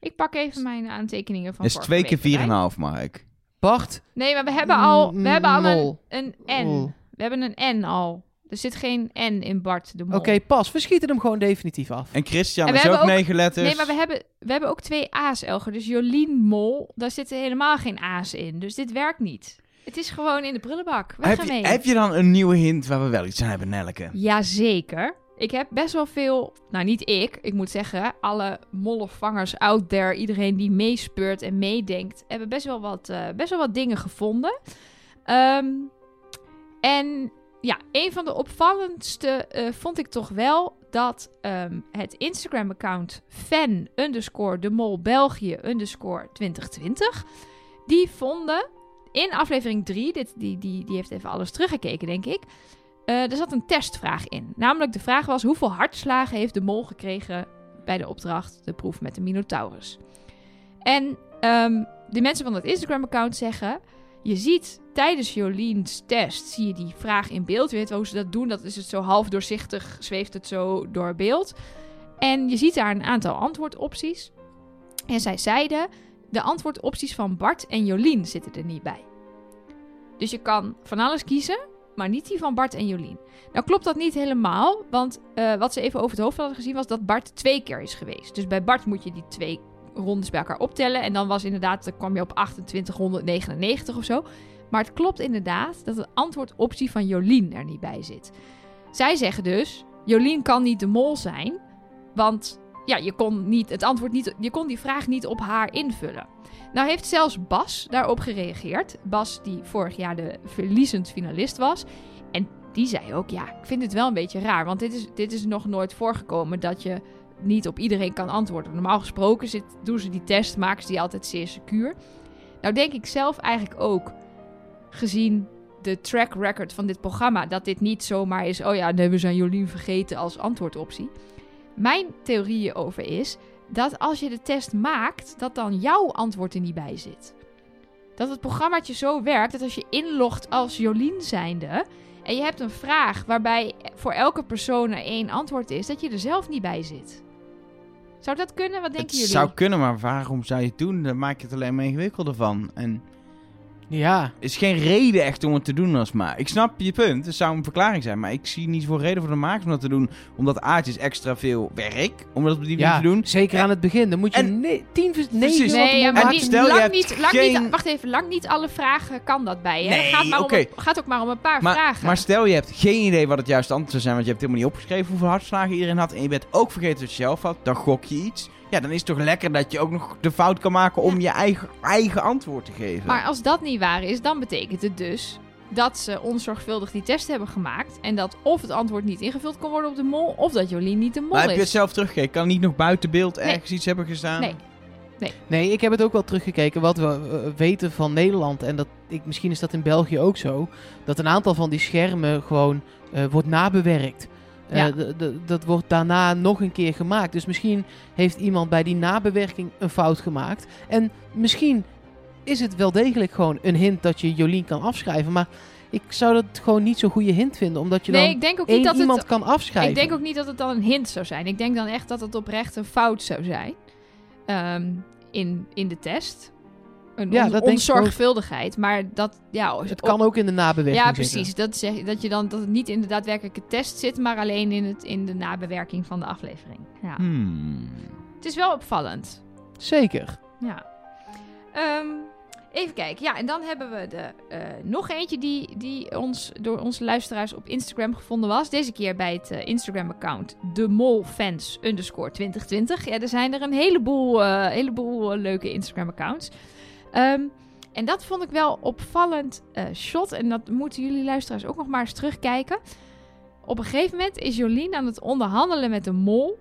Ik pak even mijn aantekeningen van Dat is twee keer vier en erbij. een half, Mark. Bart Nee, maar we hebben al, we hebben al een, een N. We hebben een N al. Er zit geen N in Bart de Mol. Oké, pas. We schieten hem gewoon definitief af. En Christian En we is ook, hebben ook- negen letters. Nee, maar we hebben, we hebben ook twee A's, Elger. Dus Jolien Mol, daar zitten helemaal geen A's in. Dus dit werkt niet. Het is gewoon in de prullenbak. Weg heb, ermee. je, heb je dan een nieuwe hint waar we wel iets aan hebben, Nelleke? Jazeker. Ik heb best wel veel... Nou, niet ik. Ik moet zeggen, alle mollevangers out there... iedereen die meespeurt en meedenkt... hebben best wel wat, eh, best wel wat dingen gevonden. Ehm, en ja, een van de opvallendste eh, vond ik toch wel... dat ehm, het Instagram-account fan underscore de mol België underscore 2020... die vonden in aflevering 3... Dit, die, die, die heeft even alles teruggekeken, denk ik... Eh, er zat een testvraag in. Namelijk de vraag was hoeveel hartslagen heeft de mol gekregen bij de opdracht de proef met de Minotaurus. En ehm, de mensen van het Instagram-account zeggen... Je ziet tijdens Joleens test, zie je die vraag in beeld. Weet hoe ze dat doen. Dat is het zo half doorzichtig, zweeft het zo door beeld. En je ziet daar een aantal antwoordopties. En zij zeiden, de antwoordopties van Bart en Jolien zitten er niet bij. Dus je kan van alles kiezen, maar niet die van Bart en Jolien. Nou klopt dat niet helemaal, want eh, wat ze even over het hoofd hadden gezien was dat Bart twee keer is geweest. Dus bij Bart moet je die twee rondes bij elkaar optellen en dan was inderdaad, dan kwam je op 2899 of zo. Maar het klopt inderdaad dat de antwoordoptie van Jolien er niet bij zit. Zij zeggen dus, Jolien kan niet de mol zijn, want ja, je kon, niet, het antwoord niet, je kon die vraag niet op haar invullen. Nou heeft zelfs Bas daarop gereageerd. Bas die vorig jaar de verliezend finalist was. En die zei ook, ja, ik vind het wel een beetje raar. Want dit is, dit is nog nooit voorgekomen dat je niet op iedereen kan antwoorden. Normaal gesproken zit, doen ze die test, maken ze die altijd zeer secuur. Nou denk ik zelf eigenlijk ook, gezien de track record van dit programma, dat dit niet zomaar is, oh ja, nee, we zijn Jolien vergeten als antwoordoptie. Mijn theorie over is dat als je de test maakt, dat dan jouw antwoord er niet bij zit. Dat het programmaatje zo werkt dat als je inlogt als Jolien zijnde en je hebt een vraag waarbij voor elke persoon er één antwoord is, dat je er zelf niet bij zit. Zou dat kunnen? Wat denken Het jullie? zou kunnen, maar waarom zou je het doen? Dan maak je het alleen maar ingewikkelder van. En Ja, er is geen reden echt om het te doen als maar. Ik snap je punt, het zou een verklaring zijn. Maar ik zie niet zoveel reden voor de makers om dat te doen. Omdat aardjes extra veel werk om dat op die manier ja te doen. zeker aan het begin. Dan moet je En- ne- tien, negen Nee, ja, tevoren maar En niet, stel, je lang, niet, lang geen- niet... Wacht even, lang niet alle vragen kan dat bij je. Nee, het gaat, maar om, gaat ook maar om een paar Maar, vragen. maar stel je hebt geen idee wat het juiste antwoord zou zijn, want je hebt helemaal niet opgeschreven hoeveel hartslagen iedereen had. En je bent ook vergeten wat je zelf had, dan gok je iets. Ja, dan is het toch lekker dat je ook nog de fout kan maken om je eigen, eigen antwoord te geven. Maar als dat niet waar is, dan betekent het dus dat ze onzorgvuldig die test hebben gemaakt. En dat of het antwoord niet ingevuld kon worden op de mol, of dat Jolien niet de mol Maar heb je het is. zelf teruggekeken? Kan niet nog buiten beeld Nee. ergens iets hebben gestaan? Nee. Nee, ik heb het ook wel teruggekeken. Wat we eh, weten van Nederland, en dat, ik, misschien is dat in België ook zo, dat een aantal van die schermen gewoon eh, wordt nabewerkt. Eh, Ja. dat wordt daarna nog een keer gemaakt. Dus misschien heeft iemand bij die nabewerking een fout gemaakt. En misschien is het wel degelijk gewoon een hint dat je Jolien kan afschrijven. Maar ik zou dat gewoon niet zo'n goede hint vinden, omdat je Nee, dan ik denk ook niet dat iemand het... kan afschrijven. Ik denk ook niet dat het dan een hint zou zijn. Ik denk dan echt dat het oprecht een fout zou zijn. Ehm, in, in de test. Een Ja, on- dat ook. onzorgvuldigheid. Maar dat, ja... Het kan ook in de nabewerking Ja, zitten. precies. Dat, zeg, dat je dan dat het niet in de daadwerkelijke test zit, maar alleen in, het, in de nabewerking van de aflevering. Ja. Hmm. Het is wel opvallend. Zeker. Ja. Ehm, even kijken. Ja, en dan hebben we de, eh, nog eentje die, die ons, door onze luisteraars op Instagram gevonden was. Deze keer bij het eh, Instagram-account de Molfans underscore 2020. Ja, er zijn er een heleboel, eh, heleboel leuke Instagram-accounts. Ehm, en dat vond ik wel opvallend eh, shot. En dat moeten jullie luisteraars ook nog maar eens terugkijken. Op een gegeven moment is Jolien aan het onderhandelen met de mol.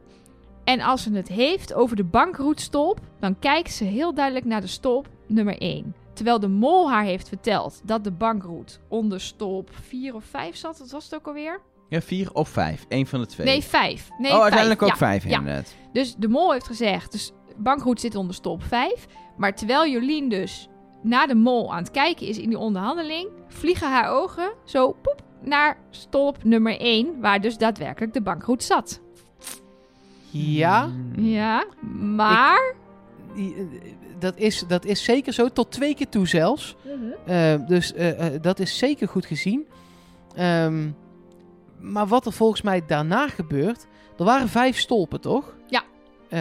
En als ze het heeft over de bankroetstolp, dan kijkt ze heel duidelijk naar de stolp nummer 1. Terwijl de mol haar heeft verteld dat de bankroet onder stolp 4 of 5 zat. Wat was het ook alweer? Ja, vier of vijf. Eén van de twee. Nee, 5. Nee, oh, uiteindelijk vijf. ook Ja, vijf ja. inderdaad. Dus de mol heeft gezegd, dus bankroet zit onder stolp 5. Maar terwijl Jolien dus naar de mol aan het kijken is in die onderhandeling, vliegen haar ogen zo poep naar stolp nummer 1, waar dus daadwerkelijk de bankroet zat. Ja. Ja, maar... eh, dat, is, dat is zeker zo. Tot twee keer toe zelfs. Eh, dus eh, dat is zeker goed gezien. Ehm, maar wat er volgens mij daarna gebeurt... Er waren vijf stolpen, toch? Ja.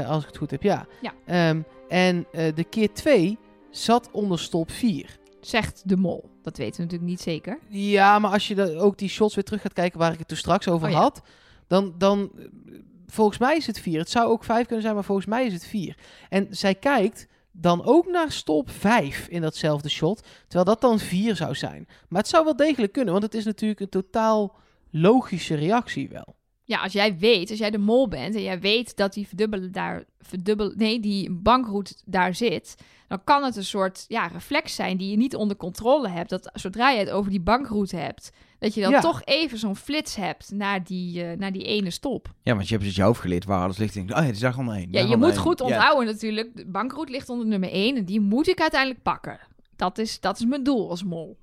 Als ik het goed heb, ja. Ja. Ehm, en eh, de keer twee zat onder stolp 4. Zegt de mol. Dat weten we natuurlijk niet zeker. Ja, maar als je da- ook die shots weer terug gaat kijken waar ik het toen straks over Oh ja. had, dan, dan eh, volgens mij is het 4. Het zou ook 5 kunnen zijn, maar volgens mij is het 4. En zij kijkt dan ook naar stolp 5 in datzelfde shot, terwijl dat dan 4 zou zijn. Maar het zou wel degelijk kunnen, want het is natuurlijk een totaal logische reactie wel. Ja, als jij weet, als jij de mol bent en jij weet dat die verdubbelen daar, verdubbel, nee, die bankroet daar zit, dan kan het een soort ja, reflex zijn die je niet onder controle hebt. Dat zodra je het over die bankroet hebt, dat je dan Ja. toch even zo'n flits hebt naar die, eh, naar die ene stop. Ja, want je hebt dus je hoofd geleerd waar alles ligt. En denkt, oh ja, die zag onder één. Ja, je moet één. goed Ja. onthouden natuurlijk. De bankroet ligt onder nummer 1 en die moet ik uiteindelijk pakken. Dat is, dat is mijn doel als mol.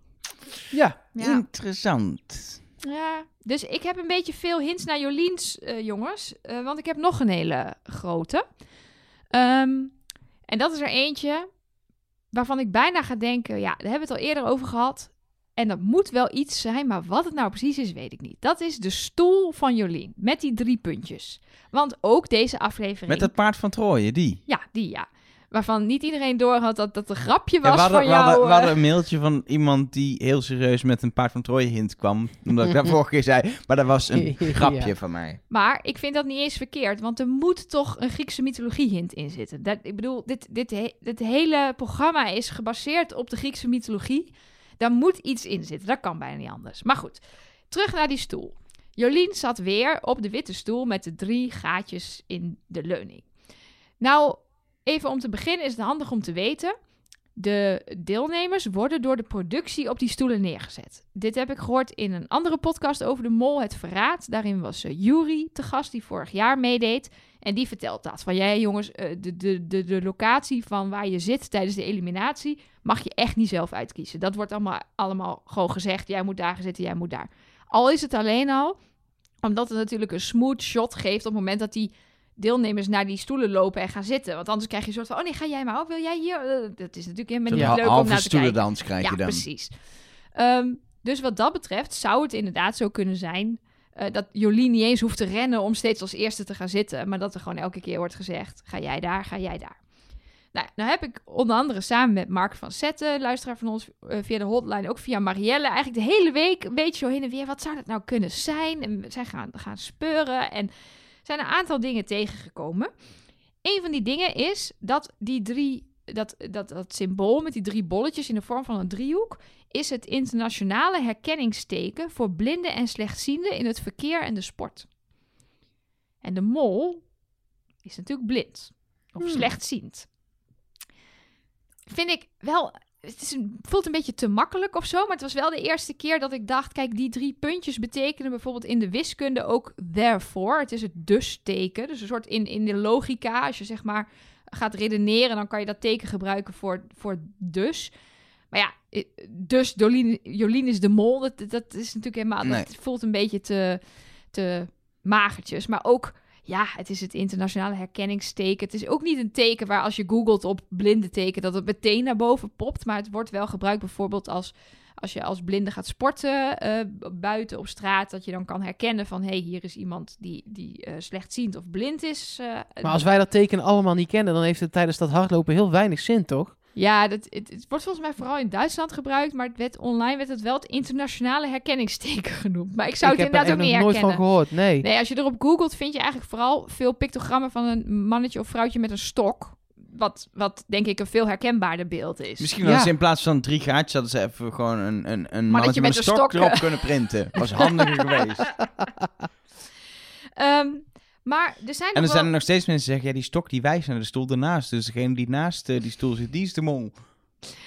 Ja, Ja. Interessant. Ja, dus ik heb een beetje veel hints naar Joliens, eh, jongens. Eh, want ik heb nog een hele grote. Ehm, en dat is er eentje waarvan ik bijna ga denken... Ja, daar hebben we het al eerder over gehad. En dat moet wel iets zijn, maar wat het nou precies is, weet ik niet. Dat is de stoel van Jolien, met die drie puntjes. Want ook deze aflevering... Met dat paard van Troje, die. Ja, die ja. Waarvan niet iedereen doorhad dat dat een grapje Ja, was we, hadden, van we, jou. hadden, we eh. hadden een mailtje van iemand die heel serieus met een paard van Troje hint kwam. Omdat ik dat [laughs] vorige keer zei. Maar dat was een [laughs] Ja. grapje van mij. Maar ik vind dat niet eens verkeerd, want er moet toch een Griekse mythologie hint in zitten. Dat, ik bedoel, dit, dit, he- dit hele programma is gebaseerd op de Griekse mythologie. Daar moet iets in zitten, dat kan bijna niet anders. Maar goed, terug naar die stoel. Jolien zat weer op de witte stoel met de drie gaatjes in de leuning. Nou, even om te beginnen is het handig om te weten. De deelnemers worden door de productie op die stoelen neergezet. Dit heb ik gehoord in een andere podcast over de mol, Het Verraad. Daarin was uh, te gast, die vorig jaar meedeed. En die vertelt dat. Van jij jongens, eh, de, de, de, de locatie van waar je zit tijdens de eliminatie... mag je echt niet zelf uitkiezen. Dat wordt allemaal, allemaal gewoon gezegd. Jij moet daar zitten, jij moet daar. Al is het alleen al omdat het natuurlijk een smooth shot geeft... op het moment dat die deelnemers naar die stoelen lopen en gaan zitten. Want anders krijg je een soort van... oh nee, ga jij maar op, wil jij hier? Eh, Dat is natuurlijk helemaal niet leuk om naar te kijken. stoelendans krijg Ja, je dan. precies. Ehm, dus wat dat betreft zou het inderdaad zo kunnen zijn... eh, dat Jolien niet eens hoeft te rennen om steeds als eerste te gaan zitten. Maar dat er gewoon elke keer wordt gezegd... ga jij daar, ga jij daar. Nou, nou heb ik onder andere samen met Mark van Zetten... luisteraar van ons eh, via de hotline... ook via Marielle eigenlijk de hele week een beetje zo heen en weer... wat zou dat nou kunnen zijn? En we zijn gaan, gaan speuren en zijn een aantal dingen tegengekomen. Een van die dingen is dat die drie... Dat, dat, dat symbool met die drie bolletjes in de vorm van een driehoek is het internationale herkenningsteken voor blinden en slechtzienden in het verkeer en de sport. En de mol is natuurlijk blind of slechtziend. Vind ik wel. Het is een, voelt een beetje te makkelijk of zo, maar het was wel de eerste keer dat ik dacht: kijk, die drie puntjes betekenen bijvoorbeeld in de wiskunde ook therefore. Het is het dus-teken. Dus een soort in, in de logica, als je zeg maar gaat redeneren, dan kan je dat teken gebruiken voor, voor dus. Maar ja, dus Jolien, Jolien is de mol. Dat, dat is natuurlijk helemaal. Nee. Dat voelt een beetje te, te magertjes. Maar ook, ja, het is het internationale herkenningsteken. Het is ook niet een teken waar als je googelt op blinde teken, dat het meteen naar boven popt. Maar het wordt wel gebruikt bijvoorbeeld als. Als je als blinde gaat sporten eh, buiten op straat, dat je dan kan herkennen van hé, hey, hier is iemand die, die eh, slechtziend of blind is. eh, Maar als wij dat teken allemaal niet kennen, dan heeft het tijdens dat hardlopen heel weinig zin, toch? Ja, dat, het, het wordt volgens mij vooral in Duitsland gebruikt, maar het werd, online werd het wel het internationale herkenningsteken [laughs] genoemd. Maar ik zou ik het heb er inderdaad ook niet nog nooit herkennen. van gehoord, nee. Nee, als je erop googelt, vind je eigenlijk vooral veel pictogrammen van een mannetje of vrouwtje met een stok. Wat, wat denk ik een veel herkenbaarder beeld is. Misschien Ja. hadden ze in plaats van drie gaatjes... hadden ze even gewoon een, een, een mannetje met een stok, stok. erop kunnen printen. Was handiger [laughs] geweest. Ehm, maar er zijn En er zijn er nog steeds mensen die zeggen... ja, die stok die wijst naar de stoel ernaast. Dus degene die naast eh, die stoel zit, die is de mol.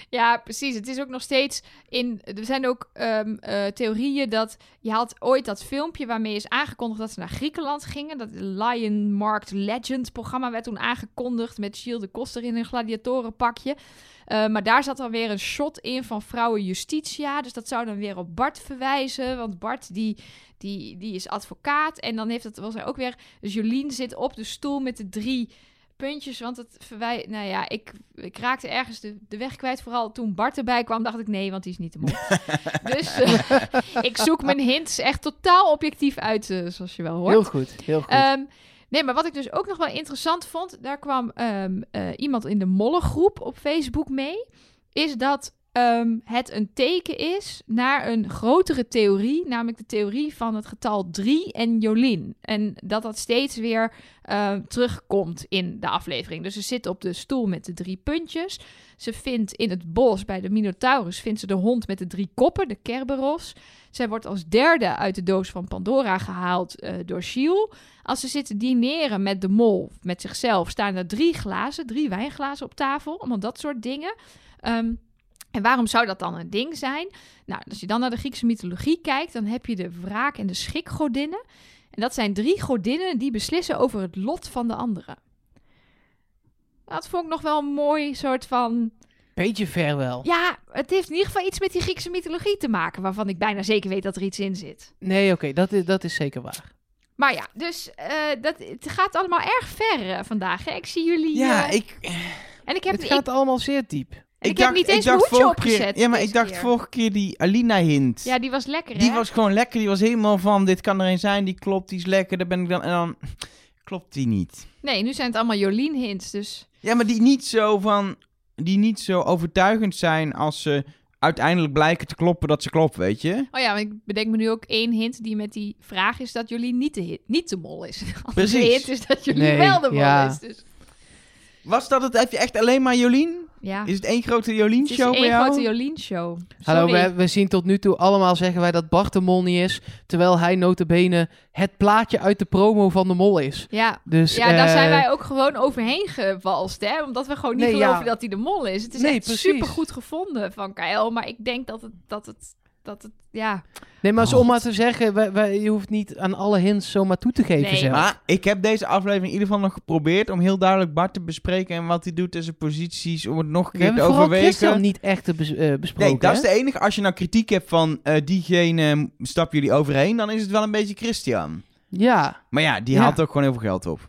Ja, precies. Het is ook nog steeds in. Er zijn ook ehm, eh, theorieën dat. Je had ooit dat filmpje waarmee is aangekondigd dat ze naar Griekenland gingen. Dat Lion Marked Legend programma werd toen aangekondigd. Met Gilles de Koster in een gladiatorenpakje. Eh, maar daar zat dan weer een shot in van vrouwen Justitia. Dus dat zou dan weer op Bart verwijzen. Want Bart die, die, die is advocaat. En dan heeft het was er ook weer. Dus Jolien zit op de stoel met de drie puntjes. Want het verwij... Nou ja, ik, ik raakte ergens de, de weg kwijt. Vooral toen Bart erbij kwam, dacht ik nee, want die is niet de mol. [laughs] dus eh, [laughs] ik zoek mijn hints echt totaal objectief uit, eh, zoals je wel hoort. Heel goed, heel goed. Ehm, nee, maar wat ik dus ook nog wel interessant vond, daar kwam ehm, eh, iemand in de mollengroep op Facebook mee, is dat ehm, het een teken is naar een grotere theorie, namelijk de theorie van het getal 3 en Jolien. En dat dat steeds weer ehm, terugkomt in de aflevering. Dus ze zit op de stoel met de drie puntjes. Ze vindt in het bos bij de Minotaurus vindt ze de hond met de drie koppen, de Kerberos. Zij wordt als derde uit de doos van Pandora gehaald eh, door Shiel. Als ze zitten dineren met de mol, met zichzelf, staan er drie glazen, drie wijnglazen op tafel. Allemaal dat soort dingen. Ehm, en waarom zou dat dan een ding zijn? Nou, als je dan naar de Griekse mythologie kijkt, dan heb je de wraak- en de schikgodinnen. En dat zijn drie godinnen die beslissen over het lot van de anderen. Dat vond ik nog wel een mooi soort van... Beetje ver wel. Ja, het heeft in ieder geval iets met die Griekse mythologie te maken... waarvan ik bijna zeker weet dat er iets in zit. Nee, oké, dat, is, dat is zeker waar. Maar ja, dus eh, dat, het gaat allemaal erg ver eh, vandaag. Hè? Ik zie jullie... Ja, eh, ik, en ik heb, Het ik, gaat allemaal zeer diep. En ik heb niet eens mijn hoedje vorige opgezet Keer, ja, maar ik dacht keer. vorige keer die Alina-hint. Ja, die was lekker, die hè? was gewoon lekker. Die was helemaal van, dit kan er een zijn, die klopt, die is lekker. Daar ben ik dan, en dan [laughs] klopt die niet. Nee, nu zijn het allemaal Jolien-hints, dus... Ja, maar die niet zo van, die niet zo overtuigend zijn als ze uiteindelijk blijken te kloppen dat ze kloppen, weet je? Oh ja, maar ik bedenk me nu ook één hint die met die vraag is dat Jolien niet de, hit, niet de mol is. [laughs] Precies. hint is dat Jolien Nee, wel de mol ja. is. Dus. Was dat het? Heb je echt alleen maar Jolien? Ja, Is het één grote het is Jolien-show één jou? grote Jolien-show. Hallo, we, we zien tot nu toe allemaal zeggen wij dat Bart de Mol niet is. Terwijl hij notabene het plaatje uit de promo van de Mol is. Ja, Dus, ja daar eh, zijn wij ook gewoon overheen gewalst, hè? Omdat we gewoon niet Nee, geloven ja. dat hij de mol is. Het is Nee, echt precies. super goed gevonden van KL, maar ik denk dat het, dat het, dat het, ja... Nee, maar zo Oh, om maar te zeggen, wij, wij- je hoeft niet aan alle hints zomaar toe te geven Nee, zelf. Maar ik heb deze aflevering in ieder geval nog geprobeerd om heel duidelijk Bart te bespreken en wat hij doet in zijn posities, om het nog een we keer te overwegen. Christian niet echt te bes- eh, besproken. Nee, dat is de enige. Als je nou kritiek hebt van eh, diegene stappen jullie overheen, dan is het wel een beetje Christian. Ja, Maar ja, die Ja. haalt ook gewoon heel veel geld op.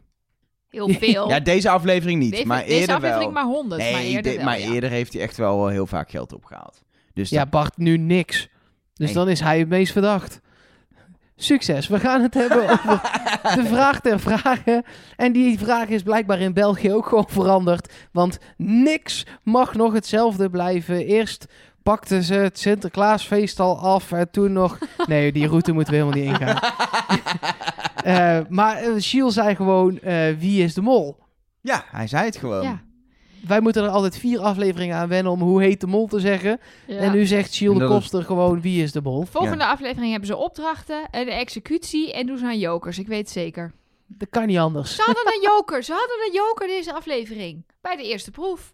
Heel veel. [laughs] Ja, deze aflevering niet, Deze- maar deze eerder aflevering wel. maar 100, nee, maar eerder de- wel, maar ja. eerder heeft hij echt wel heel vaak geld opgehaald. Dus ja, dat- Bart nu niks. Dus dan is hij het meest verdacht. Succes. We gaan het hebben [laughs] over de vraag ter vragen. En die vraag is blijkbaar in België ook gewoon veranderd. Want niks mag nog hetzelfde blijven. Eerst pakten ze het Sinterklaasfeest al af. En toen nog... [laughs] Nee, die route moeten we helemaal niet ingaan. [laughs] Eh, maar uh, Gilles zei gewoon, eh, wie is de mol? ja, hij zei het gewoon. Ja. Wij moeten er altijd vier afleveringen aan wennen om hoe heet de mol te zeggen. Ja. En nu zegt En de is- Koster gewoon, wie is de mol? Volgende aflevering hebben ze opdrachten, en de executie en doen ze aan jokers. Ik weet het zeker. Dat kan niet anders. Ze hadden een joker. Ze hadden een joker deze aflevering. Bij de eerste proef.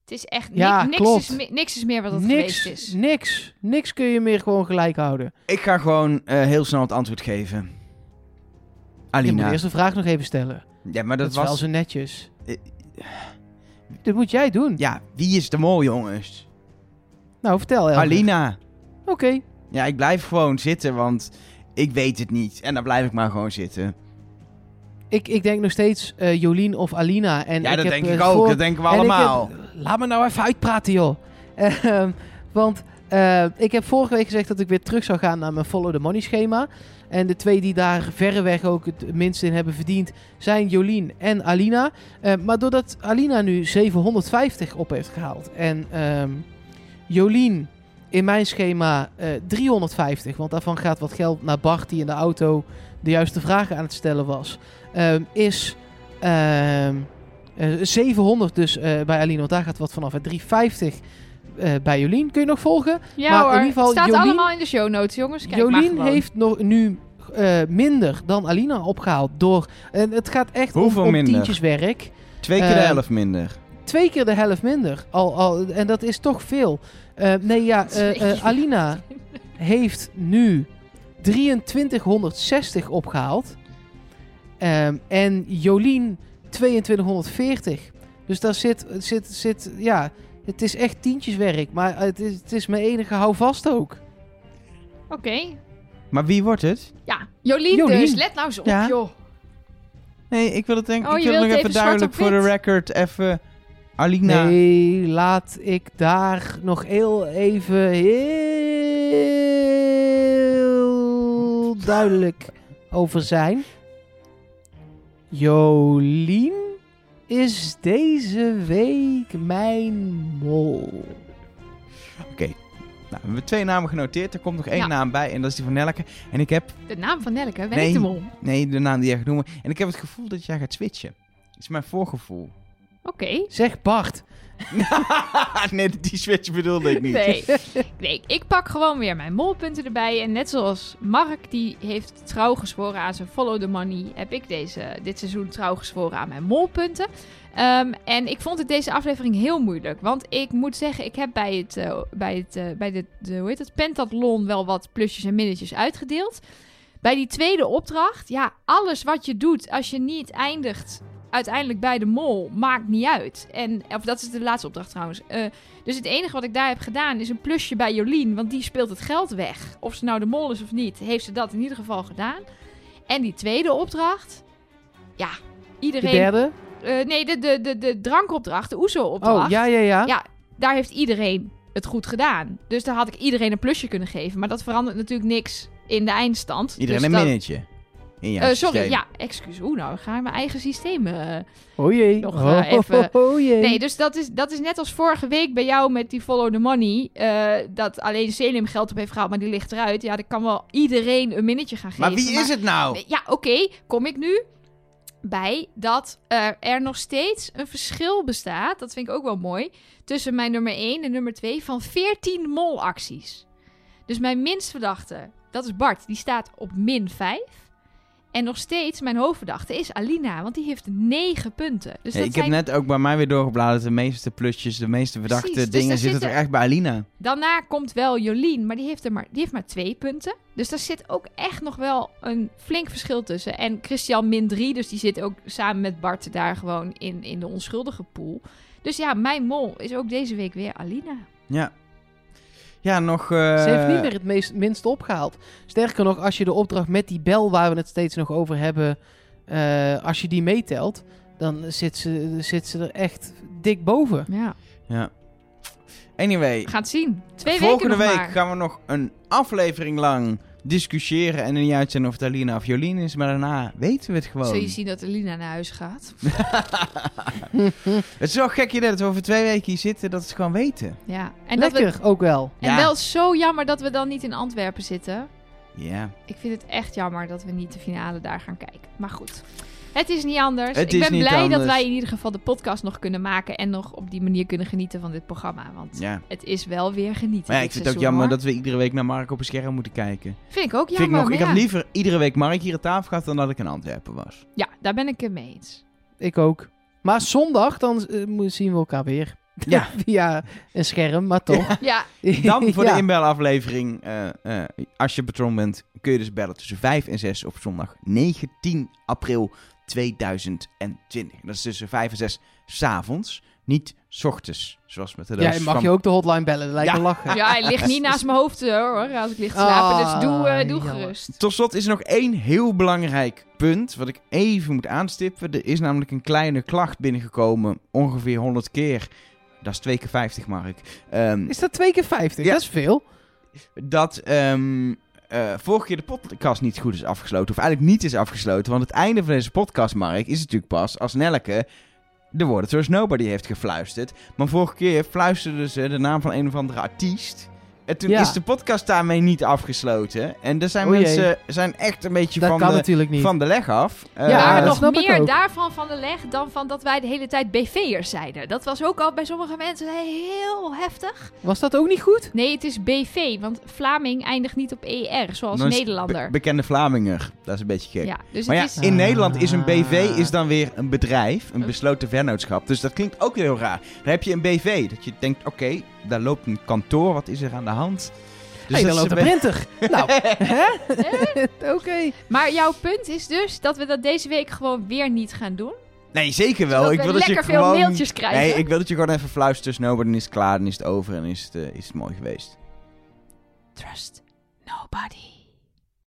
Het is echt... ni- Ja, niks, klopt. is, niks is meer wat het niks, geweest is. niks, niks kun je meer gewoon gelijk houden. Ik ga gewoon eh, heel snel het antwoord geven. Je moet Alina. eerst de vraag nog even stellen. Ja, maar Dat, dat, is wel was... zo netjes. Eh, Dat moet jij doen. Ja, wie is de mol, jongens? Nou, vertel. Alina. Oké. Ja, ik blijf gewoon zitten, want ik weet het niet. En dan blijf ik maar gewoon zitten. Ik, ik denk nog steeds eh, Jolien of Alina. En ja, ik dat heb, denk eh, ik ook. voor- Dat denken we heb- allemaal. laat me nou even uitpraten, joh. Ehm, want eh, ik heb vorige week gezegd dat ik weer terug zou gaan naar mijn Follow the Money schema. En de twee die daar verreweg ook het minst in hebben verdiend zijn Jolien en Alina. Eh, maar doordat Alina nu 750 op heeft gehaald en ehm, Jolien in mijn schema eh 350, want daarvan gaat wat geld naar Bart die in de auto de juiste vragen aan het stellen was, ehm, is ehm, eh, 700 dus bij Alina, want daar gaat wat vanaf. En 350 eh, bij Jolien. Kun je nog volgen? Ja Maar in ieder geval, het staat Jolien- allemaal in de show notes, jongens. Kijk Jolien heeft nog, nu eh, minder dan Alina opgehaald door... En het gaat echt om, Hoeveel om minder? tientjeswerk. Twee keer de eh, helft minder. Twee keer de helft minder. Al, al, en dat is toch veel. Eh, nee, ja, [laughs] eh, eh. Alina heeft nu 2360 opgehaald. Ehm, en Jolien 2240. Dus daar zit, zit, zit, ja, het is echt tientjeswerk. Maar het is, het is mijn enige houvast ook. Oké. Maar wie wordt het? Ja, Jolien, Jolien. dus. Let nou eens op, Ja. joh. Nee, ik wil het denk Oh, ik je wil wilt nog even even duidelijk voor de wit? record even... Alina. Nee, laat ik daar nog heel even heel duidelijk over zijn. Jolien is deze week mijn mol. Nou, we hebben twee namen genoteerd. Er komt nog één Ja. naam bij en dat is die van Nelke. En ik heb... De naam van Nelke, ben Nee. ik de mol. Nee, de naam die jij gaat noemen. En ik heb het gevoel dat jij gaat switchen. Dat is mijn voorgevoel. Oké. Zeg Bart. [laughs] nee, die switch bedoelde ik niet. Nee. ik pak gewoon weer mijn molpunten erbij. En net zoals Mark, die heeft trouw gezworen aan zijn Follow the Money, heb ik deze, dit seizoen trouw gezworen aan mijn molpunten. Ehm, en ik vond het deze aflevering heel moeilijk. Want ik moet zeggen, ik heb bij het, eh, bij het, eh, bij de, de, hoe heet het, pentathlon wel wat plusjes en minnetjes uitgedeeld. Bij die tweede opdracht, ja, alles wat je doet als je niet eindigt uiteindelijk bij de mol, maakt niet uit. En, of dat is de laatste opdracht trouwens. Eh, dus het enige wat ik daar heb gedaan is een plusje bij Jolien, want die speelt het geld weg. Of ze nou de mol is of niet, heeft ze dat in ieder geval gedaan. En die tweede opdracht, ja, De iedereen... derde. Eh, nee, de, de, de, de drankopdracht, de OESO-opdracht. Oh, ja, ja, ja. Ja, daar heeft iedereen het goed gedaan. Dus daar had ik iedereen een plusje kunnen geven. Maar dat verandert natuurlijk niks in de eindstand. Iedereen Dus een dat- minnetje. In jouw Eh, sorry, systeem. ja, excuus. Oeh, nou ga ik mijn eigen systeem... eh, Oh jee. Nog, oh, eh, even- oh jee. Nee, dus dat is, dat is net als vorige week bij jou met die Follow the Money. eh, dat alleen Selim geld op heeft gehaald, maar die ligt eruit. Ja, dan kan wel iedereen een minnetje gaan geven. Maar wie is het nou? Ja, oké, kom ik nu. bij dat er nog steeds een verschil bestaat. Dat vind ik ook wel mooi. Tussen mijn nummer 1 en nummer 2 van 14 molacties. Dus mijn minst verdachte, dat is Bart, die staat op min 5. En nog steeds, mijn hoofdverdachte is Alina, want die heeft 9 punten. Dus Ja, dat ik heb net ook bij mij weer doorgebladerd. De meeste plusjes, de meeste verdachte Precies, dus dingen zitten zit er echt bij Alina. Daarna komt wel Jolien, maar die heeft, er maar die heeft maar twee punten. Dus daar zit ook echt nog wel een flink verschil tussen. En Christian min 3, dus die zit ook samen met Bart daar gewoon in, in de onschuldige pool. Dus ja, mijn mol is ook deze week weer Alina. Ja. Ja, nog... eh, Ze heeft niet meer het meest, minste opgehaald. Sterker nog, als je de opdracht met die bel waar we het steeds nog over hebben, eh, als je die meetelt, dan zit ze, zit ze er echt dik boven. Ja, Ja. Anyway, het zien. Twee volgende weken nog week maar. gaan we nog een aflevering lang discussiëren en niet uitzenden of het Alina of Jolien is. Maar daarna weten we het gewoon. Zul je zien dat Alina naar huis gaat? [laughs] [laughs] Het is wel gek idee dat we over twee weken hier zitten, dat we het gewoon weten. Ja. En, dat Lekker, we, ook wel. en Ja. wel zo jammer dat we dan niet in Antwerpen zitten. Ja. Ik vind het echt jammer dat we niet de finale daar gaan kijken. Maar goed, het is niet anders. Het ik is ben niet blij anders. dat wij in ieder geval de podcast nog kunnen maken en nog op die manier kunnen genieten van dit programma. Want ja. het is wel weer genieten. Maar ja, ik vind het ook jammer hoor. dat we iedere week naar Mark op een scherm moeten kijken. Vind ik ook Vind jammer. ik nog, ik ja. liever iedere week Mark hier aan tafel gehad dan dat ik in Antwerpen was. Ja, daar ben ik het mee eens. Ik ook. Maar zondag, dan mo- zien we elkaar weer. [laughs] Ja. Via een scherm, maar toch. Ja, [laughs] Dan voor Ja. de inbelaflevering, eh, eh, als je patron bent, kun je dus bellen tussen 5 en 6 op zondag 19 april 2020. Dat is tussen 5 en 6 s'avonds, niet 's ochtends, zoals met de Ja, doos mag van- je ook de hotline bellen, dat lijkt Ja. me lachen. ja, hij ligt niet [laughs] naast mijn hoofd eh, hoor, als ik lig te slapen. Ah, dus doe, eh, doe gerust. Tot slot is er nog één heel belangrijk punt wat ik even moet aanstippen. Er is namelijk een kleine klacht binnengekomen, ongeveer 100 keer. Dat is 2 keer 50, Mark. Ehm, Is dat twee keer 50? Ja. Dat is veel. dat ehm, eh, vorige keer de podcast niet goed is afgesloten. Of eigenlijk niet is afgesloten. Want het einde van deze podcast, Mark, is natuurlijk pas als Nelleke de woorden Trust Nobody heeft gefluisterd. Maar vorige keer fluisterde ze de naam van een of andere artiest. En toen Ja. is de podcast daarmee niet afgesloten. En er zijn O jee. mensen zijn echt een beetje Dat van kan de, natuurlijk niet. van de leg af. Ja, Eh, dat nog meer daarvan van de leg dan van dat wij de hele tijd BV'ers zeiden. Dat was ook al bij sommige mensen heel heftig. Was dat ook niet goed? Nee, het is BV, want Vlaming eindigt niet op ER, zoals dan Nederlander. be- bekende Vlaminger. Dat is een beetje gek. ja, dus Maar ja, is... in Ah. Nederland is een BV is dan weer een bedrijf, een besloten vennootschap. Dus dat klinkt ook heel raar. Dan heb je een BV, dat je denkt, oké, daar loopt een kantoor, wat is er aan de hand? Dus hey, dan loopt een [laughs] printer. nou, [laughs] hè? Oké. Maar jouw punt is dus dat we dat deze week gewoon weer niet gaan doen. Nee, zeker wel. Zodat Ik we wil dat je lekker veel gewoon... mailtjes krijgen. Nee, ik wil dat je gewoon even fluistert, no, dan is het klaar, dan is het over en is het, eh, is het mooi geweest. Trust nobody.